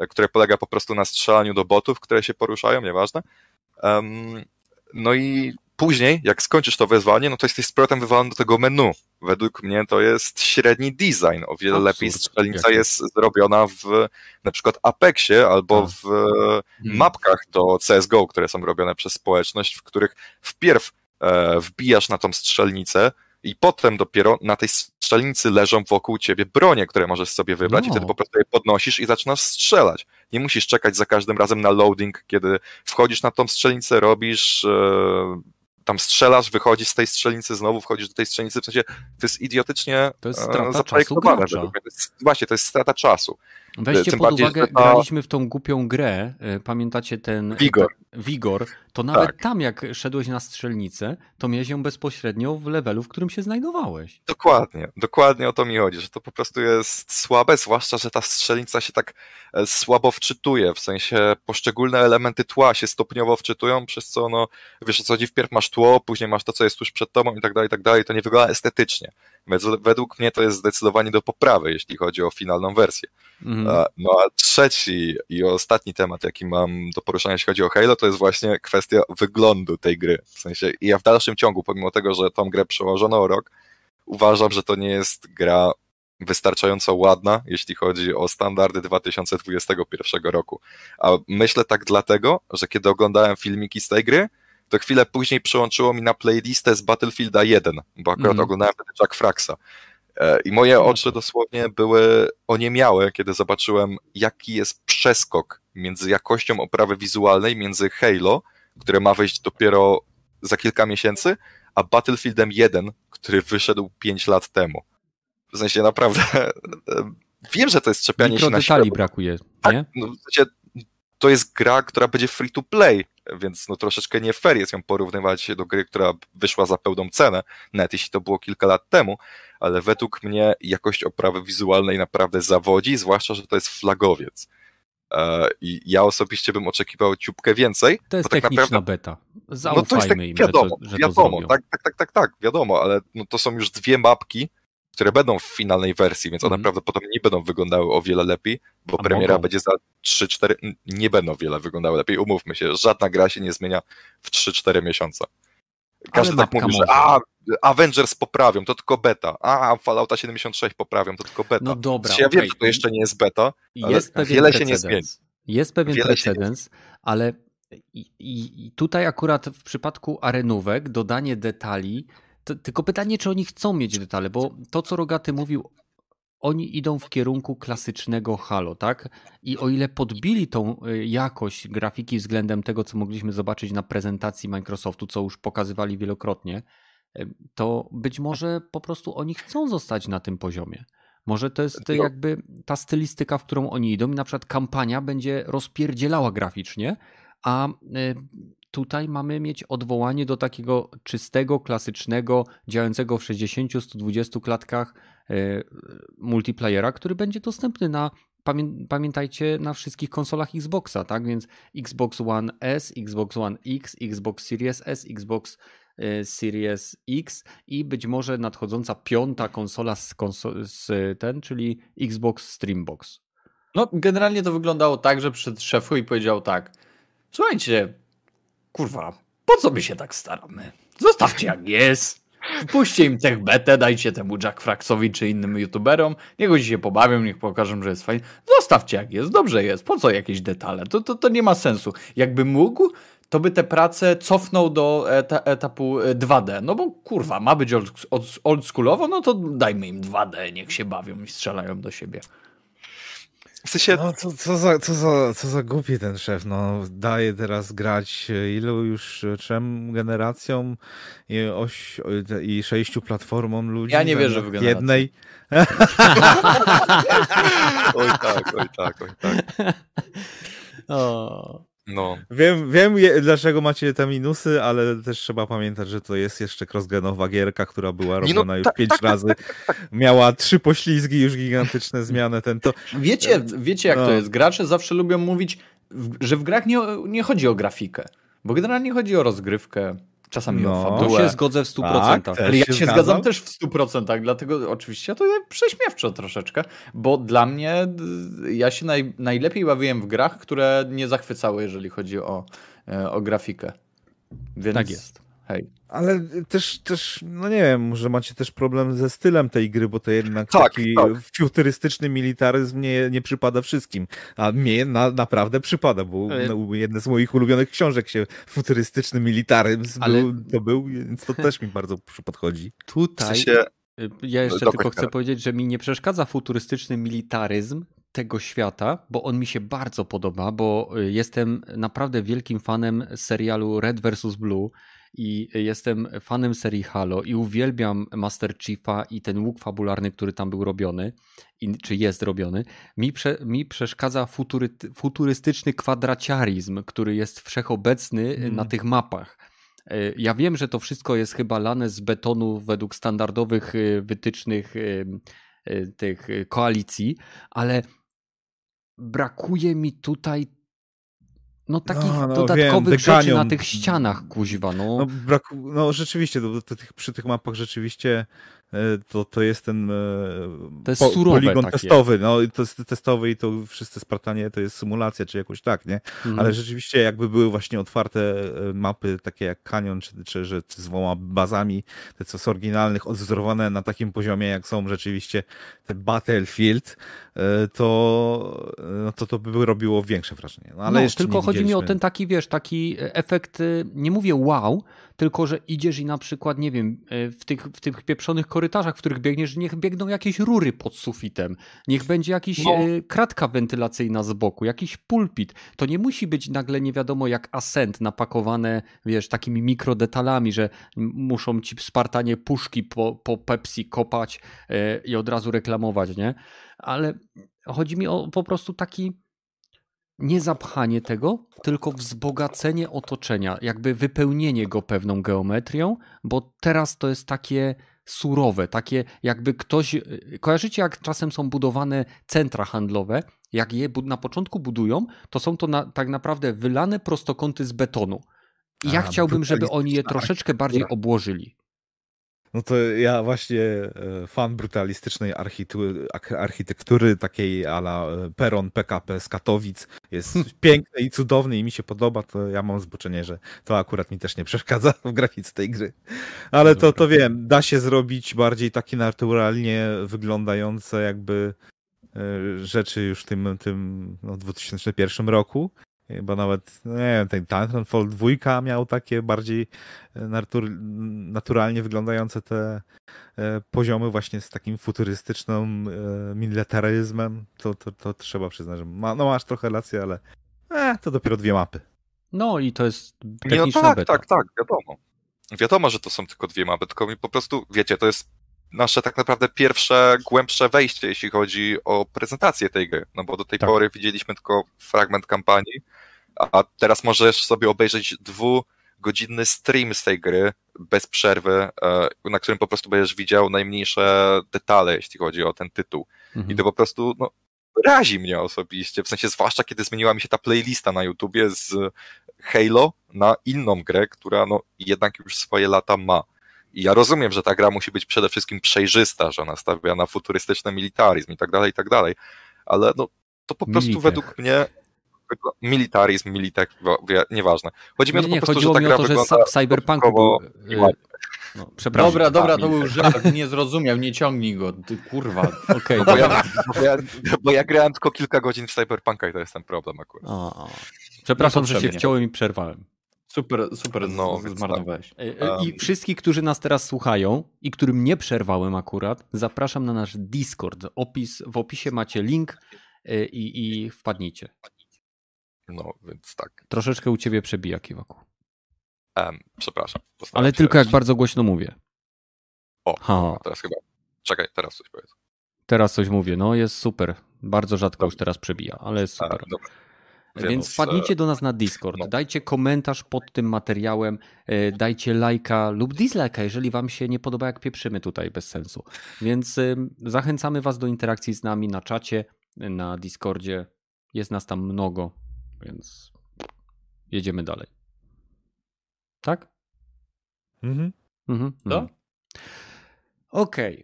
które polega po prostu na strzelaniu do botów, które się poruszają, nieważne. Um, no i później, jak skończysz to wyzwanie, no to jesteś z powrotem wywalony do tego menu. Według mnie to jest średni design. O wiele Absurd. lepiej strzelnica jest zrobiona w na przykład Apexie albo w hmm. mapkach do CSGO, które są robione przez społeczność, w których wpierw e, wbijasz na tą strzelnicę, i potem dopiero na tej strzelnicy leżą wokół ciebie bronie, które możesz sobie wybrać no. i wtedy po prostu je podnosisz i zaczynasz strzelać. Nie musisz czekać za każdym razem na loading, kiedy wchodzisz na tą strzelnicę, robisz e, tam strzelasz, wychodzisz z tej strzelnicy, znowu wchodzisz do tej strzelnicy, w sensie to jest idiotycznie to jest strata czasu gracza. Właśnie, to jest strata czasu. Weźcie Tym pod bardziej, uwagę, ta... graliśmy w tą głupią grę, e, pamiętacie ten... Wigor. Wigor, to nawet tak. tam jak szedłeś na strzelnicę, to miałeś ją bezpośrednio w levelu, w którym się znajdowałeś. Dokładnie, dokładnie o to mi chodzi, że to po prostu jest słabe, zwłaszcza, że ta strzelnica się tak e, słabo wczytuje, w sensie poszczególne elementy tła się stopniowo wczytują, przez co no, wiesz o co chodzi, wpierw masz tło, później masz to, co jest tuż przed tobą i tak dalej, i tak dalej, to nie wygląda estetycznie. Według mnie to jest zdecydowanie do poprawy, jeśli chodzi o finalną wersję. Mhm. No a trzeci i ostatni temat, jaki mam do poruszenia, jeśli chodzi o Halo, to jest właśnie kwestia wyglądu tej gry. W sensie, ja w dalszym ciągu, pomimo tego, że tą grę przełożono o rok, uważam, że to nie jest gra wystarczająco ładna, jeśli chodzi o standardy 2021 roku. A myślę tak dlatego, że kiedy oglądałem filmiki z tej gry, to chwilę później przyłączyło mi na playlistę z Battlefielda 1, bo akurat mm. oglądałem wtedy Jack Fraxa. E, I moje oczy dosłownie były oniemiałe, kiedy zobaczyłem, jaki jest przeskok między jakością oprawy wizualnej, między Halo, które ma wyjść dopiero za kilka miesięcy, a Battlefieldem 1, który wyszedł 5 lat temu. W sensie naprawdę e, wiem, że to jest czepianie się na detali brakuje, tak, nie? No, w sensie, to jest gra, która będzie free to play, więc no troszeczkę nie fair jest ją porównywać do gry, która wyszła za pełną cenę, nawet jeśli to było kilka lat temu, ale według mnie jakość oprawy wizualnej naprawdę zawodzi, zwłaszcza, że to jest flagowiec. E, I ja osobiście bym oczekiwał ciupkę więcej. To jest tak techniczna naprawdę, beta. Zaufajmy no to jest tak, im, wiadomo, że to, że wiadomo, tak, tak, tak, tak, tak, wiadomo, ale no to są już dwie mapki, które będą w finalnej wersji, więc one mm. prawdopodobnie nie będą wyglądały o wiele lepiej, bo A premiera mogą. będzie za 3-4, nie będą wiele wyglądały lepiej, umówmy się, żadna gra się nie zmienia w 3-4 miesiące. Każdy tak mówi, może. że a, Avengers poprawią, to tylko beta, a Fallouta 76 poprawią, to tylko beta. No dobra, Ja okay. wiem, że to jeszcze nie jest beta, jest ale wiele precedens. się nie zmieni. Jest pewien wiele precedens, ale i, i, tutaj akurat w przypadku arenówek dodanie detali to, tylko pytanie, czy oni chcą mieć detale, bo to, co Rogaty mówił oni idą w kierunku klasycznego Halo, tak? I o ile podbili tą y, jakość grafiki względem tego, co mogliśmy zobaczyć na prezentacji Microsoftu, co już pokazywali wielokrotnie, y, to być może po prostu oni chcą zostać na tym poziomie. Może to jest jakby ta stylistyka, w którą oni idą i na przykład kampania będzie rozpierdzielała graficznie, a y, tutaj mamy mieć odwołanie do takiego czystego, klasycznego, działającego w 60-120 klatkach e, multiplayera, który będzie dostępny na pamiętajcie na wszystkich konsolach Xboxa, tak? Więc Xbox One S, Xbox One X, Xbox Series S, Xbox e, Series X i być może nadchodząca piąta konsola z, z ten, czyli Xbox Streambox. No, generalnie to wyglądało tak, że przed szefu i powiedział tak: Słuchajcie, kurwa, po co my się tak staramy? Zostawcie jak jest. Wpuśćcie im tech betę, dajcie temu Jack Fraxowi czy innym youtuberom, niech oni się pobawią, niech pokażą, że jest fajnie. Zostawcie jak jest, dobrze jest, po co jakieś detale? To, to, to nie ma sensu. Jakby mógł, to by te prace cofnął do eta, etapu 2D. E, no bo kurwa, ma być oldschoolowo, no to dajmy im 2D, niech się bawią i strzelają do siebie. W sensie... No, co, co, za, co, za, co za głupi ten szef, no daje teraz grać e, ilu już e, trzem generacjom i, oś, i sześciu platformom ludzi. Ja nie wierzę w generację. jednej. oj tak, oj tak, oj tak. O. No. Wiem, wiem dlaczego macie te minusy, ale też trzeba pamiętać, że to jest jeszcze crossgenowa gierka, która była no, robiona no, już tak, pięć tak, razy. Tak, tak, Miała trzy poślizgi, już gigantyczne zmiany. Ten to... Wiecie, wiecie jak no. to jest. Gracze zawsze lubią mówić, że w grach nie, nie chodzi o grafikę, bo generalnie chodzi o rozgrywkę, Czasami no, o fabułę. Tu się zgodzę w 100%. Tak, Ale ja się, się zgadzam też w 100%, dlatego oczywiście to jest prześmiewczo troszeczkę, bo dla mnie ja się naj, najlepiej bawiłem w grach, które nie zachwycały, jeżeli chodzi o, e, o grafikę. Więc, tak jest. Hej. Ale też, też, no nie wiem, może macie też problem ze stylem tej gry, bo to jednak tak, taki tak. futurystyczny militaryzm nie, nie przypada wszystkim. A mnie na, naprawdę przypada, bo Ale... no, jedna z moich ulubionych książek się futurystyczny militaryzm Ale... był, to był, więc to też mi bardzo podchodzi. Tutaj w sensie... Y, ja jeszcze no, tylko chcę powiedzieć, że mi nie przeszkadza futurystyczny militaryzm tego świata, bo on mi się bardzo podoba, bo y, jestem naprawdę wielkim fanem serialu Red vs. Blue i jestem fanem serii Halo i uwielbiam Master Chiefa i ten łuk fabularny, który tam był robiony, czy jest robiony. Mi, prze, mi przeszkadza futury, futurystyczny kwadraciarizm, który jest wszechobecny mm. na tych mapach. E, ja wiem, że to wszystko jest chyba lane z betonu według standardowych e, wytycznych e, tych koalicji, ale brakuje mi tutaj no takich no, no, dodatkowych wiem, rzeczy na tych ścianach, kuźwa, no. No, braku, no rzeczywiście, to, to, to, przy tych mapach rzeczywiście to, to jest ten e, to jest po, poligon takie. testowy, no to jest testowy i to wszyscy Spartanie to jest symulacja, czy jakoś tak, nie? Mhm. Ale rzeczywiście jakby były właśnie otwarte e, mapy takie jak Canyon, czy, czy, czy, z dwoma bazami, te co z oryginalnych, odwzorowane na takim poziomie, jak są rzeczywiście te Battlefield, to, no to to by robiło większe wrażenie. No, ale no, tylko chodzi mi o ten taki, wiesz, taki efekt, nie mówię wow, tylko że idziesz i na przykład, nie wiem, e, w tych, w tych pieprzonych korytarzach, w których biegniesz, niech biegną jakieś rury pod sufitem, niech będzie jakaś no. E, kratka wentylacyjna z boku, jakiś pulpit. To nie musi być nagle nie wiadomo jak ascent napakowane, wiesz, takimi mikrodetalami, że muszą ci Spartanie puszki po, po Pepsi kopać e, i od razu reklamować, nie? Ale chodzi mi o po prostu taki nie zapchanie tego, tylko wzbogacenie otoczenia, jakby wypełnienie go pewną geometrią, bo teraz to jest takie surowe, takie jakby ktoś. Kojarzycie, jak czasem są budowane centra handlowe? Jak je na początku budują, to są to na, tak naprawdę wylane prostokąty z betonu. I ja A, chciałbym, żeby oni je troszeczkę bardziej obłożyli. No to ja właśnie e, fan brutalistycznej architektury, takiej ala e, Peron PKP z Katowic. Jest piękny i cudowny i mi się podoba, to ja mam zboczenie, że to akurat mi też nie przeszkadza w grafice tej gry. Ale to, to wiem, da się zrobić bardziej takie naturalnie wyglądające jakby e, rzeczy już w tym, tym no, 2001 roku Chyba nawet, no nie wiem, ten Titanfall 2 miał takie bardziej e, natur, naturalnie wyglądające te e, poziomy właśnie z takim futurystycznym e, militaryzmem. To, to, to trzeba przyznać, że ma, no masz trochę rację, ale e, to dopiero dwie mapy. No i to jest Nie, no techniczna tak, beta. tak, tak, wiadomo. Wiadomo, że to są tylko dwie mapy, tylko mi po prostu, wiecie, to jest nasze tak naprawdę pierwsze, głębsze wejście, jeśli chodzi o prezentację tej gry, no bo do tej Tak. pory widzieliśmy tylko fragment kampanii, a teraz możesz sobie obejrzeć dwugodzinny stream z tej gry bez przerwy, e, na którym po prostu będziesz widział najmniejsze detale, jeśli chodzi o ten tytuł. Mhm. I to po prostu, no, razi mnie osobiście, w sensie zwłaszcza kiedy zmieniła mi się ta playlista na YouTubie z Halo na inną grę, która no jednak już swoje lata ma. I ja rozumiem, że ta gra musi być przede wszystkim przejrzysta, że ona stawia na futurystyczny militaryzm i tak dalej, i tak dalej, ale no to po prostu Militech. według mnie militaryzm, wie- nieważne. Chodzi mi o to nie, po prostu, że ta mi gra o to, że wygląda stosunkowo był... ładnie. No, przepraszam. Dobra, dobra, to był żart, nie zrozumiał, nie ciągnij go, ty kurwa. Okej, Bo ja, bo, ja, bo ja grałem tylko kilka godzin w Cyberpunka i to jest ten problem akurat. O. Przepraszam, że się wciąłem i przerwałem. Super, super No, zmarnowałeś. Um. I wszystkich, którzy nas teraz słuchają i którym nie przerwałem akurat, zapraszam na nasz Discord. Opis, w opisie macie link e, i, i wpadnijcie. No, więc tak. Troszeczkę u ciebie przebija kiwaku. Em, przepraszam. Ale tylko jak bardzo głośno mówię. O, Ha, teraz chyba. Czekaj, teraz coś powiedz. teraz coś mówię. No jest super. Bardzo rzadko już teraz przebija, ale jest A, super. dobra. Więc Więc, wpadnijcie do nas na Discord, no. dajcie komentarz pod tym materiałem, e, dajcie lajka lub dislajka, jeżeli wam się nie podoba, jak pieprzymy tutaj bez sensu. Więc zachęcamy was do interakcji z nami na czacie, na Discordzie. Jest nas tam mnogo, więc jedziemy dalej. Tak? Mhm. Mhm. Mhm. Okej,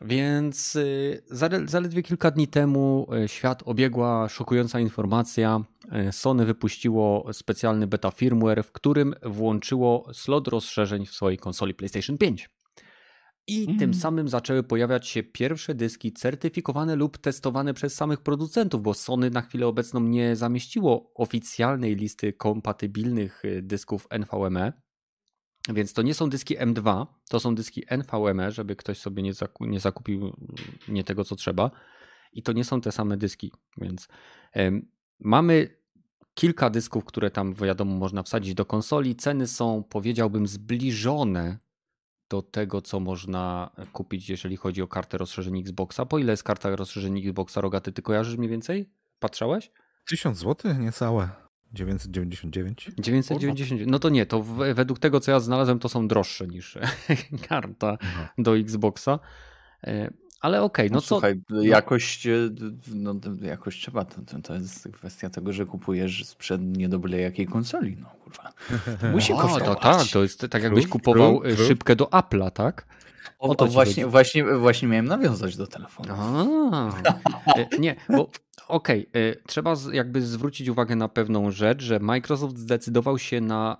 więc y, zale- zaledwie kilka dni temu y, świat obiegła szokująca informacja. Y, Sony wypuściło specjalny beta firmware, w którym włączyło slot rozszerzeń w swojej konsoli PlayStation 5. I Mm. tym samym zaczęły pojawiać się pierwsze dyski certyfikowane lub testowane przez samych producentów, bo Sony na chwilę obecną nie zamieściło oficjalnej listy kompatybilnych dysków NVMe. Więc to nie są dyski M2, to są dyski NVMe, żeby ktoś sobie nie, zaku- nie zakupił mm, nie tego, co trzeba. I to nie są te same dyski. Więc em, mamy kilka dysków, które tam wiadomo można wsadzić do konsoli. Ceny są, powiedziałbym, zbliżone do tego, co można kupić, jeżeli chodzi o kartę rozszerzeń Xboxa. Po ile jest karta rozszerzeń Xboxa Rogaty? Ty kojarzysz mniej więcej? Patrzałeś? 1000 zł? Niecałe. 999? 990. No to nie, to w, według tego, co ja znalazłem, to są droższe niż karta Aha. do Xboxa. E, Ale okej, no No co? słuchaj, jakość, e, no, jakość trzeba, to, to, to jest kwestia tego, że kupujesz sprzed nie do byle jakiej konsoli, no kurwa. Musi O, kosztować. to tak, to jest tak jakbyś kupował true, e, true. szybkę do Apple'a, tak? O, o to właśnie, chodzi. właśnie, właśnie miałem nawiązać do telefonu. E, nie, bo okej, e, trzeba z- jakby zwrócić uwagę na pewną rzecz, że Microsoft zdecydował się na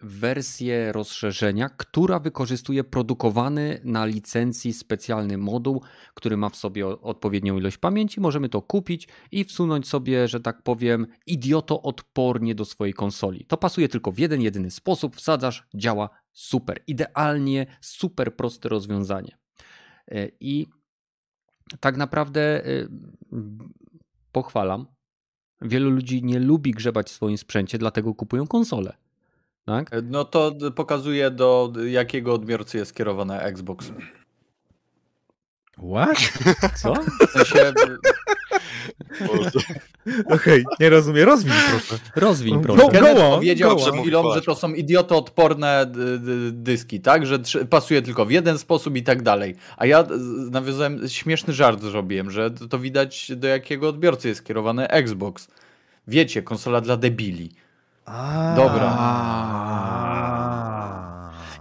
wersję rozszerzenia, która wykorzystuje produkowany na licencji specjalny moduł, który ma w sobie odpowiednią ilość pamięci. Możemy to kupić i wsunąć sobie, że tak powiem, idioto odpornie do swojej konsoli. To pasuje tylko w jeden, jedyny sposób. Wsadzasz, działa super. Idealnie, super proste rozwiązanie. E, I tak naprawdę y, pochwalam. Wielu ludzi nie lubi grzebać w swoim sprzęcie, dlatego kupują konsolę. Tak? No to pokazuje do jakiego odbiorcy jest skierowany Xbox. What? Co? W sensie, Okej, nie rozumiem. Rozwij proszę. Rozwiń Go- proszę. go- Kenneth on, powiedział go przed chwilą, że to są idiotoodporne dyski, tak? Że pasuje tylko w jeden sposób i tak dalej. A ja nawiązałem, śmieszny żart zrobiłem, że to to widać do jakiego odbiorcy jest skierowany Xbox. Wiecie, konsola dla debili. A, Dobra.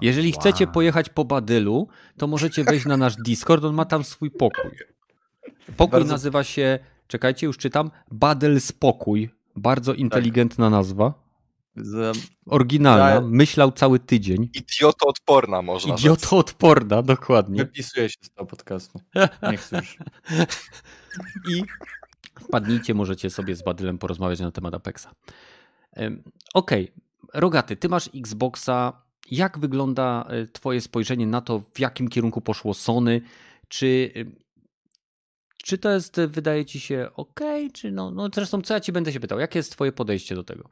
Jeżeli Wow. chcecie pojechać po Badylu, to możecie wejść na nasz Discord, on ma tam swój pokój. Pokój Bardzo- nazywa się, czekajcie, już czytam, Badyl Spokój. Bardzo inteligentna nazwa. Za- Oryginalna, Ja- myślał cały tydzień. Idioto odporna można. Idiotoodporna, dokładnie. Wypisuję się z tego podcastu. Nie chcę już. I Wpadnijcie, możecie sobie z Badylem porozmawiać na temat Apexa. Okej, okay. Rogaty, ty masz Xboxa. Jak wygląda e, twoje spojrzenie na to, w jakim kierunku poszło Sony? Czy czy to jest, wydaje ci się ok, czy no, no zresztą co ja ci będę się pytał, jakie jest twoje podejście do tego?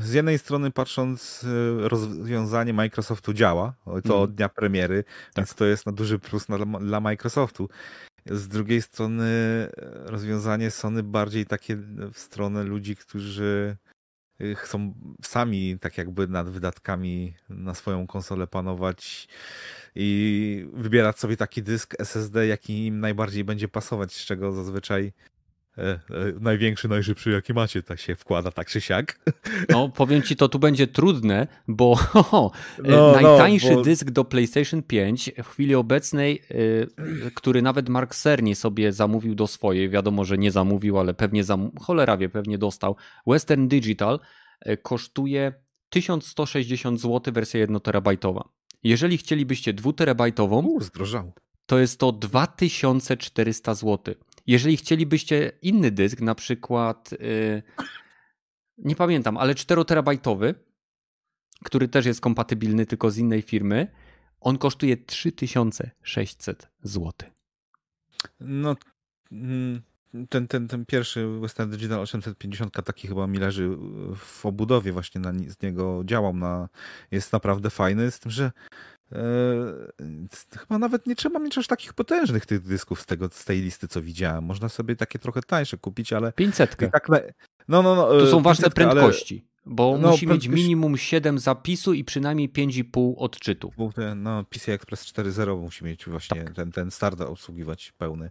Z jednej strony patrząc, e, rozwiązanie Microsoftu działa, to mm. od dnia premiery, tak. więc to jest na duży plus dla Microsoftu. Z drugiej strony e, rozwiązanie Sony bardziej takie w stronę ludzi, którzy e, chcą sami tak jakby nad wydatkami na swoją konsolę panować i wybierać sobie taki dysk SSD, jaki im najbardziej będzie pasować, z czego zazwyczaj największy, najszybszy jaki macie, tak się wkłada tak czy siak. No, powiem ci, to tu będzie trudne, bo ho, e, no, najtańszy no, bo... dysk do PlayStation 5 w chwili obecnej, który nawet Mark Cerny sobie zamówił do swojej, wiadomo, że nie zamówił, ale pewnie zam... cholera wie, pewnie dostał, Western Digital kosztuje 1160 zł wersja 1 terabajtowa. Jeżeli chcielibyście 2 terabajtową, to jest to 2400 zł. Jeżeli chcielibyście inny dysk, na przykład, yy, nie pamiętam, ale 4-terabajtowy, który też jest kompatybilny tylko z innej firmy, on kosztuje 3600 zł. No, mm, ten, ten, ten pierwszy Western Digital 850 taki chyba mi leży w obudowie właśnie na, z niego działam na, jest naprawdę fajny, z tym, że chyba nawet nie trzeba mieć aż takich potężnych tych dysków z, tego, z tej listy, co widziałem. Można sobie takie trochę tańsze kupić, ale... 500. Tak, no, no, no, to są ważne prędkości. Ale... Bo no, musi mieć minimum 7 zapisu i przynajmniej 5,5 odczytu. No, PCI Express 4.0 musi mieć właśnie tak. ten, ten start obsługiwać pełny.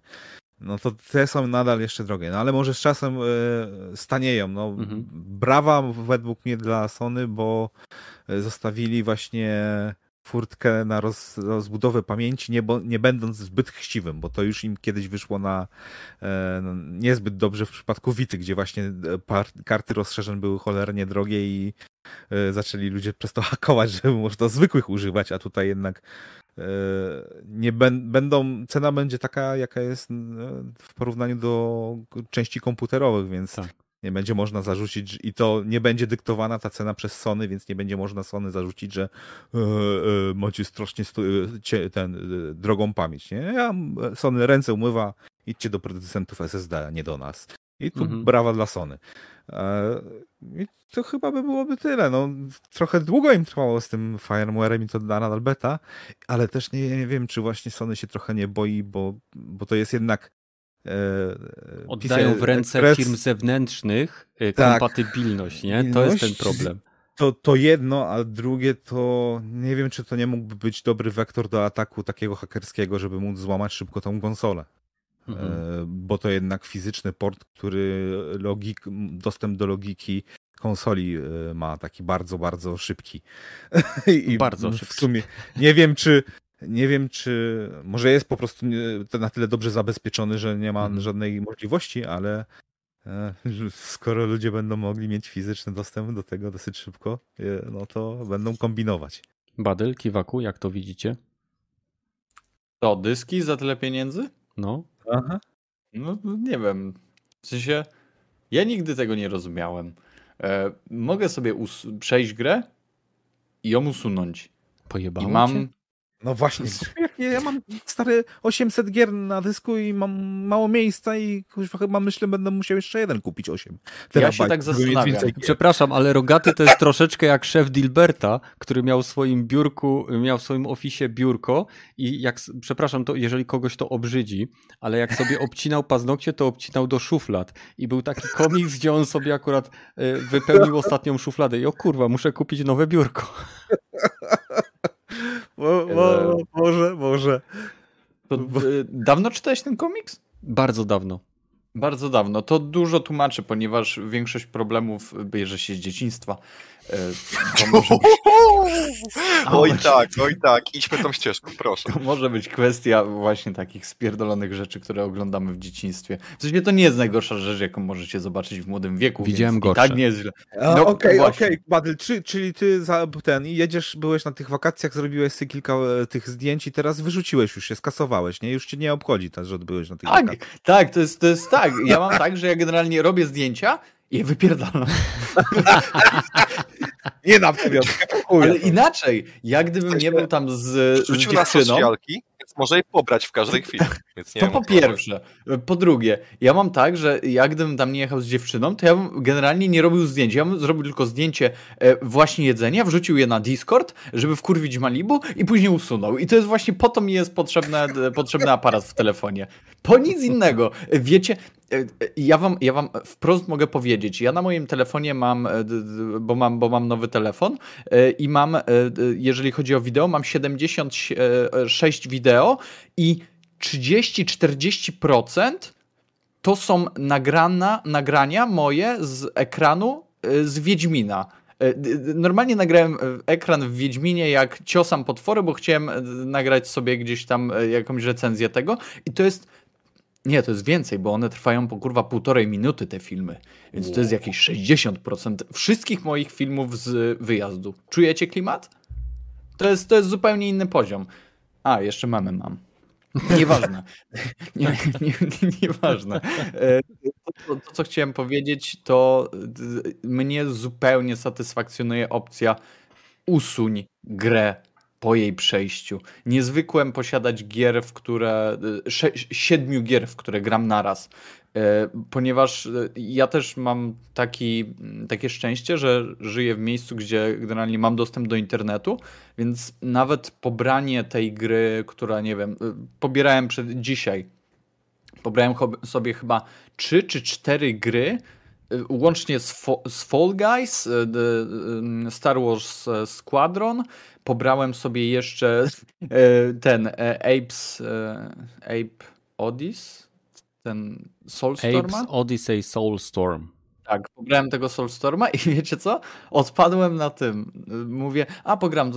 No to te są nadal jeszcze drogie, no ale może z czasem y, stanieją. No, mhm. Brawa według mnie dla Sony, bo e, zostawili właśnie furtkę na roz, rozbudowę pamięci, nie, bo, nie będąc zbyt chciwym, bo to już im kiedyś wyszło na e, no, niezbyt dobrze w przypadku Wity, gdzie właśnie e, par, karty rozszerzeń były cholernie drogie i e, zaczęli ludzie przez to hakować, żeby można zwykłych używać, a tutaj jednak e, nie będą, cena będzie taka, jaka jest e, w porównaniu do części komputerowych, więc tak nie będzie można zarzucić i to nie będzie dyktowana ta cena przez Sony, więc nie będzie można Sony zarzucić, że e, e, macie strasznie e, ten, e, drogą pamięć. Nie? Ja, Sony ręce umywa, idźcie do producentów SSD, a nie do nas. I tu mhm. brawa dla Sony. I to chyba by byłoby tyle. No, trochę długo im trwało z tym firmwarem i to nadal beta, ale też nie, nie wiem, czy właśnie Sony się trochę nie boi, bo, bo to jest jednak Oddają w ręce firm zewnętrznych e, tak. kompatybilność, nie? To jest ten problem. To, to jedno, a drugie to nie wiem, czy to nie mógłby być dobry wektor do ataku takiego hakerskiego, żeby móc złamać szybko tą konsolę. Mhm. E, bo to jednak fizyczny port, który logik, dostęp do logiki konsoli ma taki bardzo, bardzo szybki. I bardzo szybki. W sumie nie wiem, czy nie wiem, czy może jest po prostu na tyle dobrze zabezpieczony, że nie ma mhm. żadnej możliwości, ale e, skoro ludzie będą mogli mieć fizyczny dostęp do tego dosyć szybko, e, no to będą kombinować. Badyl, Kiwaku, jak to widzicie? To dyski za tyle pieniędzy? No. Aha. No nie wiem. W sensie ja nigdy tego nie rozumiałem. E, mogę sobie przejść grę i ją usunąć. Pojebało I mam, cię? No właśnie, ja mam stare 800 gier na dysku i mam mało miejsca i chyba myślę, będę musiał jeszcze jeden kupić 8. Ja się tak zastanawiam. Przepraszam, ale Rogaty to jest troszeczkę jak szef Dilberta, który miał w swoim biurku, miał w swoim ofisie biurko i jak, przepraszam, to jeżeli kogoś to obrzydzi, ale jak sobie obcinał paznokcie, to obcinał do szuflad i był taki komiks, gdzie on sobie akurat e, wypełnił ostatnią szufladę i o kurwa, muszę kupić nowe biurko. Mo, mo, może, może. To, y, dawno czytałeś ten komiks? Bardzo dawno. Bardzo dawno. To dużo tłumaczy, ponieważ większość problemów bierze się z dzieciństwa. To może być... Oj tak, oj tak, idźmy tą ścieżką, proszę. To może być kwestia właśnie takich spierdolonych rzeczy, które oglądamy w dzieciństwie. W sensie to nie jest najgorsza rzecz, jaką możecie zobaczyć w młodym wieku. Widziałem gorsze. tak nie jest źle. No, okej, okej, okay, Badl, czy, czyli ty za ten jedziesz, byłeś na tych wakacjach, zrobiłeś sobie kilka e, tych zdjęć i teraz wyrzuciłeś już się, skasowałeś, nie? Już cię nie obchodzi to, że odbyłeś na tych tak, wakacjach. Tak, to jest, to jest tak. Ja mam tak, że ja generalnie robię zdjęcia, i wypierdalam. nie dam sobie Ale inaczej, jak gdybym nie był tam z, z dziewczyną... na więc może je pobrać w każdej chwili. to wiem, po pierwsze. Po drugie, ja mam tak, że jak gdybym tam nie jechał z dziewczyną, to ja bym generalnie nie robił zdjęć. Ja bym zrobił tylko zdjęcie e, właśnie jedzenia, wrzucił je na Discord, żeby wkurwić Malibu i później usunął. I to jest właśnie po to mi jest potrzebne, potrzebny aparat w telefonie. Po nic innego. Wiecie, ja wam, ja wam wprost mogę powiedzieć, ja na moim telefonie mam, e, bo mam, bo mam nowy telefon i mam, jeżeli chodzi o wideo, mam 76 wideo i 30-40% to są nagrana, nagrania moje z ekranu z Wiedźmina. Normalnie nagrałem ekran w Wiedźminie, jak ciosam potwory, bo chciałem nagrać sobie gdzieś tam jakąś recenzję tego i to jest nie, to jest więcej, bo one trwają po kurwa półtorej minuty te filmy. Więc to jest jakieś 60% wszystkich moich filmów z wyjazdu. Czujecie klimat? To jest, to jest zupełnie inny poziom. A, jeszcze mamy mam. Nieważne. nie, nie, nie, nieważne. E, to, to, to, co chciałem powiedzieć, to mnie zupełnie satysfakcjonuje opcja usuń grę po jej przejściu. Niezwykłem posiadać gier, w które. siedmiu gier, w które gram naraz. E, ponieważ e, ja też mam taki, takie szczęście, że żyję w miejscu, gdzie generalnie mam dostęp do internetu, więc nawet pobranie tej gry, która nie wiem, pobierałem przed dzisiaj. Pobrałem sobie chyba trzy czy cztery gry, łącznie z, z Fall Guys, Star Wars Squadron, pobrałem sobie jeszcze e, ten e, Apes, e, Ape Odyssey, ten Soulstorma. Apes Odyssey Soulstorm. Tak, pobrałem tego Soulstorma i wiecie co? Odpadłem na tym. Mówię, a pogram,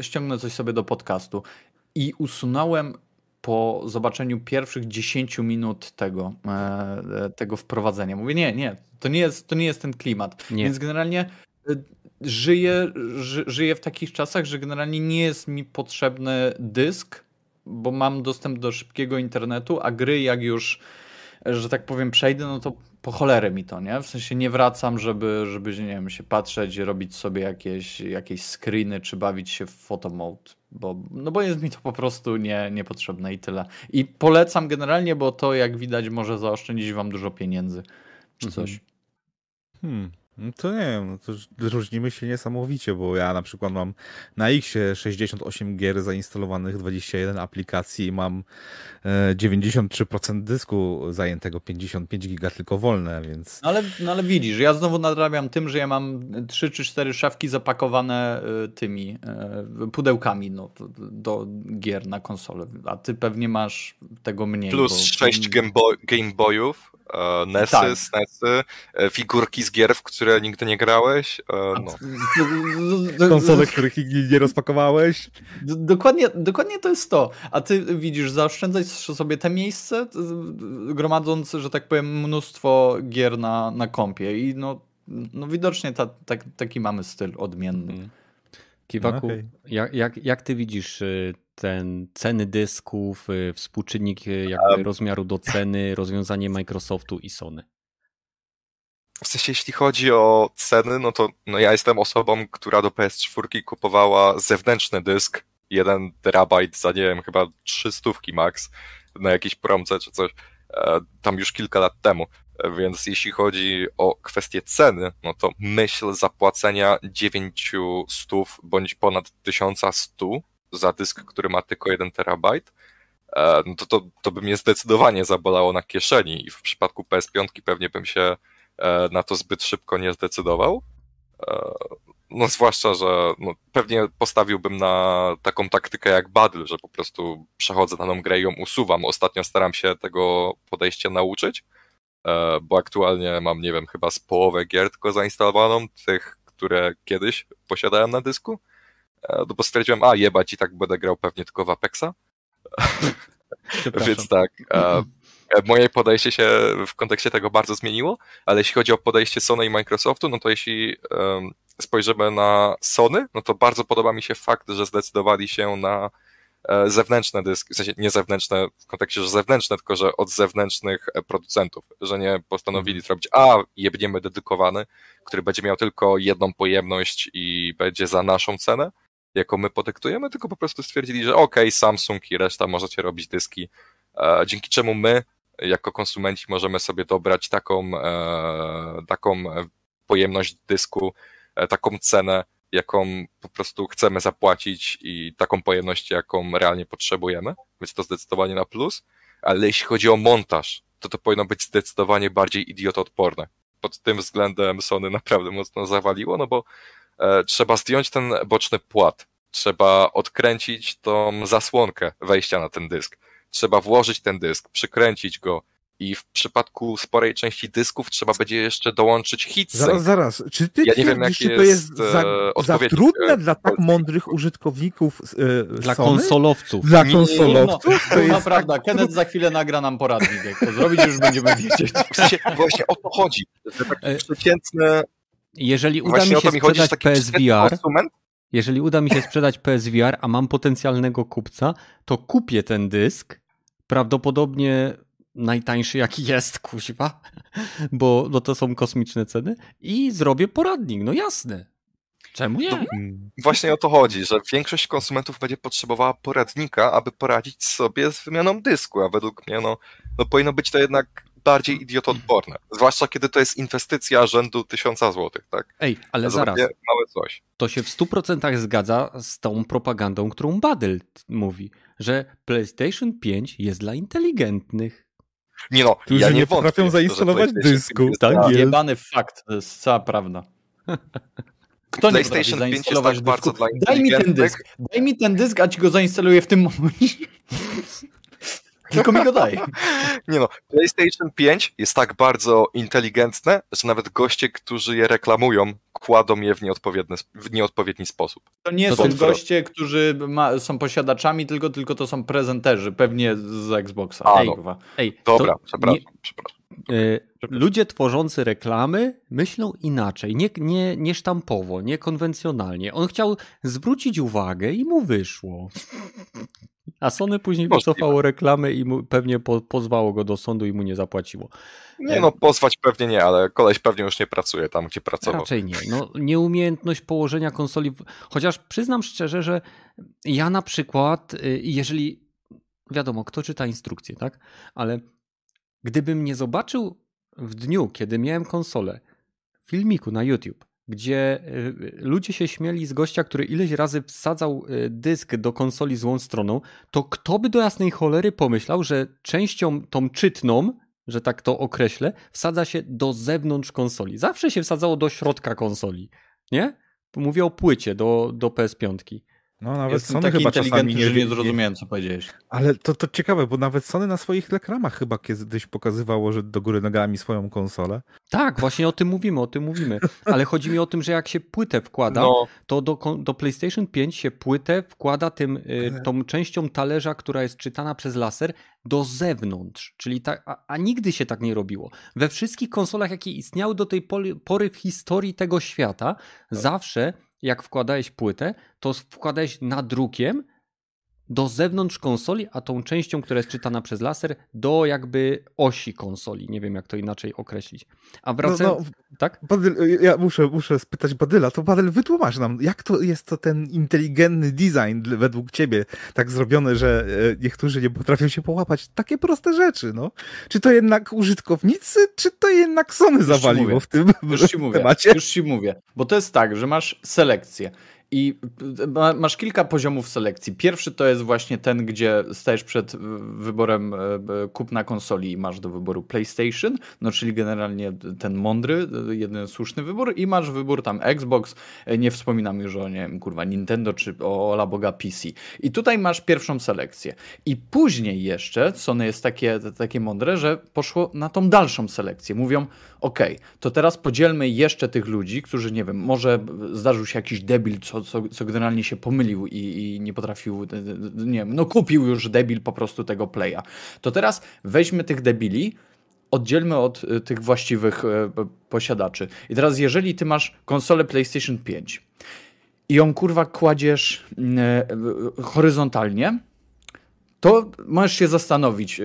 ściągnę coś sobie do podcastu. I usunąłem po zobaczeniu pierwszych 10 minut tego, tego wprowadzenia. Mówię, nie, nie, to nie jest, to nie jest ten klimat. Nie. Więc generalnie żyję, ży, żyję w takich czasach, że generalnie nie jest mi potrzebny dysk, bo mam dostęp do szybkiego internetu, a gry jak już, że tak powiem, przejdę, no to po cholerę mi to, nie? W sensie nie wracam, żeby, żeby nie wiem, się patrzeć, robić sobie jakieś, jakieś screeny, czy bawić się w photomode, bo, no bo jest mi to po prostu nie, niepotrzebne i tyle. I polecam generalnie, bo to jak widać może zaoszczędzić wam dużo pieniędzy, czy mhm. coś. Hmm. No to nie wiem, no to różnimy się niesamowicie, bo ja na przykład mam na X 68 gier zainstalowanych, 21 aplikacji i mam 93% e, dysku zajętego, 55 giga tylko wolne, więc... No ale, no ale widzisz, ja znowu nadrabiam tym, że ja mam 3 czy 4 szafki zapakowane e, tymi e, pudełkami no, do gier na konsolę, a ty pewnie masz tego mniej. Plus bo... 6 Game, Game Boyów Nesy, tak. SNESy, figurki z gier, w które nigdy nie grałeś. E, no. Konsole, których nigdy nie rozpakowałeś. Dokładnie, dokładnie to jest to. A ty widzisz, zaoszczędzać sobie te miejsce, gromadząc, że tak powiem, mnóstwo gier na, na kompie. I no, no widocznie ta, ta, taki mamy styl odmienny. Mhm. Kiwaku, no okay. jak, jak, jak ty widzisz y, ten ceny dysków, y, współczynnik y, jakby um. rozmiaru do ceny, rozwiązanie Microsoftu i Sony? W sensie, jeśli chodzi o ceny, no to no ja jestem osobą, która do PS4 kupowała zewnętrzny dysk, 1 terabajt za, nie wiem, chyba 300 max na jakiejś promce czy coś, e, tam już kilka lat temu. Więc jeśli chodzi o kwestię ceny, no to myśl zapłacenia 900 bądź ponad 1100 za dysk, który ma tylko 1 terabajt, e, no to, to, to by mnie zdecydowanie zabolało na kieszeni i w przypadku PS5 pewnie bym się na to zbyt szybko nie zdecydował. E, no zwłaszcza, że no, pewnie postawiłbym na taką taktykę jak Battle, że po prostu przechodzę na tą grę i ją usuwam. Ostatnio staram się tego podejścia nauczyć, bo aktualnie mam, nie wiem, chyba z połowę gier tylko zainstalowaną, tych które kiedyś posiadałem na dysku. No bo stwierdziłem, a jebać i tak będę grał pewnie tylko w Apexa. Więc tak, moje podejście się w kontekście tego bardzo zmieniło, ale jeśli chodzi o podejście Sony i Microsoftu, no to jeśli um, spojrzymy na Sony, no to bardzo podoba mi się fakt, że zdecydowali się na e, zewnętrzne dyski, w sensie nie zewnętrzne w kontekście, że zewnętrzne, tylko że od zewnętrznych e, producentów, że nie postanowili mhm. zrobić, a jebniemy dedykowany, który będzie miał tylko jedną pojemność i będzie za naszą cenę, jaką my podyktujemy, tylko po prostu stwierdzili, że ok, Samsung i reszta możecie robić dyski, e, dzięki czemu my jako konsumenci możemy sobie dobrać taką, e, taką pojemność dysku, e, taką cenę, jaką po prostu chcemy zapłacić i taką pojemność, jaką realnie potrzebujemy, więc to zdecydowanie na plus, ale jeśli chodzi o montaż, to to powinno być zdecydowanie bardziej idiotoodporne. Pod tym względem Sony naprawdę mocno zawaliło, no bo e, trzeba zdjąć ten boczny płat, trzeba odkręcić tą zasłonkę wejścia na ten dysk trzeba włożyć ten dysk, przykręcić go i w przypadku sporej części dysków trzeba będzie jeszcze dołączyć heatsink. Zaraz, zaraz. Czy ty ja nie wiem, jak to jest za, e, za trudne dla tak mądrych użytkowników e, Dla Sony? konsolowców. Dla konsolowców? No, to jest prawda. Tak... Kenneth za chwilę nagra nam poradnik, jak to zrobić, już będziemy wiedzieć. Właśnie o to chodzi. Że takie e, przeciętne... Jeżeli uda mi się sprzedać chodzi, PSVR, konsument, jeżeli uda mi się sprzedać PSVR, a mam potencjalnego kupca, to kupię ten dysk, prawdopodobnie najtańszy jaki jest, kuźwa, bo no to są kosmiczne ceny i zrobię poradnik, no jasne. Czemu nie? No, właśnie o to chodzi, że większość konsumentów będzie potrzebowała poradnika, aby poradzić sobie z wymianą dysku, a według mnie no, no powinno być to jednak bardziej idiotoodporne. Zwłaszcza kiedy to jest inwestycja rzędu tysiąca złotych, tak? Ej, ale zaraz. Małe coś. To się w 100% zgadza z tą propagandą, którą Badel mówi, że PlayStation 5 jest dla inteligentnych. Nie no, Którzy ja nie, nie potrafią zainstalować dysku. Tak jest. Jebany fakt, to jest cała prawda. Kto PlayStation nie 5 jest tak bardzo dla Daj mi ten dysk, daj mi ten dysk, a ci go zainstaluję w tym momencie. Tylko mi go daj. Nie no, PlayStation 5 jest tak bardzo inteligentne, że nawet goście, którzy je reklamują, kładą je w nieodpowiedni, w nieodpowiedni sposób. To nie to są goście, którzy ma, są posiadaczami, tylko, tylko to są prezenterzy, pewnie z Xboxa. A, ej, no. ej, Dobra, przepraszam, nie... przepraszam. Yy, ludzie tworzący reklamy myślą inaczej, nie, nie, nie sztampowo, niekonwencjonalnie. On chciał zwrócić uwagę i mu wyszło. A Sony później Możliwe. wycofało reklamy i mu, pewnie po, pozwało go do sądu i mu nie zapłaciło. Nie no, pozwać pewnie nie, ale koleś pewnie już nie pracuje tam, gdzie pracował. Raczej nie. No, nieumiejętność położenia konsoli, w... chociaż przyznam szczerze, że ja na przykład, y, jeżeli, wiadomo, kto czyta instrukcje, tak? Ale gdybym nie zobaczył w dniu, kiedy miałem konsolę, filmiku na YouTube, gdzie y, ludzie się śmieli z gościa, który ileś razy wsadzał y, dysk do konsoli złą stroną, to kto by do jasnej cholery pomyślał, że częścią tą czytną, że tak to określę, wsadza się do zewnątrz konsoli. Zawsze się wsadzało do środka konsoli, nie? Mówię o płycie do, do PS5. No nawet Jestem Sony chyba czasami nie, nie zrozumiałem, co powiedziałeś. Ale to, to ciekawe, bo nawet Sony na swoich reklamach chyba kiedyś pokazywało, że do góry nogami swoją konsolę. Tak, właśnie o tym mówimy, o tym mówimy. Ale chodzi mi o tym, że jak się płytę wkłada, no. to do, do PlayStation 5 się płytę wkłada tym, y, tą częścią talerza, która jest czytana przez laser, do zewnątrz. Czyli ta, a, a, nigdy się tak nie robiło. We wszystkich konsolach, jakie istniały do tej pory w historii tego świata, zawsze jak wkładałeś płytę, to wkładałeś nadrukiem do zewnątrz konsoli, a tą częścią, która jest czytana przez laser, do jakby osi konsoli. Nie wiem, jak to inaczej określić. A wracając... No, no, tak? Badyl, ja muszę, muszę spytać Badyla, to Badyl wytłumacz nam, jak to jest to ten inteligentny design według ciebie tak zrobiony, że e, niektórzy nie potrafią się połapać takie proste rzeczy, no? Czy to jednak użytkownicy, czy to jednak Sony zawaliło w tym już ci mówię, temacie? Już ci mówię, bo to jest tak, że masz selekcję i masz kilka poziomów selekcji. Pierwszy to jest właśnie ten, gdzie stajesz przed wyborem e, kupna konsoli i masz do wyboru PlayStation, no czyli generalnie ten mądry, jeden słuszny wybór i masz wybór tam Xbox, e, nie wspominam już o, nie kurwa, Nintendo czy o la boga PC. I tutaj masz pierwszą selekcję. I później jeszcze Sony jest takie, takie mądre, że poszło na tą dalszą selekcję. Mówią, okay, to teraz podzielmy jeszcze tych ludzi, którzy, nie wiem, może zdarzył się jakiś debil, co, co, co generalnie się pomylił i, i, nie potrafił, nie wiem, no kupił już debil po prostu tego playa. To teraz weźmy tych debili, oddzielmy od y, tych właściwych y, posiadaczy. I teraz, jeżeli ty masz konsolę PlayStation 5 i ją kurwa kładziesz y, horyzontalnie, to możesz się zastanowić,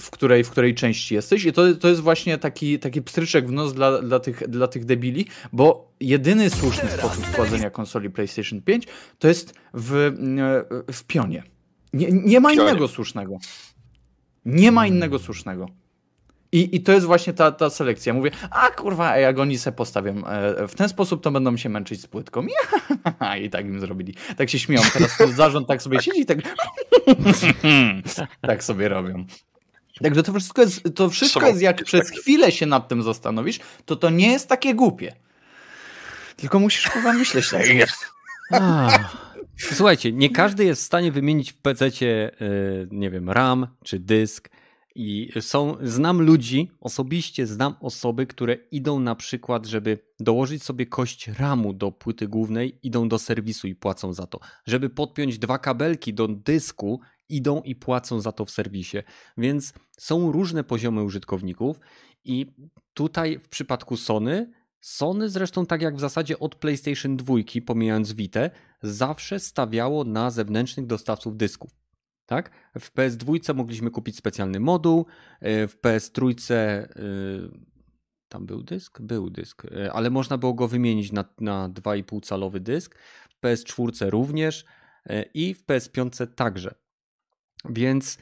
w której, w której części jesteś. I to, to jest właśnie taki, taki pstryczek w nos dla, dla, tych, dla tych debili, bo jedyny słuszny sposób kładzenia konsoli PlayStation 5 to jest w, w pionie. Nie, nie ma innego słusznego. Nie ma innego słusznego. I, I to jest właśnie ta, ta selekcja. Mówię, a kurwa, jak oni se postawią e, w ten sposób, to będą się męczyć z płytką. I tak im zrobili. Tak się śmieją. Teraz zarząd tak sobie siedzi i tak tak sobie robią. Także to wszystko jest, to wszystko jest jak przez chwilę się nad tym zastanowisz, to to nie jest takie głupie. Tylko musisz kurwa myśleć tak. Słuchajcie, nie każdy jest w stanie wymienić w PC, e, nie wiem, RAM czy dysk i są, znam ludzi, osobiście znam osoby, które idą na przykład, żeby dołożyć sobie kość ramu do płyty głównej, idą do serwisu i płacą za to. Żeby podpiąć dwa kabelki do dysku, idą i płacą za to w serwisie. Więc są różne poziomy użytkowników i tutaj w przypadku Sony, Sony zresztą tak jak w zasadzie od PlayStation 2, pomijając Vita, zawsze stawiało na zewnętrznych dostawców dysków. Tak? W PS2 mogliśmy kupić specjalny moduł, e, w PS3 e, tam był dysk? Był dysk, e, ale można było go wymienić na, na 2,5 calowy dysk. W PS4 również i w PS5 także. Więc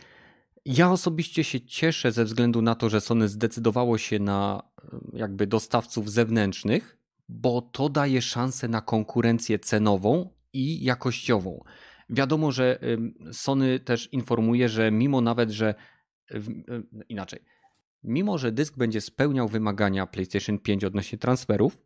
ja osobiście się cieszę ze względu na to, że Sony zdecydowało się na jakby dostawców zewnętrznych, bo to daje szansę na konkurencję cenową i jakościową. Wiadomo, że Sony też informuje, że mimo nawet, że inaczej, mimo że dysk będzie spełniał wymagania PlayStation 5 odnośnie transferów,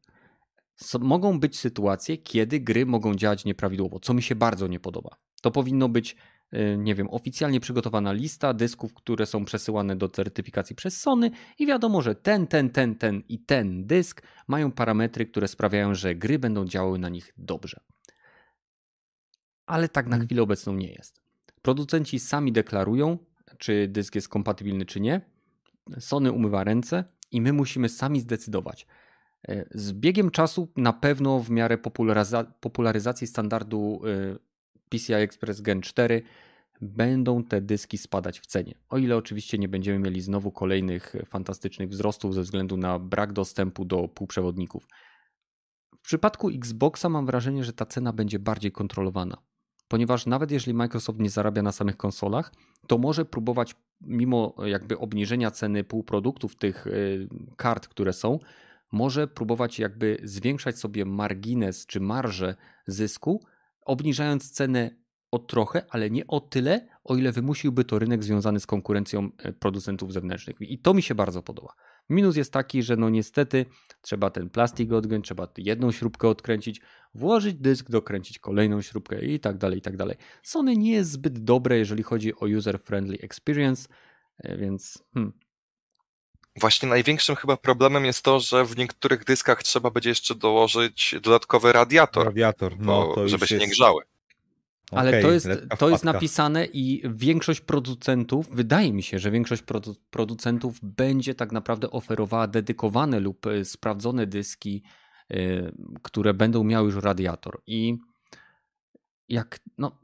mogą być sytuacje, kiedy gry mogą działać nieprawidłowo, co mi się bardzo nie podoba. To powinno być, y, nie wiem, oficjalnie przygotowana lista dysków, które są przesyłane do certyfikacji przez Sony i wiadomo, że ten, ten, ten, ten i ten dysk mają parametry, które sprawiają, że gry będą działały na nich dobrze ale tak na mhm. chwilę obecną nie jest. Producenci sami deklarują, czy dysk jest kompatybilny, czy nie. Sony umywa ręce i my musimy sami zdecydować. E, z biegiem czasu, na pewno w miarę popularyzacji standardu e, PCI Express Gen 4, będą te dyski spadać w cenie. O ile oczywiście nie będziemy mieli znowu kolejnych fantastycznych wzrostów ze względu na brak dostępu do półprzewodników. W przypadku Xboxa mam wrażenie, że ta cena będzie bardziej kontrolowana ponieważ nawet jeżeli Microsoft nie zarabia na samych konsolach, to może próbować, mimo jakby obniżenia ceny półproduktów tych y, kart, które są, może próbować jakby zwiększać sobie margines czy marżę zysku, obniżając cenę o trochę, ale nie o tyle, o ile wymusiłby to rynek związany z konkurencją y, producentów zewnętrznych. I to mi się bardzo podoba. Minus jest taki, że no niestety trzeba ten plastik odgiąć, trzeba jedną śrubkę odkręcić, włożyć dysk, dokręcić kolejną śrubkę i tak dalej, i tak dalej. Sony nie jest zbyt dobre, jeżeli chodzi o user-friendly experience, e, więc hmm. Właśnie największym chyba problemem jest to, że w niektórych dyskach trzeba będzie jeszcze dołożyć dodatkowy radiator, radiator no, bo, żeby się jest... nie grzały. Ale okay, to, jest, to jest napisane i większość producentów, wydaje mi się, że większość produ producentów będzie tak naprawdę oferowała dedykowane lub e, sprawdzone dyski, yy, które będą miały już radiator. I jak, no,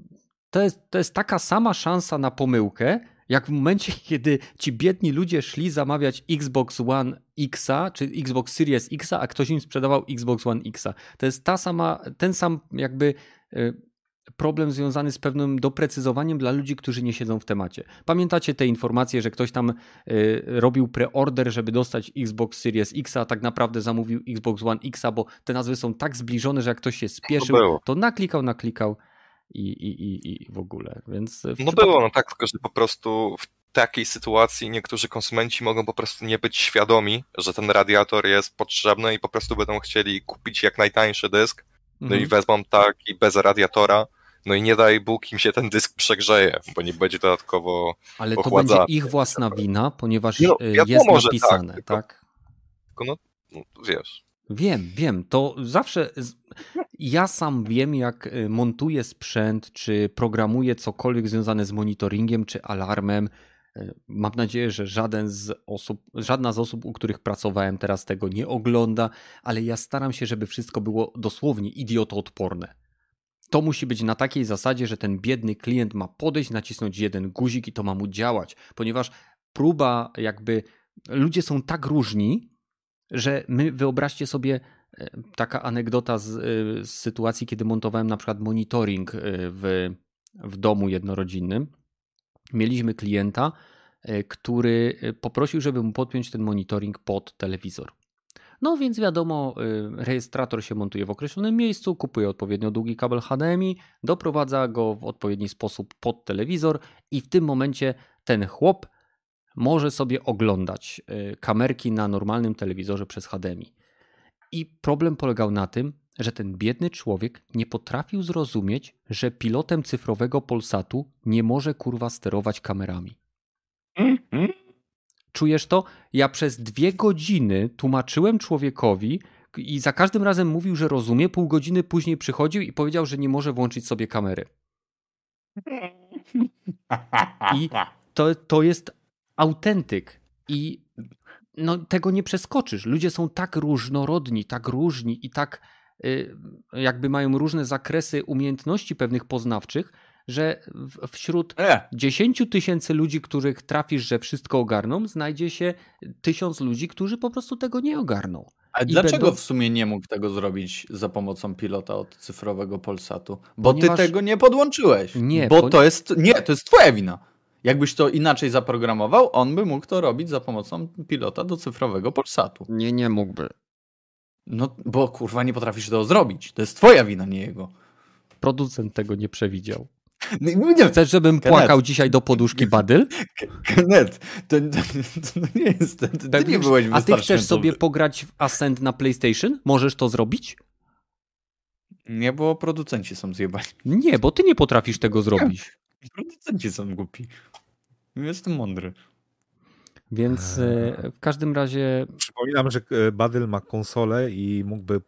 to, jest, to jest taka sama szansa na pomyłkę, jak w momencie, kiedy ci biedni ludzie szli zamawiać Xbox One X, czy Xbox Series X, a ktoś im sprzedawał Xbox One X. To jest ta sama, ten sam jakby yy, problem związany z pewnym doprecyzowaniem dla ludzi, którzy nie siedzą w temacie. Pamiętacie te informacje, że ktoś tam y, robił preorder, żeby dostać Xbox Series X, a tak naprawdę zamówił Xbox One X, bo te nazwy są tak zbliżone, że jak ktoś się spieszył, to, to naklikał, naklikał i, i, i, i w ogóle. Więc w no przypadku... było, no tak, tylko że po prostu w takiej sytuacji niektórzy konsumenci mogą po prostu nie być świadomi, że ten radiator jest potrzebny i po prostu będą chcieli kupić jak najtańszy dysk, no mhm. i wezmą tak i bez radiatora, no i nie daj Bóg im się ten dysk przegrzeje, bo nie będzie dodatkowo Ale to będzie ich własna wina, ponieważ no, y, jest napisane, tak? tak? tylko no, no wiesz. Wiem, wiem. To zawsze. Ja sam wiem, jak y, montuję sprzęt, czy programuję cokolwiek związane z monitoringiem, czy alarmem. Y, mam nadzieję, że żaden z osób, żadna z osób, u których pracowałem, teraz tego nie ogląda, ale ja staram się, żeby wszystko było dosłownie idiotoodporne. To musi być na takiej zasadzie, że ten biedny klient ma podejść, nacisnąć jeden guzik i to ma mu działać, ponieważ próba, jakby ludzie są tak różni, że my wyobraźcie sobie e, taka anegdota z, e, z, sytuacji, kiedy montowałem na przykład monitoring e, w, w domu jednorodzinnym. Mieliśmy klienta, który poprosił, żeby mu podpiąć ten monitoring pod telewizor. No więc wiadomo, rejestrator się montuje w określonym miejscu, kupuje odpowiednio długi kabel HDMI, doprowadza go w odpowiedni sposób pod telewizor i w tym momencie ten chłop może sobie oglądać y, kamerki na normalnym telewizorze przez HDMI. I problem polegał na tym, że ten biedny człowiek nie potrafił zrozumieć, że pilotem cyfrowego Polsatu nie może kurwa sterować kamerami. Czujesz to? Ja przez dwie godziny tłumaczyłem człowiekowi i za każdym razem mówił, że rozumie. Pół godziny później przychodził i powiedział, że nie może włączyć sobie kamery. I to, to jest autentyk i no, tego nie przeskoczysz. Ludzie są tak różnorodni, tak różni i tak y, jakby mają różne zakresy umiejętności pewnych poznawczych, że wśród e. 10 tysięcy ludzi, których trafisz, że wszystko ogarną, znajdzie się tysiąc ludzi, którzy po prostu tego nie ogarną. Ale dlaczego będą... w sumie nie mógł tego zrobić za pomocą pilota od cyfrowego Polsatu? Bo Ponieważ... ty tego nie podłączyłeś. Nie, bo to jest nie, to jest twoja wina. Jakbyś to inaczej zaprogramował, on by mógł to robić za pomocą pilota do cyfrowego Polsatu. Nie, nie mógłby. No, bo kurwa nie potrafisz tego zrobić. To jest twoja wina, nie jego. Producent tego nie przewidział. Nie, nie, Chcesz, żebym Kenneth. płakał dzisiaj do poduszki Badyl? Kenneth, to, to, to nie jest. To, ty nie byłeś A ty chcesz sobie pograć w Ascent na PlayStation? Możesz to zrobić? Nie, bo producenci są zjebani. Nie, bo ty nie potrafisz tego zrobić. Producenci są głupi. Jestem mądry. Więc e, w każdym razie. Przypominam, że e, Badyl ma konsolę i mógłby e,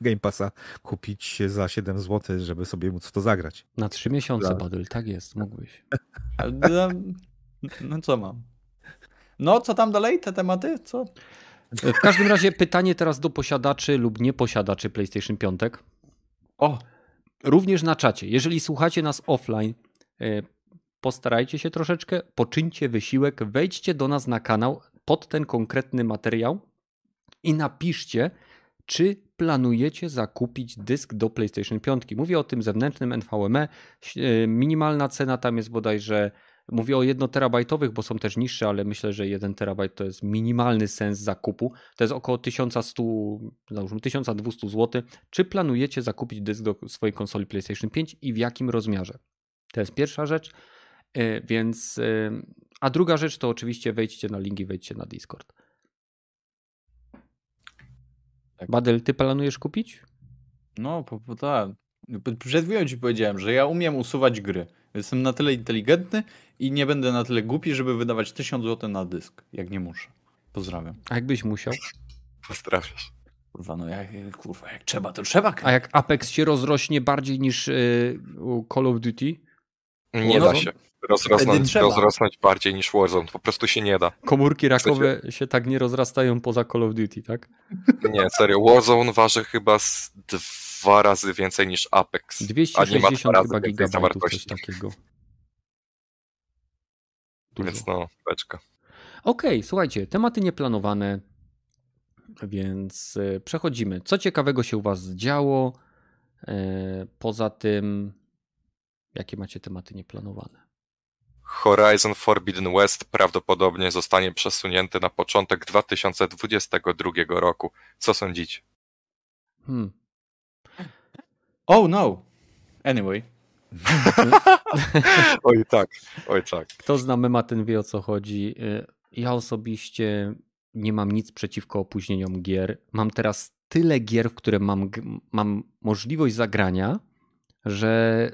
Game Passa kupić za 7 zł, żeby sobie móc to zagrać. Na 3 miesiące, Dla... Badyl, tak jest, mógłbyś. No co mam? No, co tam dalej? Te tematy? Co? W każdym razie pytanie teraz do posiadaczy lub nieposiadaczy PlayStation 5. O! Również na czacie. Jeżeli słuchacie nas offline, postarajcie się troszeczkę, poczyńcie wysiłek, wejdźcie do nas na kanał pod ten konkretny materiał i napiszcie, czy planujecie zakupić dysk do PlayStation 5. Mówię o tym zewnętrznym NVMe. E, minimalna cena tam jest bodajże, mówię o 1 terabajtowych, bo są też niższe, ale myślę, że 1 terabajt to jest minimalny sens zakupu. To jest około 1100, załóżmy 1200 zł. Czy planujecie zakupić dysk do swojej konsoli PlayStation 5 i w jakim rozmiarze? To jest pierwsza rzecz. E, więc, e, a druga rzecz to oczywiście wejdźcie na linki, wejdźcie na Discord. Tak. Badel, ty planujesz kupić? No, po, po, tak. Przed chwilą ci powiedziałem, że ja umiem usuwać gry. Jestem na tyle inteligentny i nie będę na tyle głupi, żeby wydawać 1000 zł na dysk, jak nie muszę. Pozdrawiam. A jakbyś musiał? Pozdrawiasz. Kurwa, no jak, kurwa, jak trzeba, to trzeba. A jak Apex się rozrośnie bardziej niż yy, Call of Duty? Nie no, da się rozrosnąć, rozrosnąć bardziej niż Warzone. Po prostu się nie da. Komórki rakowe się tak nie rozrastają poza Call of Duty, tak? Nie, serio. Warzone waży chyba z dwa razy więcej niż Apex. 260 chyba gigabajtów, coś takiego. Dużo. Więc no, beczka. Okej, okay, słuchajcie, tematy nieplanowane, więc e, przechodzimy. Co ciekawego się u was działo? E, poza tym Jakie macie tematy nieplanowane? Horizon Forbidden West prawdopodobnie zostanie przesunięty na początek 2022 roku. Co sądzicie? Hmm. Oh no. Anyway. oj tak, oj tak. Kto zna mema, ten wie o co chodzi. Y, ja osobiście nie mam nic przeciwko opóźnieniom gier. Mam teraz tyle gier, w które mam, mam możliwość zagrania, że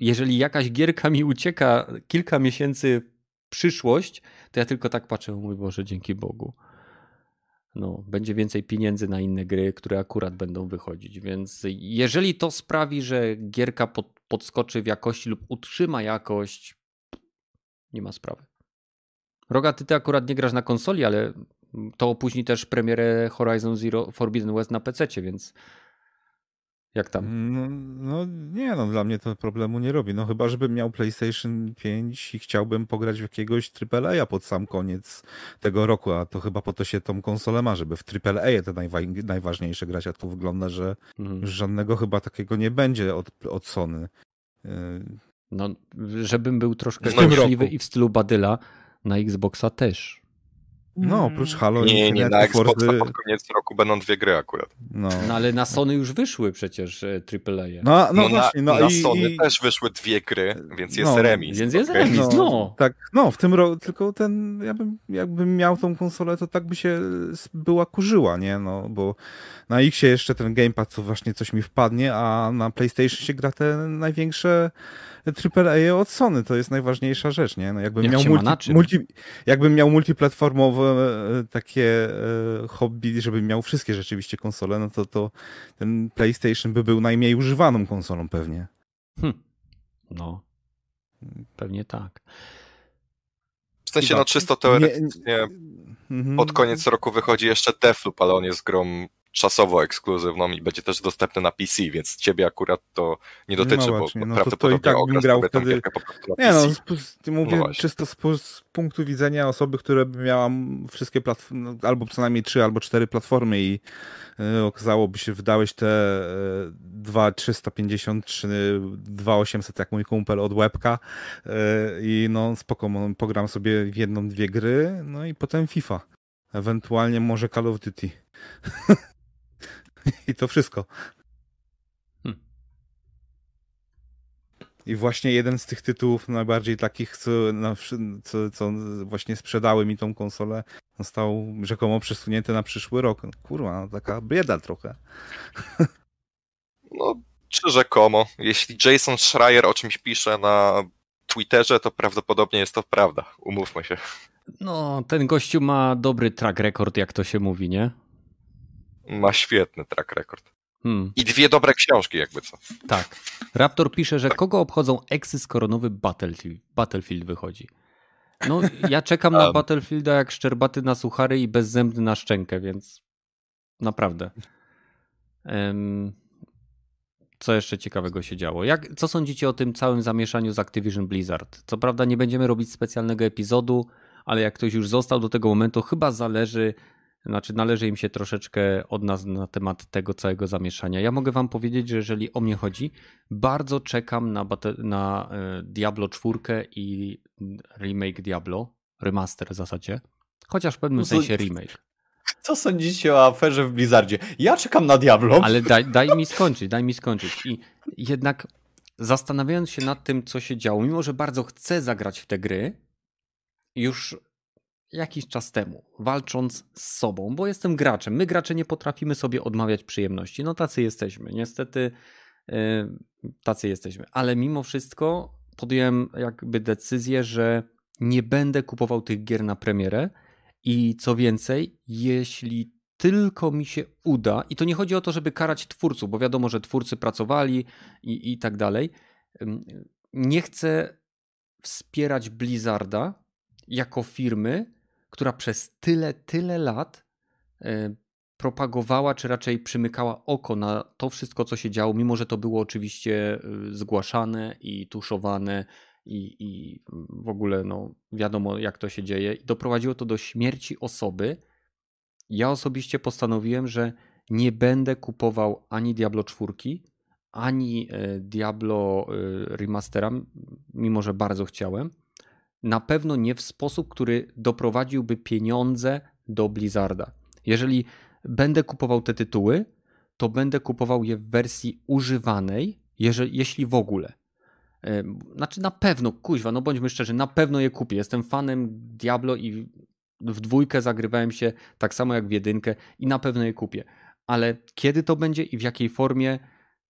jeżeli jakaś gierka mi ucieka kilka miesięcy w przyszłość, to ja tylko tak patrzę, mój Boże, dzięki Bogu. no, będzie więcej pieniędzy na inne gry, które akurat będą wychodzić. Więc jeżeli to sprawi, że gierka pod, podskoczy w jakości lub utrzyma jakość, nie ma sprawy. Roga, ty, ty akurat nie grasz na konsoli, ale to opóźni też premierę Horizon Zero Forbidden West na PC, więc jak tam? No, no, nie, no dla mnie to problemu nie robi. No chyba, żebym miał PlayStation 5 i chciałbym pograć w jakiegoś AAA pod sam koniec tego roku, a to chyba po to się tą konsolę ma, żeby w AAA te najwa najważniejsze grać, a tu wygląda, że mhm. żadnego chyba takiego nie będzie od, od Sony. Y, no, żebym był troszkę szczęśliwy i w stylu Badyla, na Xboxa też. No, oprócz Halo nie, i Nie, na Xboxa Fordy... pod koniec roku będą dwie gry akurat. No. no ale na Sony już wyszły przecież AAA. E. No, no, no właśnie, no na, i, Sony i... też wyszły dwie gry, więc jest no, remis. Więc jest remis, no. no. Tak, no, w tym roku, tylko ten, ja bym, jakbym miał tą konsolę, to tak by się była kurzyła, nie, no, bo na Xie jeszcze ten gamepad, co właśnie coś mi wpadnie, a na PlayStation się gra te największe AAA od Sony, to jest najważniejsza rzecz, nie? No jakbym, Jak miał multi, multi, jakbym miał multiplatformowe e, takie e, hobby, żebym miał wszystkie rzeczywiście konsole, no to, to ten PlayStation by był najmniej używaną konsolą pewnie. Hm. No, pewnie tak. W sensie, no czysto teoretycznie nie, nie, pod koniec roku wychodzi jeszcze Deathloop, ale on jest grą czasowo ekskluzywną i będzie też dostępny na PC, więc ciebie akurat to nie dotyczy, no bo no prawdopodobnie to, to i tak grał wtedy... Nie no, mówię no czysto z, z, punktu widzenia osoby, która miała wszystkie platformy, no, albo przynajmniej trzy albo cztery platformy i y, okazałoby się, wydałeś te y, 2,350 czy 2,800 jak mój kumpel od łebka y, i no spoko, pogram sobie w jedną, dwie gry, no i potem FIFA. Ewentualnie może Call of Duty. I to wszystko. Hmm. I właśnie jeden z tych tytułów najbardziej takich, co, co, co właśnie sprzedały mi tą konsolę, został rzekomo przesunięty na przyszły rok. Kurwa, no, taka bieda trochę. No, czy rzekomo. Jeśli Jason Schreier o czymś pisze na Twitterze, to prawdopodobnie jest to prawda. Umówmy się. No, ten gościu ma dobry track record, jak to się mówi, nie? Ma świetny track record. Hmm. I dwie dobre książki, jakby co. Tak. Raptor pisze, że tak. kogo obchodzą eksy, skoro nowy Battlefield, Battlefield wychodzi. No, ja czekam na Battlefielda jak szczerbaty na suchary i bezzębny na szczękę, więc naprawdę. Um, co jeszcze ciekawego się działo? Jak, co sądzicie o tym całym zamieszaniu z Activision Blizzard? Co prawda nie będziemy robić specjalnego epizodu, ale jak ktoś już został do tego momentu, chyba zależy znaczy, należy im się troszeczkę od nas na temat tego całego zamieszania. Ja mogę Wam powiedzieć, że jeżeli o mnie chodzi, bardzo czekam na, na e, Diablo 4 i remake Diablo, remaster w zasadzie, chociaż w pewnym no sensie remake. Co sądzicie o aferze w Blizzardzie? Ja czekam na Diablo. Ale daj, daj mi skończyć, daj mi skończyć. I jednak zastanawiając się nad tym, co się działo, mimo że bardzo chcę zagrać w te gry, już jakiś czas temu, walcząc z sobą, bo jestem graczem. My gracze nie potrafimy sobie odmawiać przyjemności. No tacy jesteśmy. Niestety yy, tacy jesteśmy. Ale mimo wszystko podjąłem jakby decyzję, że nie będę kupował tych gier na premierę i co więcej, jeśli tylko mi się uda, i to nie chodzi o to, żeby karać twórców, bo wiadomo, że twórcy pracowali i, i tak dalej. Nie chcę wspierać Blizzarda jako firmy, która przez tyle, tyle lat e, propagowała, czy raczej przymykała oko na to wszystko, co się działo, mimo że to było oczywiście e, zgłaszane i tuszowane i, i w ogóle no, wiadomo, jak to się dzieje. I doprowadziło to do śmierci osoby. Ja osobiście postanowiłem, że nie będę kupował ani Diablo 4, ani e, Diablo Remastera, mimo że bardzo chciałem na pewno nie w sposób, który doprowadziłby pieniądze do Blizzarda. Jeżeli będę kupował te tytuły, to będę kupował je w wersji używanej, jeżeli, jeśli w ogóle. Znaczy na pewno, kuźwa, no bądźmy szczerzy, na pewno je kupię. Jestem fanem Diablo i w dwójkę zagrywałem się tak samo jak w jedynkę i na pewno je kupię. Ale kiedy to będzie i w jakiej formie,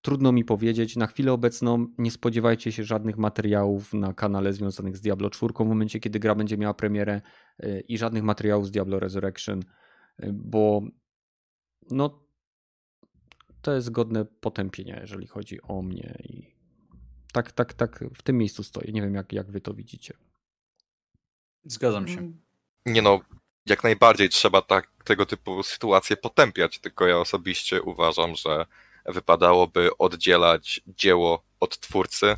Trudno mi powiedzieć. Na chwilę obecną nie spodziewajcie się żadnych materiałów na kanale związanych z Diablo 4 w momencie, kiedy gra będzie miała premierę y, i żadnych materiałów z Diablo Resurrection. bo no to jest godne potępienia, jeżeli chodzi o mnie i tak, tak, tak w tym miejscu stoję. Nie wiem, jak, jak wy to widzicie. Zgadzam się. Nie no, jak najbardziej trzeba tak, tego typu sytuacje potępiać, tylko ja osobiście uważam, że wypadałoby oddzielać dzieło od twórcy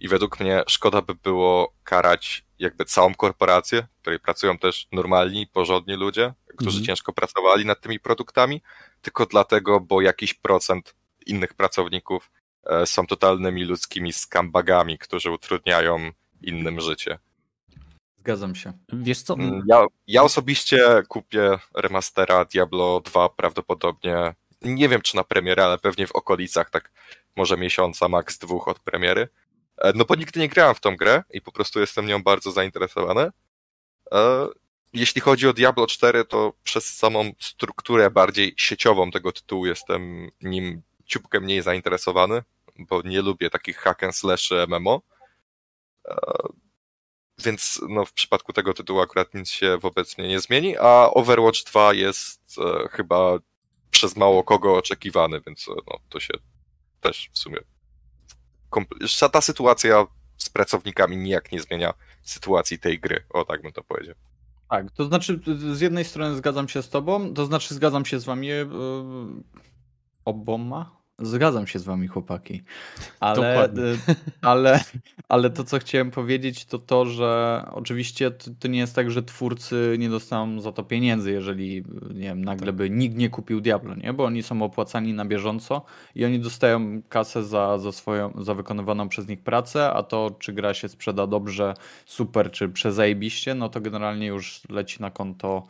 i według mnie szkoda by było karać jakby całą korporację, w której pracują też normalni, porządni ludzie, którzy mhm. ciężko pracowali nad tymi produktami, tylko dlatego, bo jakiś procent innych pracowników e, są totalnymi ludzkimi skambagami, którzy utrudniają innym życie. Zgadzam się. Wiesz co? Mm, ja, ja osobiście kupię remastera Diablo 2 prawdopodobnie. Nie wiem czy na premierę, ale pewnie w okolicach tak może miesiąca, maks dwóch od premiery. E, no bo nigdy nie grałem w tą grę i po prostu jestem nią bardzo zainteresowany. E, jeśli chodzi o Diablo 4, to przez samą strukturę bardziej sieciową tego tytułu jestem nim ciupkę mniej zainteresowany, bo nie lubię takich hack and slash MMO. E, więc no, w przypadku tego tytułu akurat nic się wobec mnie nie zmieni, a Overwatch 2 jest chyba przez mało kogo oczekiwany, więc e, no, to się też w sumie. Ta sytuacja z pracownikami nijak nie zmienia sytuacji tej gry, o tak bym to powiedział. Tak, to znaczy z jednej strony zgadzam się z tobą, to znaczy zgadzam się z wami yy, oboma, Zgadzam się z wami, chłopaki. Ale, ale, ale to, co chciałem powiedzieć, to to, że oczywiście to, to, nie jest tak, że twórcy nie dostaną za to pieniędzy, jeżeli nie wiem, nagle by nikt nie kupił Diablo, nie? Bo oni są opłacani na bieżąco i oni dostają kasę za, za swoją, za wykonywaną przez nich pracę, a to, czy gra się sprzeda dobrze, super, czy przezajebiście, no to generalnie już leci na konto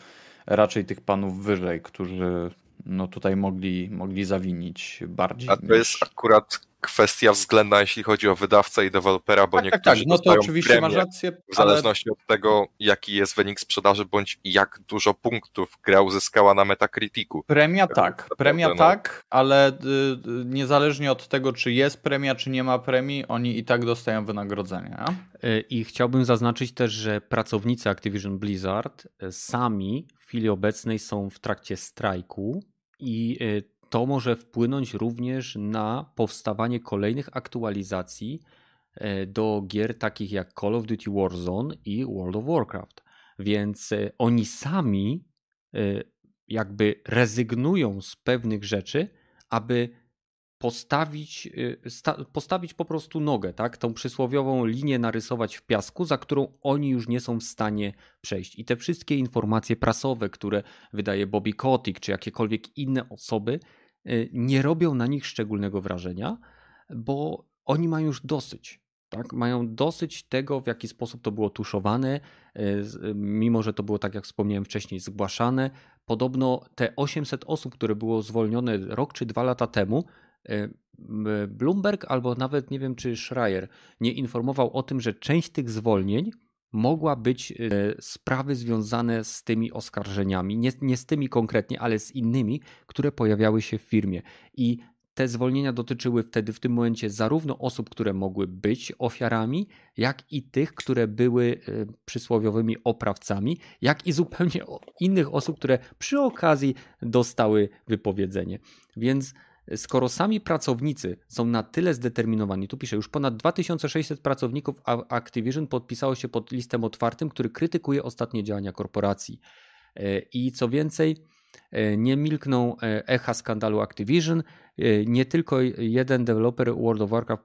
raczej tych panów wyżej, którzy no tutaj mogli, mogli zawinić bardziej. A to niż... jest akurat kwestia względna, jeśli chodzi o wydawcę i dewelopera, bo tak, niektórzy tak, tak. No to oczywiście masz rację. W zależności ale... od tego, jaki jest wynik sprzedaży, bądź jak dużo punktów gra uzyskała na Metacriticu. Premia tak, premia no. tak, ale y, y, niezależnie od tego, czy jest premia, czy nie ma premii, oni i tak dostają wynagrodzenia. Y, I chciałbym zaznaczyć też, że pracownicy Activision Blizzard sami w chwili obecnej są w trakcie strajku i y, to może wpłynąć również na powstawanie kolejnych aktualizacji y, do gier takich jak Call of Duty Warzone i World of Warcraft. Więc y, oni sami jakby rezygnują z pewnych rzeczy, aby postawić, sta, postawić po prostu nogę, tak? Tą przysłowiową linię narysować w piasku, za którą oni już nie są w stanie przejść. I te wszystkie informacje prasowe, które wydaje Bobby Kotick czy jakiekolwiek inne osoby, y, nie robią na nich szczególnego wrażenia, bo oni mają już dosyć. Tak? Mają dosyć tego, w jaki sposób to było tuszowane, y, mimo że to było, tak jak wspomniałem wcześniej, zgłaszane. Podobno te 800 osób, które było zwolnione rok czy dwa lata temu, Bloomberg albo nawet nie wiem czy Schreier nie informował o tym, że część tych zwolnień mogła być e, sprawy związane z tymi oskarżeniami, nie, nie z tymi konkretnie, ale z innymi, które pojawiały się w firmie. I te zwolnienia dotyczyły wtedy w tym momencie zarówno osób, które mogły być ofiarami, jak i tych, które były e, przysłowiowymi oprawcami, jak i zupełnie innych osób, które przy okazji dostały wypowiedzenie. Więc skoro sami pracownicy są na tyle zdeterminowani, tu piszę, już ponad 2600 pracowników Activision podpisało się pod listem otwartym, który krytykuje ostatnie działania korporacji. E, I co więcej, e, nie milkną e, echa skandalu Activision. Nie tylko jeden deweloper World of Warcraft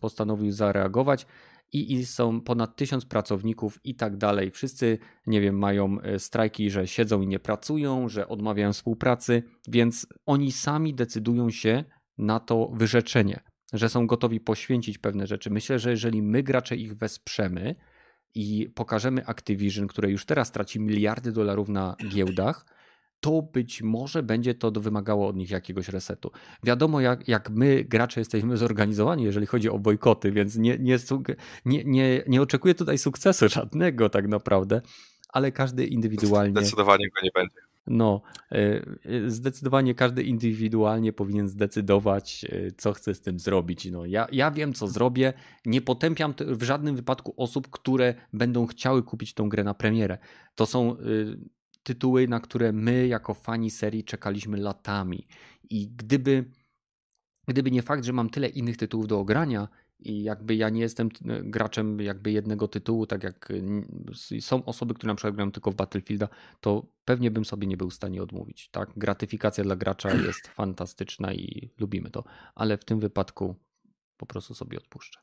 postanowił zareagować i, i są ponad tysiąc pracowników i tak dalej. Wszyscy, nie wiem, mają e, strajki, że siedzą i nie pracują, że odmawiają współpracy, więc oni sami decydują się na to wyrzeczenie, że są gotowi poświęcić pewne rzeczy. Myślę, że jeżeli my gracze ich wesprzemy i pokażemy Activision, które już teraz traci miliardy dolarów na giełdach, to być może będzie to wymagało od nich jakiegoś resetu. Wiadomo, jak, jak my, gracze, jesteśmy zorganizowani, jeżeli chodzi o bojkoty, więc nie, nie, nie, nie, nie oczekuję tutaj sukcesu żadnego tak naprawdę, ale każdy indywidualnie. Zdecydowanie go nie będzie. No, e, e, zdecydowanie każdy indywidualnie powinien zdecydować, e, co chce z tym zrobić. No, ja, ja wiem, co zrobię. Nie potępiam w żadnym wypadku osób, które będą chciały kupić tą grę na premierę. To są tytuły, na które my jako fani serii czekaliśmy latami. I gdyby, gdyby nie fakt, że mam tyle innych tytułów do ogrania, i jakby ja nie jestem graczem jakby jednego tytułu, tak jak są osoby, które na przykład grają tylko w Battlefielda, to pewnie bym sobie nie był w stanie odmówić. Tak? Gratyfikacja dla gracza jest fantastyczna i lubimy to, ale w tym wypadku po prostu sobie odpuszczę.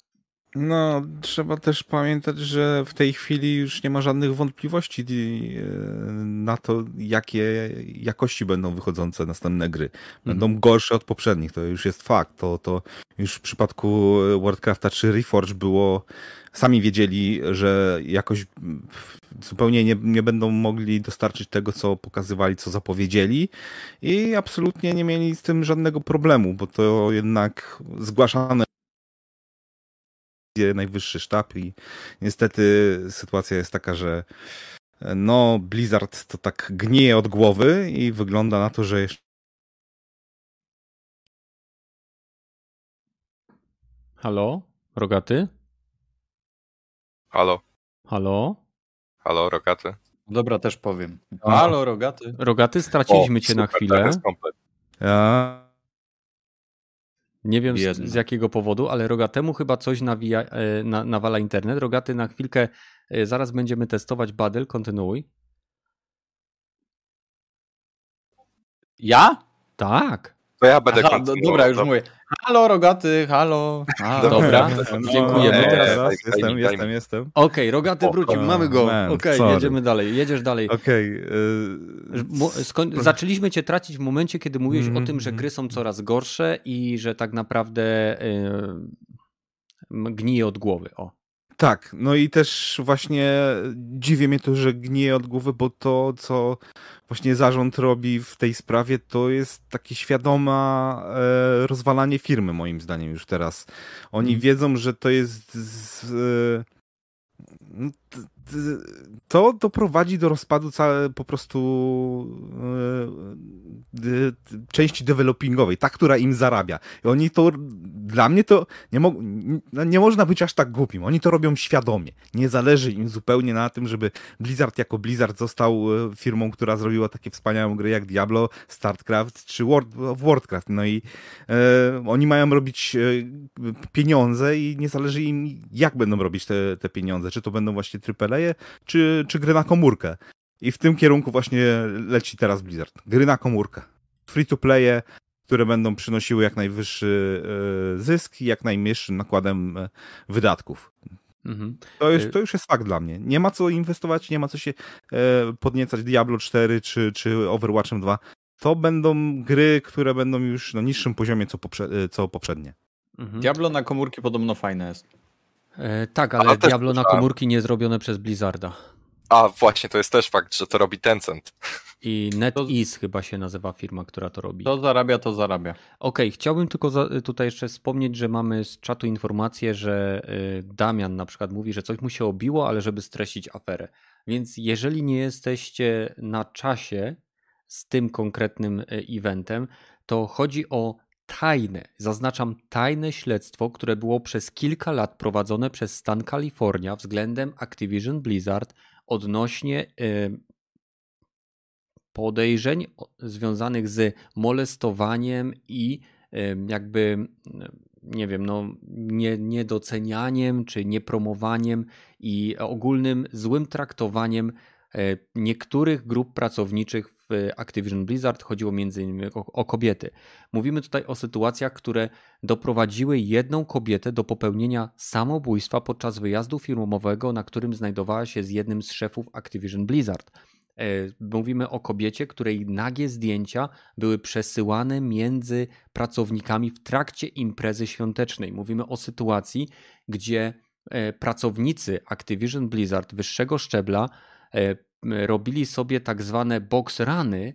No, trzeba też pamiętać, że w tej chwili już nie ma żadnych wątpliwości e, na to, jakie jakości będą wychodzące następne gry. Będą mhm. gorsze od poprzednich, to już jest fakt. To, to już w przypadku Warcrafta czy Reforge było, sami wiedzieli, że jakoś zupełnie nie, nie będą mogli dostarczyć tego, co pokazywali, co zapowiedzieli i absolutnie nie mieli z tym żadnego problemu, bo to jednak zgłaszane najwyższy sztab i niestety sytuacja jest taka, że no Blizzard to tak gnije od głowy i wygląda na to, że jeszcze Halo? Rogaty? Halo? Halo? Halo, Rogaty? Dobra, też powiem. Halo, Rogaty? Rogaty, straciliśmy o, cię super, na chwilę. Ja... Nie wiem z, z, jakiego powodu, ale Rogatemu chyba coś nawija, e, na, nawala internet. Rogaty na chwilkę, e, zaraz będziemy testować Badel, kontynuuj. Ja? Tak. To ja będę Aha, do, Dobra, już mówię. Halo, Rogaty, halo. A, dobra, dziękujemy. No, teraz jestem, jestem, jestem. Okej, okay, Rogaty wrócił, mamy go. Okej, okay, jedziemy dalej, jedziesz dalej. Okej. Okay, y Zaczęliśmy cię tracić w momencie, kiedy mówiłeś o tym, że gry są coraz gorsze i że tak naprawdę yy, gnije od głowy. O. Tak, no i też właśnie dziwię mnie to, że gnije od głowy, bo to, co właśnie zarząd robi w tej sprawie, to jest takie świadoma e, rozwalanie firmy, moim zdaniem już teraz. Oni hmm. wiedzą, że to jest z, e, no, to doprowadzi do rozpadu całe po prostu e, części developingowej, ta, która im zarabia. I oni to, dla mnie to nie, mo, no, nie można być aż tak głupim. Oni to robią świadomie. Nie zależy im zupełnie na tym, żeby Blizzard jako Blizzard został e, firmą, która zrobiła takie wspaniałe gry jak Diablo, StarCraft czy World of Warcraft. No i e, oni mają robić pieniądze i nie zależy im, jak będą robić te, te pieniądze. Czy to będą właśnie AAA, czy, czy gry na komórkę. I w tym kierunku właśnie leci teraz Blizzard. Gry na komórkę. Free to playe, które będą przynosiły jak najwyższy e, zysk i jak najmniejszym nakładem e, wydatków. Mhm. To, jest, to już jest fakt dla mnie. Nie ma co inwestować, nie ma co się e, podniecać Diablo 4 czy, czy Overwatchem 2. To będą gry, które będą już na niższym poziomie co, poprze co poprzednie. Mhm. Diablo na komórki podobno fajne jest. E, tak, ale Diablo na komórki nie zrobione przez Blizzarda. A właśnie, to jest też fakt, że to robi Tencent. I NetEase to... chyba się nazywa firma, która to robi. To zarabia, to zarabia. Okej, okay, chciałbym tylko za, tutaj jeszcze wspomnieć, że mamy z czatu informację, że y, Damian na przykład mówi, że coś mu się obiło, ale żeby streścić aferę. Więc jeżeli nie jesteście na czasie z tym konkretnym y, eventem, to chodzi o tajne, zaznaczam tajne śledztwo, które było przez kilka lat prowadzone przez stan Kalifornia względem Activision Blizzard odnośnie podejrzeń związanych z molestowaniem i jakby nie wiem, no, nie, niedocenianiem czy niepromowaniem i ogólnym złym traktowaniem niektórych grup pracowniczych w Activision Blizzard chodziło innymi o, o, kobiety. Mówimy tutaj o sytuacjach, które doprowadziły jedną kobietę do popełnienia samobójstwa podczas wyjazdu firmowego, na którym znajdowała się z jednym z szefów Activision Blizzard. E, mówimy o kobiecie, której nagie zdjęcia były przesyłane między pracownikami w trakcie imprezy świątecznej. Mówimy o sytuacji, gdzie e, pracownicy Activision Blizzard wyższego szczebla e, robili sobie tak zwane box runy,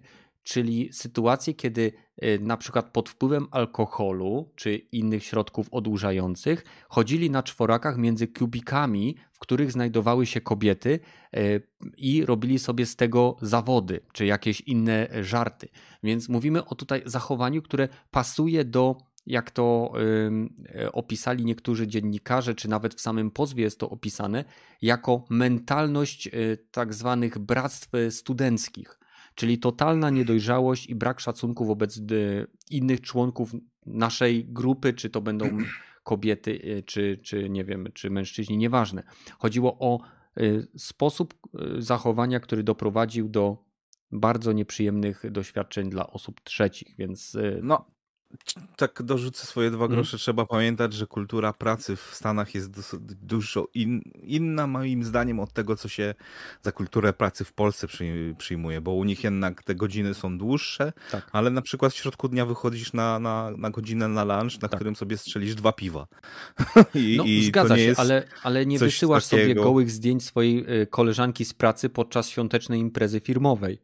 czyli sytuacje, kiedy y, na przykład pod wpływem alkoholu czy innych środków odurzających chodzili na czworakach między kubikami, w których znajdowały się kobiety y, i robili sobie z tego zawody czy jakieś inne żarty. Więc mówimy o tutaj zachowaniu, które pasuje do jak to y, opisali niektórzy dziennikarze, czy nawet w samym pozwie jest to opisane, jako mentalność y, tak zwanych bractw studenckich. Czyli totalna niedojrzałość i brak szacunku wobec innych członków naszej grupy, czy to będą kobiety, czy, czy nie wiem, czy mężczyźni, nieważne. Chodziło o sposób zachowania, który doprowadził do bardzo nieprzyjemnych doświadczeń dla osób trzecich, więc. No, tak dorzucę swoje dwa mhm. grosze, hmm. trzeba pamiętać, że kultura pracy w Stanach jest dużo in, inna moim zdaniem od tego, co się za kulturę pracy w Polsce przyjmuje, bo u nich jednak te godziny są dłuższe, tak. ale na przykład w środku dnia wychodzisz na, na, na godzinę na lunch, na tak. którym sobie strzelisz dwa piwa. I, no, i zgadza się, ale, ale nie wysyłasz takiego... sobie gołych zdjęć swojej y, koleżanki z pracy podczas świątecznej imprezy firmowej.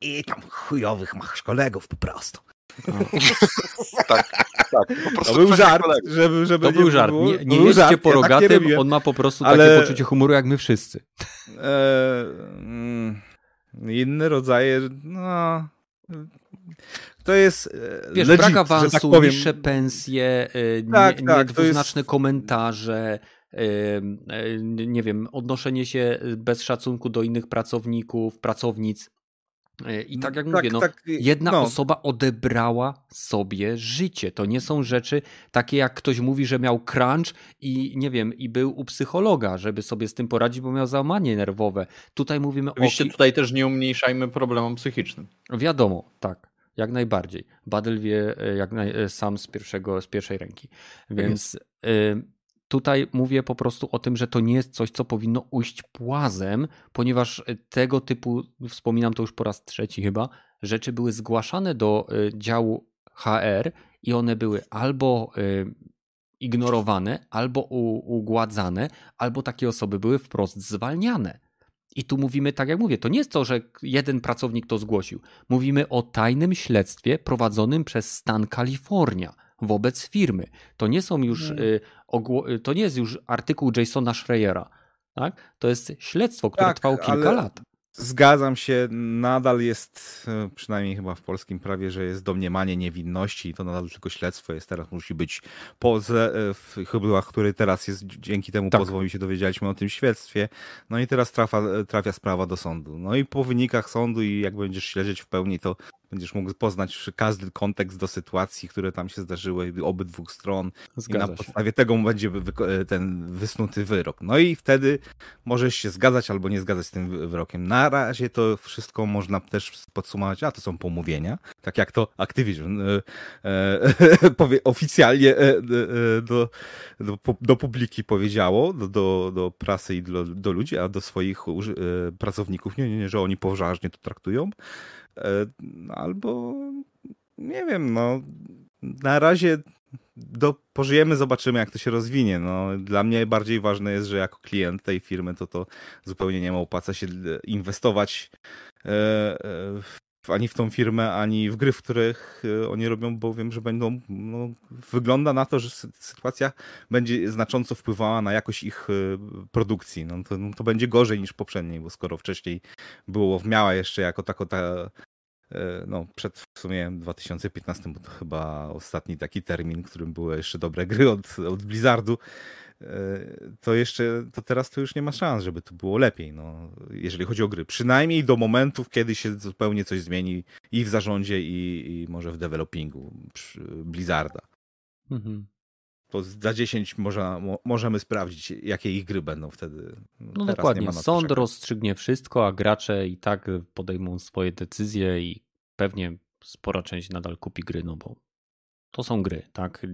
I tam chujowych masz kolegów po prostu. tak, tak. Po prostu to był żart, żeby, żeby To był żart. Było, nie, nie jeźdźcie po rogatym, ja tak on ma po prostu ale... takie poczucie humoru jak my wszyscy. E, mm, inne rodzaje, no... To jest e, Wiesz, legit, brak awansu, tak powiem. niższe pensje, e, tak, nie, tak, niedwuznaczne jest... komentarze, nie wiem, odnoszenie się bez szacunku do innych pracowników, pracownic. E, I tak jak tak, mówię, no, tak, jedna no. osoba odebrała sobie życie. To nie są rzeczy takie, jak ktoś mówi, że miał crunch i nie wiem, i był u psychologa, żeby sobie z tym poradzić, bo miał załamanie nerwowe. Tutaj mówimy Oczywiście o. tutaj też nie umniejszajmy problemom psychicznym. Wiadomo, tak. Jak najbardziej. Badel wie e, jak naj... E, sam z, pierwszego, z pierwszej ręki. Więc y tutaj mówię po prostu o tym, że to nie jest coś, co powinno ujść płazem, ponieważ tego typu, wspominam to już po raz trzeci chyba, rzeczy były zgłaszane do y, działu HR i one były albo y, ignorowane, albo ugładzane, albo takie osoby były wprost zwalniane. I tu mówimy, tak jak mówię, to nie jest to, że jeden pracownik to zgłosił. Mówimy o tajnym śledztwie prowadzonym przez stan Kalifornia wobec firmy. To nie są już, y, y, to nie jest już artykuł Jasona Schreiera. Tak? To jest śledztwo, które tak, trwało kilka lat. Zgadzam się, nadal jest, e, przynajmniej chyba w polskim prawie, że jest domniemanie niewinności i to nadal tylko śledztwo jest. Teraz musi być po, w chyblach, który teraz jest, dzięki temu tak. się dowiedzieliśmy o tym śledztwie. No i teraz trafia, trafia sprawa do sądu. No i po wynikach sądu i jak będziesz śledzić w pełni, to będziesz mógł poznać każdy kontekst do sytuacji, które tam się zdarzyły, obydwu stron. Zgadza I na podstawie się. tego będzie ten wysnuty wyrok. No i wtedy możesz się zgadzać albo nie zgadzać z tym wyrokiem. Na razie to wszystko można też podsumować, a to są pomówienia, tak jak to Activision e, e, oficjalnie e, e do, do, do, publiki powiedziało, do, do, do prasy i do, do ludzi, a do swoich e, pracowników, nie, nie, nie, że oni poważnie to traktują. E, albo nie wiem, no na razie do, pożyjemy, zobaczymy jak to się rozwinie. No, dla mnie bardziej ważne jest, że jako klient tej firmy to to zupełnie nie ma opłaca się inwestować e, e, ani w tą firmę, ani w gry, w których oni robią, bo wiem, że będą, no, wygląda na to, że sytuacja będzie znacząco wpływała na jakość ich produkcji. No, to, no, to będzie gorzej niż poprzedniej, bo skoro wcześniej było w miała jeszcze jako tako ta E, no, przed w sumie 2015, bo to chyba ostatni taki termin, którym były jeszcze dobre gry od, od Blizzardu, e, to jeszcze, to teraz to już nie ma szans, żeby to było lepiej, no, jeżeli chodzi o gry. Przynajmniej do momentów, kiedy się zupełnie coś zmieni i w zarządzie, i, i może w developingu Blizzarda. Mhm. To za 10 może, możemy sprawdzić, jakie ich gry będą wtedy. No dokładnie. Sąd rozstrzygnie wszystko, a gracze i tak podejmą swoje decyzje i pewnie spora część nadal kupi gry, no bo to są gry, tak?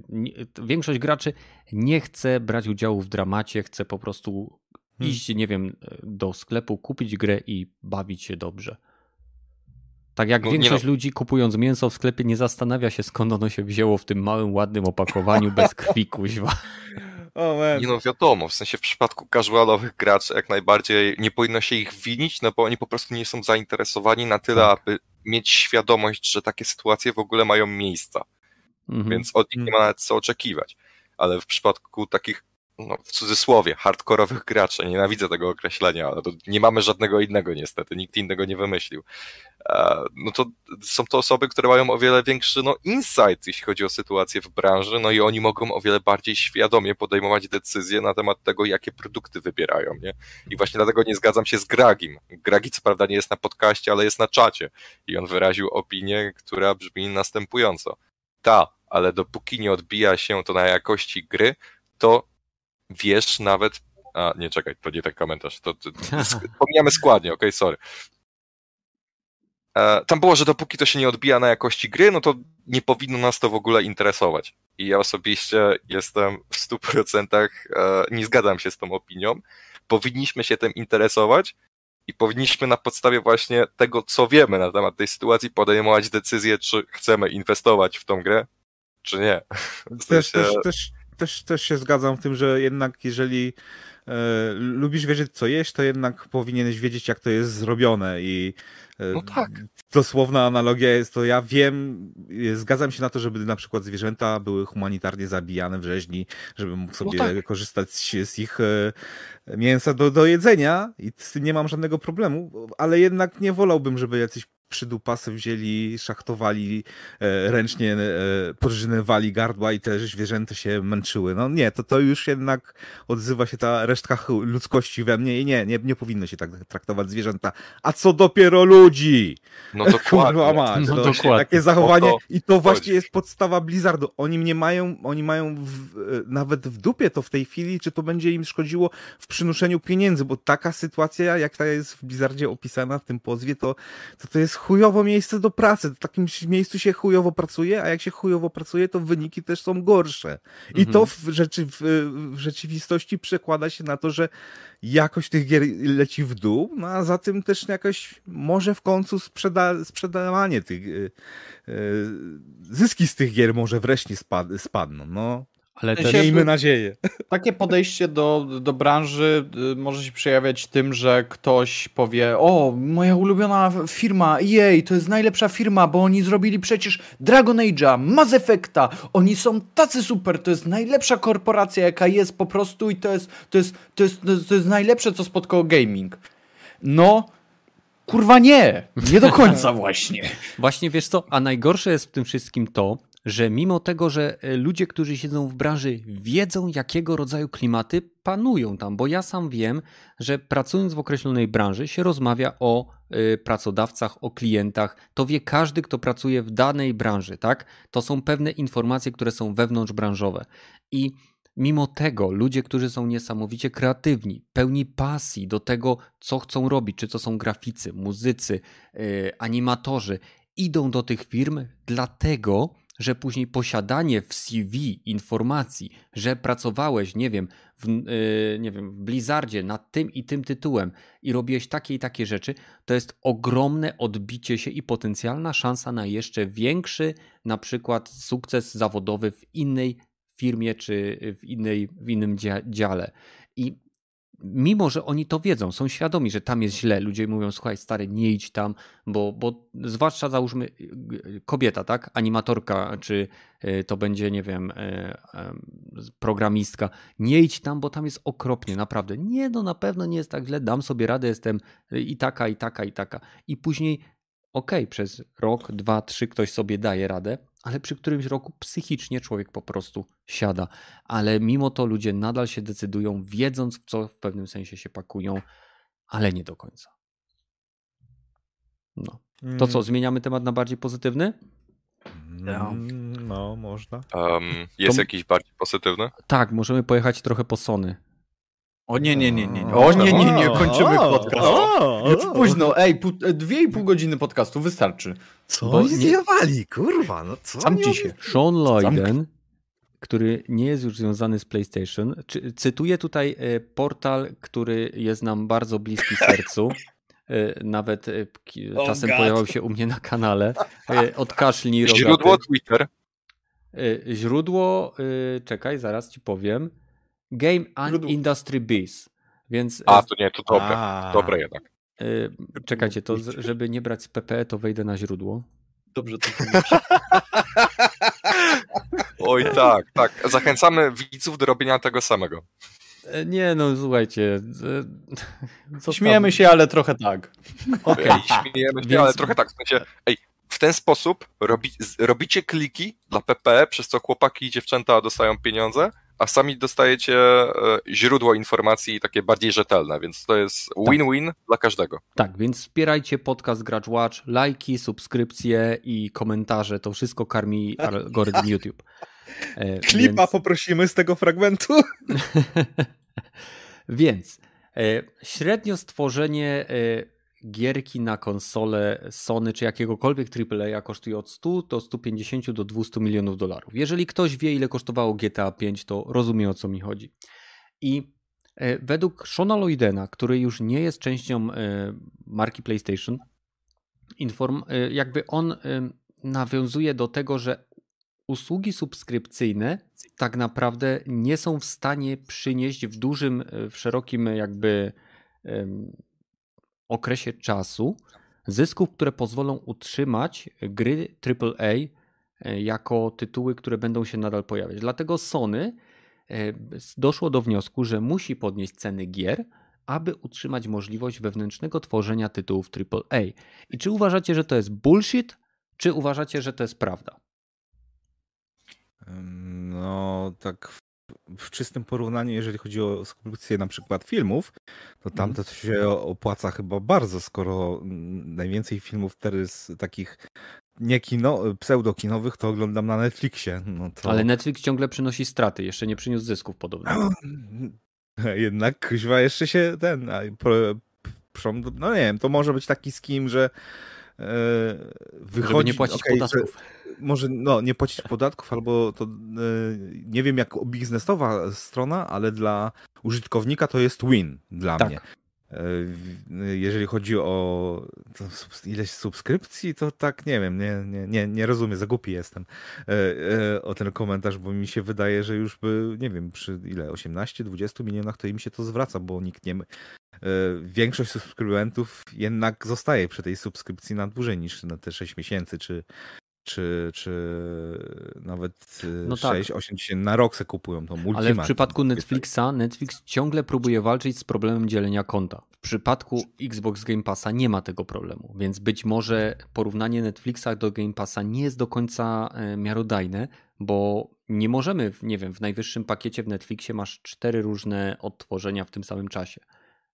Większość graczy nie chce brać udziału w dramacie, chce po prostu hmm. iść, nie wiem, do sklepu, kupić grę i bawić się dobrze. Tak jak no, większość no. ludzi kupując mięso w sklepie nie zastanawia się skąd ono się wzięło w tym małym, ładnym opakowaniu bez krwi kuźwa. Oh, nie no wiadomo, w sensie w przypadku casualowych graczy jak najbardziej nie powinno się ich winić, no bo oni po prostu nie są zainteresowani na tyle, tak. aby mieć świadomość, że takie sytuacje w ogóle mają miejsca. Mhm. Więc od nich nie ma nawet co oczekiwać. Ale w przypadku takich no, w cudzysłowie, hardkorowych graczy. Nienawidzę tego określenia, ale nie mamy żadnego innego niestety, nikt innego nie wymyślił. E, no to są to osoby, które mają o wiele większy no, insight, jeśli chodzi o sytuację w branży, no i oni mogą o wiele bardziej świadomie podejmować decyzje na temat tego, jakie produkty wybierają, nie? I właśnie dlatego nie zgadzam się z Gragim. Gragi co prawda nie jest na podcaście, ale jest na czacie i on wyraził opinię, która brzmi następująco. Ta, ale dopóki nie odbija się to na jakości gry, to wiesz nawet. A, nie czekaj, to nie ten komentarz. To, to, pomijamy składnie, okej, okay, sorry. E, tam było, że dopóki to się nie odbija na jakości gry, no to nie powinno nas to w ogóle interesować. I ja osobiście jestem w 100% e, nie zgadzam się z tą opinią. Powinniśmy się tym interesować i powinniśmy na podstawie właśnie tego, co wiemy na temat tej sytuacji, podejmować decyzję, czy chcemy inwestować w tą grę, czy nie. W sensie... też, też, też, też, też się zgadzam w tym, że jednak jeżeli e, lubisz wiedzieć, co jeść, to jednak powinieneś wiedzieć, jak to jest zrobione i e, no tak. dosłowna analogia jest to, ja wiem, zgadzam się na to, żeby na przykład zwierzęta były humanitarnie zabijane w rzeźni, żeby mógł sobie no tak. korzystać z, z ich e, mięsa do, do jedzenia i z tym nie mam żadnego problemu, ale jednak nie wolałbym, żeby jacyś przydupasy wzięli, szachtowali e, ręcznie, e, podrzynywali gardła i te zwierzęta się męczyły. No nie, to, to już jednak odzywa się ta resztka ludzkości we mnie i nie, nie, nie powinno się tak traktować zwierzęta. A co dopiero ludzi? No dokładnie. Mać, no, dokładnie. Takie zachowanie to i to właśnie jest podstawa Blizzardu. Oni nie mają, oni mają w, e, nawet w dupie to w tej chwili, czy to będzie im szkodziło w przynoszeniu pieniędzy, bo taka sytuacja, jak ta jest w Blizzardzie opisana w tym pozwie, to, to, to jest chujowo miejsce do pracy. W takim miejscu się chujowo pracuje, a jak się chujowo pracuje, to wyniki też są gorsze. I mhm. to w, rzeczy, w, w, rzeczywistości przekłada się na to, że jakość tych gier leci w dół, no a za tym też jakoś może w końcu sprzeda sprzedawanie tych yy, yy, zyski z tych gier może wreszcie spad spadną. No, ale też miejmy nadzieję. Takie podejście do, do branży y, może się przejawiać tym, że ktoś powie: O, moja ulubiona firma EA to jest najlepsza firma, bo oni zrobili przecież Dragon Age'a, Mass Effecta. Oni są tacy super, to jest najlepsza korporacja, jaka jest po prostu, i to jest, to jest, to jest, to jest, to jest najlepsze, co spotkało gaming. No. Kurwa nie, nie do końca właśnie. Właśnie wiesz co, a najgorsze jest w tym wszystkim to, że mimo tego, że e, ludzie, którzy siedzą w branży, wiedzą, jakiego rodzaju klimaty panują tam, bo ja sam wiem, że pracując w określonej branży się rozmawia o y, pracodawcach, o klientach. To wie każdy, kto pracuje w danej branży, tak? To są pewne informacje, które są wewnątrzbranżowe. I Mimo tego ludzie, którzy są niesamowicie kreatywni, pełni pasji do tego, co chcą robić, czy to są graficy, muzycy, yy, animatorzy, idą do tych firm dlatego, że później posiadanie w CV informacji, że pracowałeś, nie wiem, w, yy, nie wiem, w Blizzardzie nad tym i tym tytułem i robiłeś takie i takie rzeczy, to jest ogromne odbicie się i potencjalna szansa na jeszcze większy, na przykład sukces zawodowy w innej firmie czy w, innej, w innym dziale. I mimo że oni to wiedzą, są świadomi, że tam jest źle, ludzie mówią, słuchaj stary, nie idź tam, bo, bo zwłaszcza załóżmy kobieta, tak, animatorka, czy e, to będzie, nie wiem, e, programistka, nie idź tam, bo tam jest okropnie, naprawdę. Nie, no na pewno nie jest tak źle, dam sobie radę, jestem i taka, i taka, i taka. I później, okej, okay, przez rok, dwa, trzy ktoś sobie daje radę, ale przy którymś roku psychicznie człowiek po prostu siada. Ale mimo to ludzie nadal się decydują, wiedząc w co w pewnym sensie się pakują, ale nie do końca. No. To co, mm. zmieniamy temat na bardziej pozytywny? No, no można. Um, jest to... jakiś bardziej pozytywny? Tak, możemy pojechać trochę po Sony. O nie, nie, nie, nie. O nie, nie, nie, kończymy podcast. Już późno, ej, pół, dwie i pół godziny podcastu wystarczy. Co Bo oni zjawali, kurwa, no co Sam ci się. Sean Lloyden, który nie jest już związany z PlayStation, cytuję tutaj e, portal, który jest nam bardzo bliski sercu. E, nawet e, czasem oh pojawiał się u mnie na kanale. Odkaszlnij rogaty. Źródło Twitter. Źródło, czekaj, zaraz ci powiem. Game and Industry Biz. Więc, A, to nie, to dobre. A. Dobre jednak. Yy, czekajcie, to żeby nie brać z PPE, to wejdę na źródło. Dobrze to Oj tak, tak. Zachęcamy widzów do robienia tego samego. E, nie, no słuchajcie. Co Śmiejemy się, ale trochę tak. Okay. Śmiejemy się, Więc... ale trochę tak. W sensie, ej, w ten sposób robi, robicie kliki dla PPE, przez co chłopaki i dziewczęta dostają pieniądze, a sami dostajecie e, źródło informacji takie bardziej rzetelne, więc to jest tak. win-win tak. dla każdego. Tak, więc wspierajcie podcast Gracz Watch, lajki, subskrypcje i komentarze, to wszystko karmi algorytm YouTube. E, Klipa więc... poprosimy z tego fragmentu. więc e, średnio stworzenie gierki na konsolę Sony czy jakiegokolwiek AAA kosztuje od 100 do 150 do 200 milionów dolarów. Jeżeli ktoś wie, ile kosztowało GTA 5, to rozumie o co mi chodzi. I e, według Shona Lloydena, który już nie jest częścią e, marki PlayStation, inform, e, jakby on nawiązuje do tego, że usługi subskrypcyjne tak naprawdę nie są w stanie przynieść w dużym, w szerokim jakby okresie czasu zysków, które pozwolą utrzymać gry AAA e, jako tytuły, które będą się nadal pojawiać. Dlatego Sony e, doszło do wniosku, że musi podnieść ceny gier, aby utrzymać możliwość wewnętrznego tworzenia tytułów AAA. I czy uważacie, że to jest bullshit, czy uważacie, że to jest prawda? No, tak w czystym porównaniu, jeżeli chodzi o subskrypcję na przykład filmów, to tam mhm. to się opłaca chyba bardzo, skoro najwięcej filmów teraz takich nie kino, pseudokinowych to oglądam na Netflixie. No to... Ale Netflix ciągle przynosi straty, jeszcze nie przyniósł zysków podobno. Jednak kuźwa jeszcze się ten, no nie wiem, to może być taki skim, że wychodzi... Żeby nie płacić okay, podatków. Że może no, nie płacić podatków, albo to e, nie wiem jak biznesowa strona, ale dla użytkownika to jest win dla tak. mnie. E, jeżeli chodzi o ileś subskrypcji, to tak nie wiem, nie, nie, nie, nie rozumiem, zagupi jestem e, o ten komentarz, bo mi się wydaje, że już by, nie wiem, przy ile, 18-20 milionach to im się to zwraca, bo nikt nie, większość subskrybentów jednak zostaje przy tej subskrypcji na dłużej niż na te 6 miesięcy, czy, czy, czy nawet y, no 6, tak. 8 tysięcy na rok se kupują tą Ultimate. Ale w przypadku Netflixa, Netflix ciągle próbuje walczyć z problemem dzielenia konta. W przypadku Xbox Game Passa nie ma tego problemu, więc być może porównanie Netflixa do Game Passa nie jest do końca e, miarodajne, bo nie możemy, nie wiem, w najwyższym pakiecie w Netflixie masz cztery różne odtworzenia w tym samym czasie.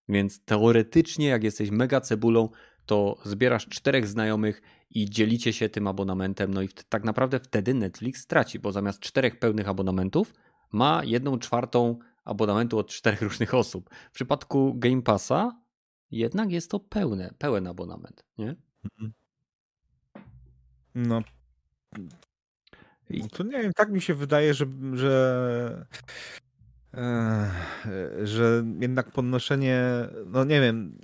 Więc teoretycznie, jak jesteś mega cebulą, to zbierasz czterech znajomych i dzielicie się tym abonamentem, no i tak naprawdę wtedy Netflix straci, bo zamiast czterech pełnych abonamentów ma jedną czwartą abonamentu od czterech różnych osób. W przypadku Game Passa jednak jest to pełne, pełen abonament, nie? Mhm. No. To nie wiem, tak mi się wydaje, że, że że jednak podnoszenie, no nie wiem,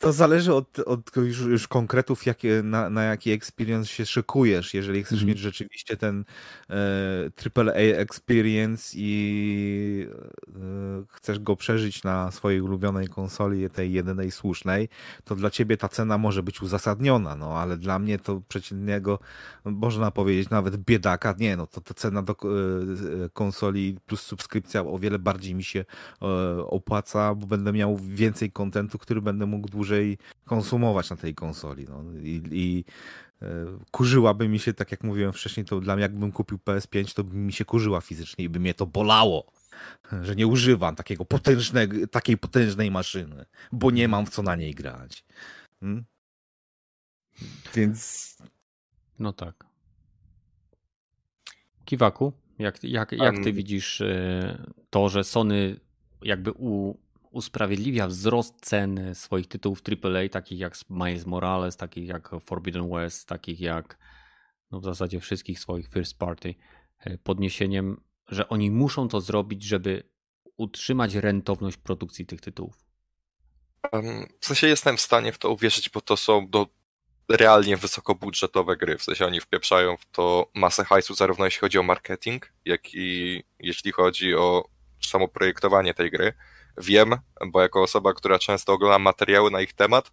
to zależy od, od już, już konkretów, jakie, na, na jaki experience się szykujesz. Jeżeli chcesz mm. mieć rzeczywiście ten e, AAA experience i e, chcesz go przeżyć na swojej ulubionej konsoli, tej jedynej słusznej, to dla ciebie ta cena może być uzasadniona, no ale dla mnie to przeciętnego, można powiedzieć nawet biedaka, nie, no to ta cena do e, konsoli plus subskrypcja o wiele bardziej mi się e, opłaca, bo będę miał więcej kontentu, który będę mógł dłużej dłużej konsumować na tej konsoli. No. I, i e, kurzyłaby mi się, tak jak mówiłem wcześniej, to dla mnie jakbym kupił PS5, to by mi się kurzyła fizycznie i by mnie to bolało, że nie używam takiego potężnego, takiej potężnej maszyny, bo nie mam w co na niej grać. Hmm? Więc... No tak. Kiwaku, jak, jak, jak ty widzisz e, to, że Sony jakby u, usprawiedliwia wzrost cen swoich tytułów AAA, takich jak Miles Morales, takich jak Forbidden West, takich jak no w zasadzie wszystkich swoich first party, e, podniesieniem, że oni muszą to zrobić, żeby utrzymać rentowność produkcji tych tytułów. W sensie jestem w stanie w to uwierzyć, bo to są do realnie wysokobudżetowe gry. W sensie oni wpieprzają w to masę hajsu, zarówno jeśli chodzi o marketing, jak i jeśli chodzi o samo projektowanie tej gry wiem, bo jako osoba, która często ogląda materiały na ich temat,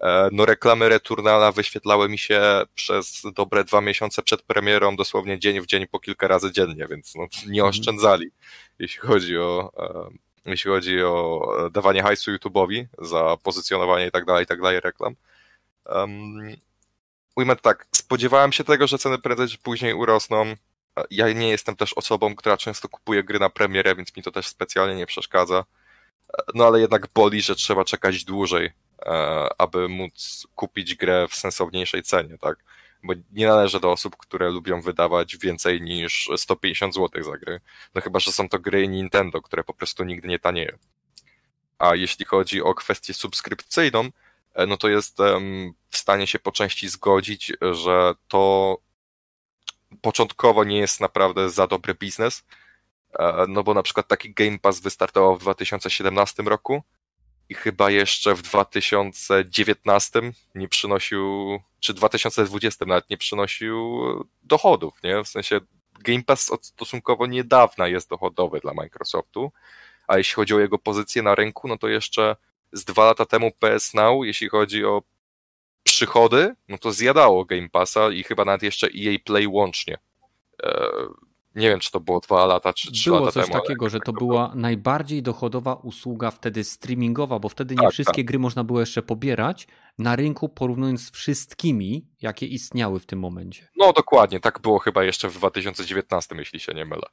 E, no reklamy Returnala wyświetlały mi się przez dobre dwa miesiące przed premierą, dosłownie dzień w dzień po kilka razy dziennie, więc no, nie mhm. oszczędzali, jeśli chodzi o e, jeśli chodzi o dawanie hajsu YouTube'owi za pozycjonowanie i tak dalej, i tak dalej reklam. Um, ujmę tak, spodziewałem się tego, że ceny prędzej czy później urosną. Ja nie jestem też osobą, która często kupuje gry na premierę, więc mi to też specjalnie nie przeszkadza. No ale jednak boli, że trzeba czekać dłużej, e, aby móc kupić grę w sensowniejszej cenie, tak? Bo nie należy do osób, które lubią wydawać więcej niż 150 zł za gry. No chyba, że są to gry Nintendo, które po prostu nigdy nie tanieją. A jeśli chodzi o kwestię subskrypcyjną, e, no to jestem w stanie się po części zgodzić, że to początkowo nie jest naprawdę za dobry biznes, no bo na przykład taki Game Pass wystartował w 2017 roku i chyba jeszcze w 2019 nie przynosił, czy 2020 nawet nie przynosił dochodów, nie? W sensie Game Pass od stosunkowo niedawna jest dochodowy dla Microsoftu, a jeśli chodzi o jego pozycję na rynku, no to jeszcze z dwa lata temu PS Now, jeśli chodzi o przychody, no to zjadało Game Passa i chyba nawet jeszcze EA Play łącznie. Nie wiem, czy to było dwa lata, czy trzy było lata temu. Było coś takiego, że to była najbardziej dochodowa usługa wtedy streamingowa, bo wtedy nie tak, wszystkie tak. gry można było jeszcze pobierać na rynku, porównując z wszystkimi, jakie istniały w tym momencie. No dokładnie, tak było chyba jeszcze w 2019, jeśli się nie mylę.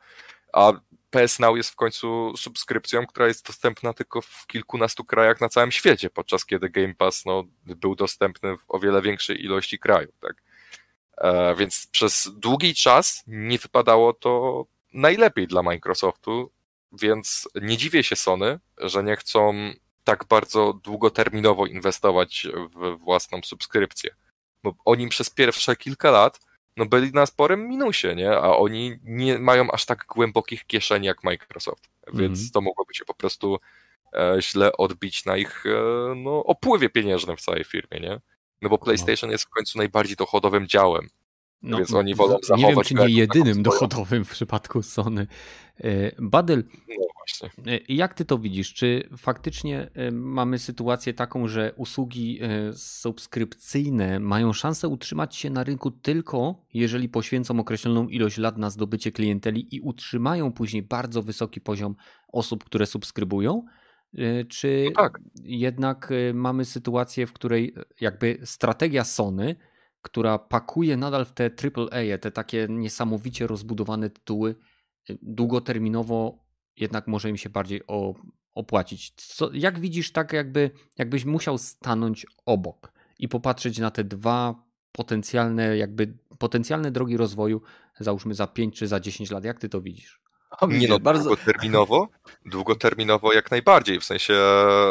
A PS Now jest w końcu subskrypcją, która jest dostępna tylko w kilkunastu krajach na całym świecie, podczas kiedy Game Pass no, był dostępny w o wiele większej ilości krajów. Tak? E, więc przez długi czas nie wypadało to najlepiej dla Microsoftu, więc nie dziwię się Sony, że nie chcą tak bardzo długoterminowo inwestować w własną subskrypcję. Bo oni przez pierwsze kilka lat no byli na sporym minusie, nie? A oni nie mają aż tak głębokich kieszeni jak Microsoft, więc mm. to mogłoby się po prostu e, źle odbić na ich e, no, opływie pieniężnym w całej firmie, nie? No bo PlayStation jest w końcu najbardziej dochodowym działem. No, więc oni wolą zachować. Nie wiem, czy nie jedynym dochodowym w przypadku Sony. E, Badyl, no właśnie. jak ty to widzisz? Czy faktycznie mamy sytuację taką, że usługi subskrypcyjne mają szansę utrzymać się na rynku tylko, jeżeli poświęcą określoną ilość lat na zdobycie klienteli i utrzymają później bardzo wysoki poziom osób, które subskrybują? E, czy no tak. jednak e, mamy sytuację, w której e, jakby strategia Sony, która pakuje nadal w te AAA, te takie niesamowicie rozbudowane tytuły, długoterminowo jednak może im się bardziej opłacić. Co, jak widzisz, tak jakby, jakbyś musiał stanąć obok i popatrzeć na te dwa potencjalne, jakby potencjalne drogi rozwoju, załóżmy za 5 czy za 10 lat. Jak ty to widzisz? Nie no, bardzo... długoterminowo, długoterminowo jak najbardziej, w sensie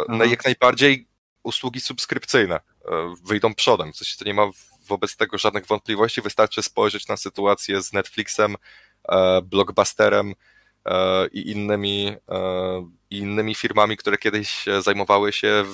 Aha. jak najbardziej usługi subskrypcyjne e, wyjdą przodem, w sensie to nie ma wobec tego żadnych wątpliwości, wystarczy spojrzeć na sytuację z Netflixem, e, Blockbusterem e, i innymi, i innymi firmami, które kiedyś zajmowały się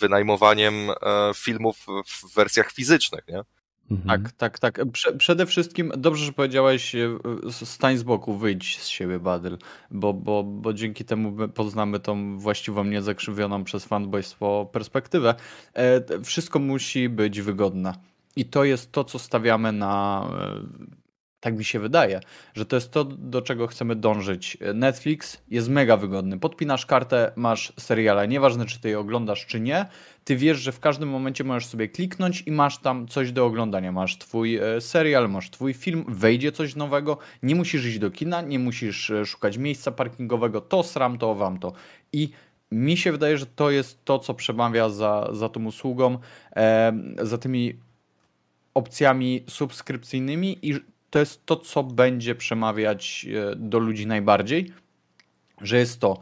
wynajmowaniem filmów w wersjach fizycznych, nie? Mhm. Tak, tak, tak. Prze przede wszystkim dobrze, że powiedziałeś, e, stań z boku, wyjdź z siebie, Badyl, bo, bo, bo dzięki temu poznamy tą właściwą, niezakrzywioną przez fanboystwo perspektywę. E, wszystko musi być wygodne. I to jest to, co stawiamy na e, tak mi się wydaje, że to jest to, do czego chcemy dążyć. Netflix jest mega wygodny. Podpinasz kartę, masz seriale. Nieważne, czy ty je oglądasz, czy nie. Ty wiesz, że w każdym momencie możesz sobie kliknąć i masz tam coś do oglądania. Masz twój e, serial, masz twój film, wejdzie coś nowego. Nie musisz iść do kina, nie musisz e, szukać miejsca parkingowego. To sram, to wam to. I mi się wydaje, że to jest to, co przemawia za, za tą usługą, e, za tymi opcjami subskrypcyjnymi i to jest to, co będzie przemawiać e, do ludzi najbardziej, że jest to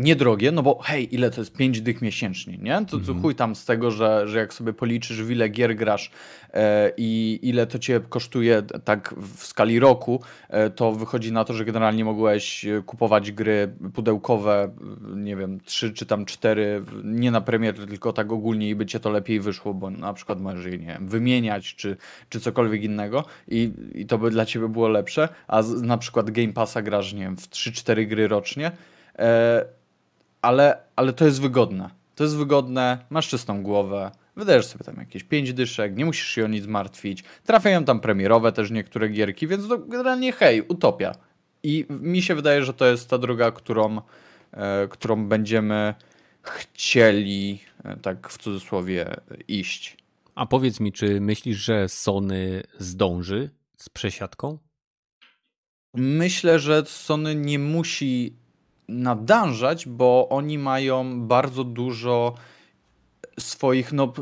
niedrogie, no bo hej, ile to jest 5 dych miesięcznie, nie? To, to mhm. chuj tam z tego, że, że jak sobie policzysz, w ile gier grasz e, i ile to cię kosztuje tak w skali roku, e, to wychodzi na to, że generalnie mogłeś e, kupować gry pudełkowe, nie wiem, 3 czy tam 4, nie na premier, tylko tak ogólnie i by cię to lepiej wyszło, bo na przykład możesz je, nie wiem, wymieniać czy, czy cokolwiek innego i, i to by dla ciebie było lepsze, a z, na przykład Game Passa grasz, nie wiem, w 3-4 gry rocznie, e, ale, ale to jest wygodne. To jest wygodne, masz czystą głowę, wydajesz sobie tam jakieś 5 dyszek, nie musisz się o nic martwić. Trafiają tam premierowe też niektóre gierki, więc to generalnie hej, utopia. I mi się wydaje, że to jest ta droga, którą, e, którą będziemy chcieli, e, tak w cudzysłowie, iść. A powiedz mi, czy myślisz, że Sony zdąży z przesiadką? Myślę, że Sony nie musi nadążać, bo oni mają bardzo dużo swoich, no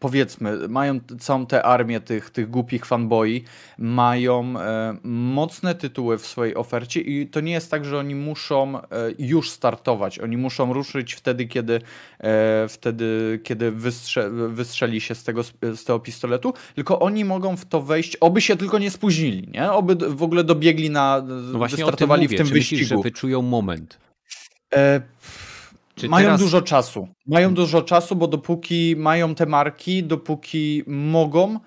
powiedzmy, mają całą tę armię tych, tych głupich fanboi, mają e, mocne tytuły w swojej ofercie i to nie jest tak, że oni muszą e, już startować, oni muszą ruszyć wtedy, kiedy e, wtedy, kiedy wystrze, wystrzeli się z tego, z tego pistoletu, tylko oni mogą w to wejść, oby się tylko nie spóźnili, nie? Oby w ogóle dobiegli na, no wystartowali w tym wyścigu. Myślisz, że wyczują moment? E, czy mają teraz... dużo czasu. Mają dużo czasu, bo dopóki mają te marki, dopóki mogą,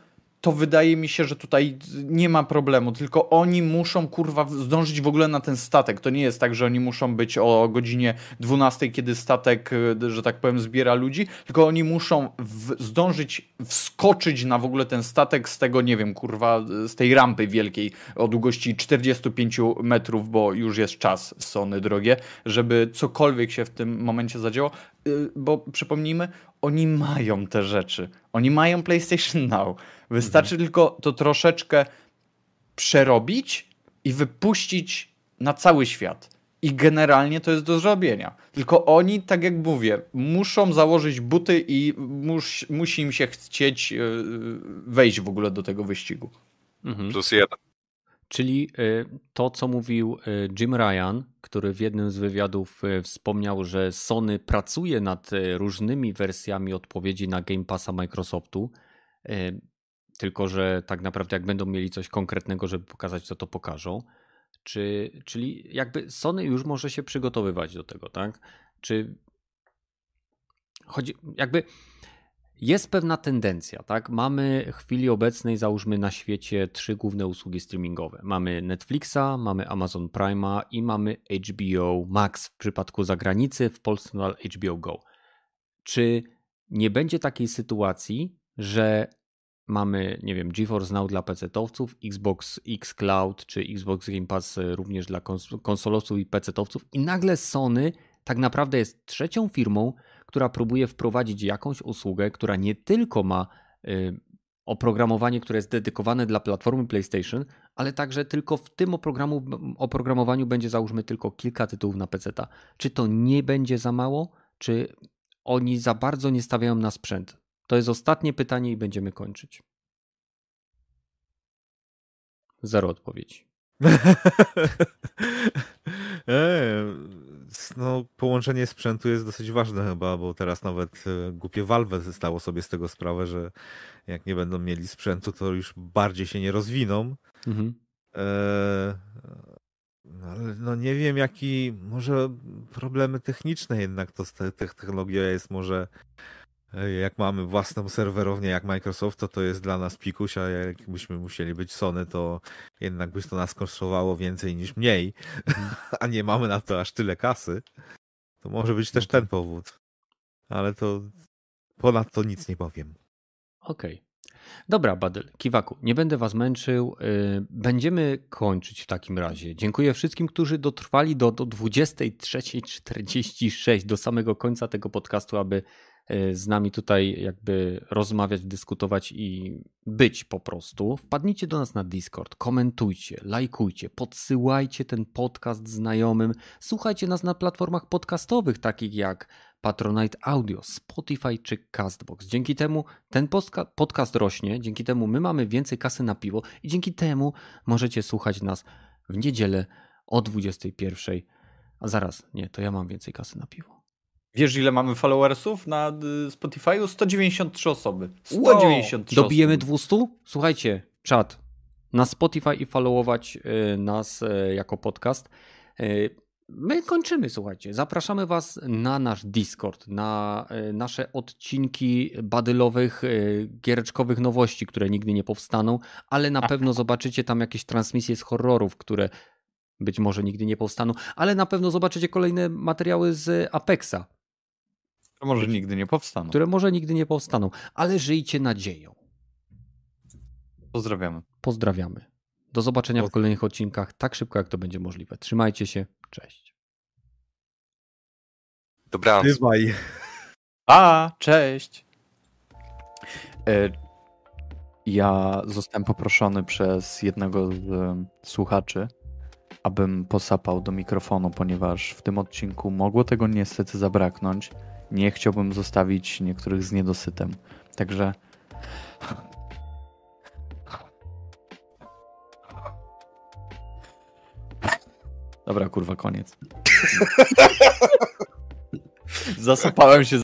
to wydaje mi się, że tutaj nie ma problemu, tylko oni muszą kurwa zdążyć w ogóle na ten statek. To nie jest tak, że oni muszą być o godzinie 12, kiedy statek, e, że tak powiem, zbiera ludzi, tylko oni muszą w, zdążyć wskoczyć na w ogóle ten statek z tego, nie wiem, kurwa, z tej rampy wielkiej o długości 45 metrów, bo już jest czas, Sony drogie, żeby cokolwiek się w tym momencie zadziało, e, bo przypomnijmy, oni mają te rzeczy. Oni mają PlayStation Now. Wystarczy mhm. tylko to troszeczkę przerobić i wypuścić na cały świat. I generalnie to jest do zrobienia. Tylko oni, tak jak mówię, muszą założyć buty i mus, musi im się chcieć e, wejść w ogóle do tego wyścigu. Mhm. Plus jeden. Czyli e, to, co mówił e, Jim Ryan, który w jednym z wywiadów wspomniał, że Sony pracuje nad różnymi wersjami odpowiedzi na Game Passa Microsoftu, tylko że tak naprawdę jak będą mieli coś konkretnego, żeby pokazać, to to pokażą. Czy, czyli jakby Sony już może się przygotowywać do tego, tak? Czy chodzi, jakby jest pewna tendencja, tak? Mamy w chwili obecnej, załóżmy na świecie trzy główne usługi streamingowe. Mamy Netflixa, mamy Amazon Prime'a i mamy HBO Max w przypadku zagranicy, w Polsce nadal HBO Go. Czy nie będzie takiej sytuacji, że Mamy, nie wiem, GeForce Now dla PC-owców, Xbox X Cloud czy Xbox Game Pass również dla kons konsolowców i PC-owców i nagle Sony tak naprawdę jest trzecią firmą, która próbuje wprowadzić jakąś usługę, która nie tylko ma y, oprogramowanie, które jest dedykowane dla platformy PlayStation, ale także tylko w tym oprogramowaniu będzie załóżmy tylko kilka tytułów na PC. Czy to nie będzie za mało? Czy oni za bardzo nie stawiają na sprzęt? To jest ostatnie pytanie i będziemy kończyć. Zero odpowiedzi. No, połączenie sprzętu jest dosyć ważne chyba, bo teraz nawet e, głupie Valve zdało sobie z tego sprawę, że jak nie będą mieli sprzętu, to już bardziej się nie rozwiną. Mhm. E, no, ale no nie wiem, jaki może problemy techniczne jednak to technologia jest może jak mamy własną serwerownię jak Microsoft, to to jest dla nas pikuś, a jakbyśmy musieli być Sony, to jednak by to nas kosztowało więcej niż mniej, a nie mamy na to aż tyle kasy. To może być też ten powód. Ale to ponadto nic nie powiem. Okej. Okay. Dobra, Badyl, Kiwaku, nie będę was męczył. Y, będziemy kończyć w takim razie. Dziękuję wszystkim, którzy dotrwali do, do 23.46, do samego końca tego podcastu, aby z nami tutaj jakby rozmawiać, dyskutować i być po prostu, wpadnijcie do nas na Discord, komentujcie, lajkujcie, podsyłajcie ten podcast znajomym, słuchajcie nas na platformach podcastowych takich jak Patronite Audio, Spotify czy Castbox. Dzięki temu ten podcast rośnie, dzięki temu my mamy więcej kasy na piwo i dzięki temu możecie słuchać nas w niedzielę o 21. A zaraz, nie, to ja mam więcej kasy na piwo. Wiesz, ile mamy followersów na y, Spotify'u? 193 osoby. 193 wow. Dobijemy 200? Słuchajcie, czat. Na Spotify i followować y, nas y, jako podcast. My kończymy, słuchajcie. Zapraszamy Was na nasz Discord, na nasze odcinki badylowych, giereczkowych nowości, które nigdy nie powstaną, ale na pewno zobaczycie tam jakieś transmisje z horrorów, które być może nigdy nie powstaną, ale na pewno zobaczycie kolejne materiały z Apexa To może nigdy nie powstaną. które może nigdy nie powstaną, ale żyjcie nadzieją. Pozdrawiamy. Pozdrawiamy. Do zobaczenia w kolejnych odcinkach tak szybko, jak to będzie możliwe. Trzymajcie się. Cześć. Dobranoc. Bywaj. A, cześć. E, Ja zostałem poproszony przez jednego z słuchaczy, abym posapał do mikrofonu, ponieważ w tym odcinku mogło tego niestety zabraknąć. Nie chciałbym zostawić niektórych z niedosytem. Także. Dobra, kurwa, koniec. Zasapałem się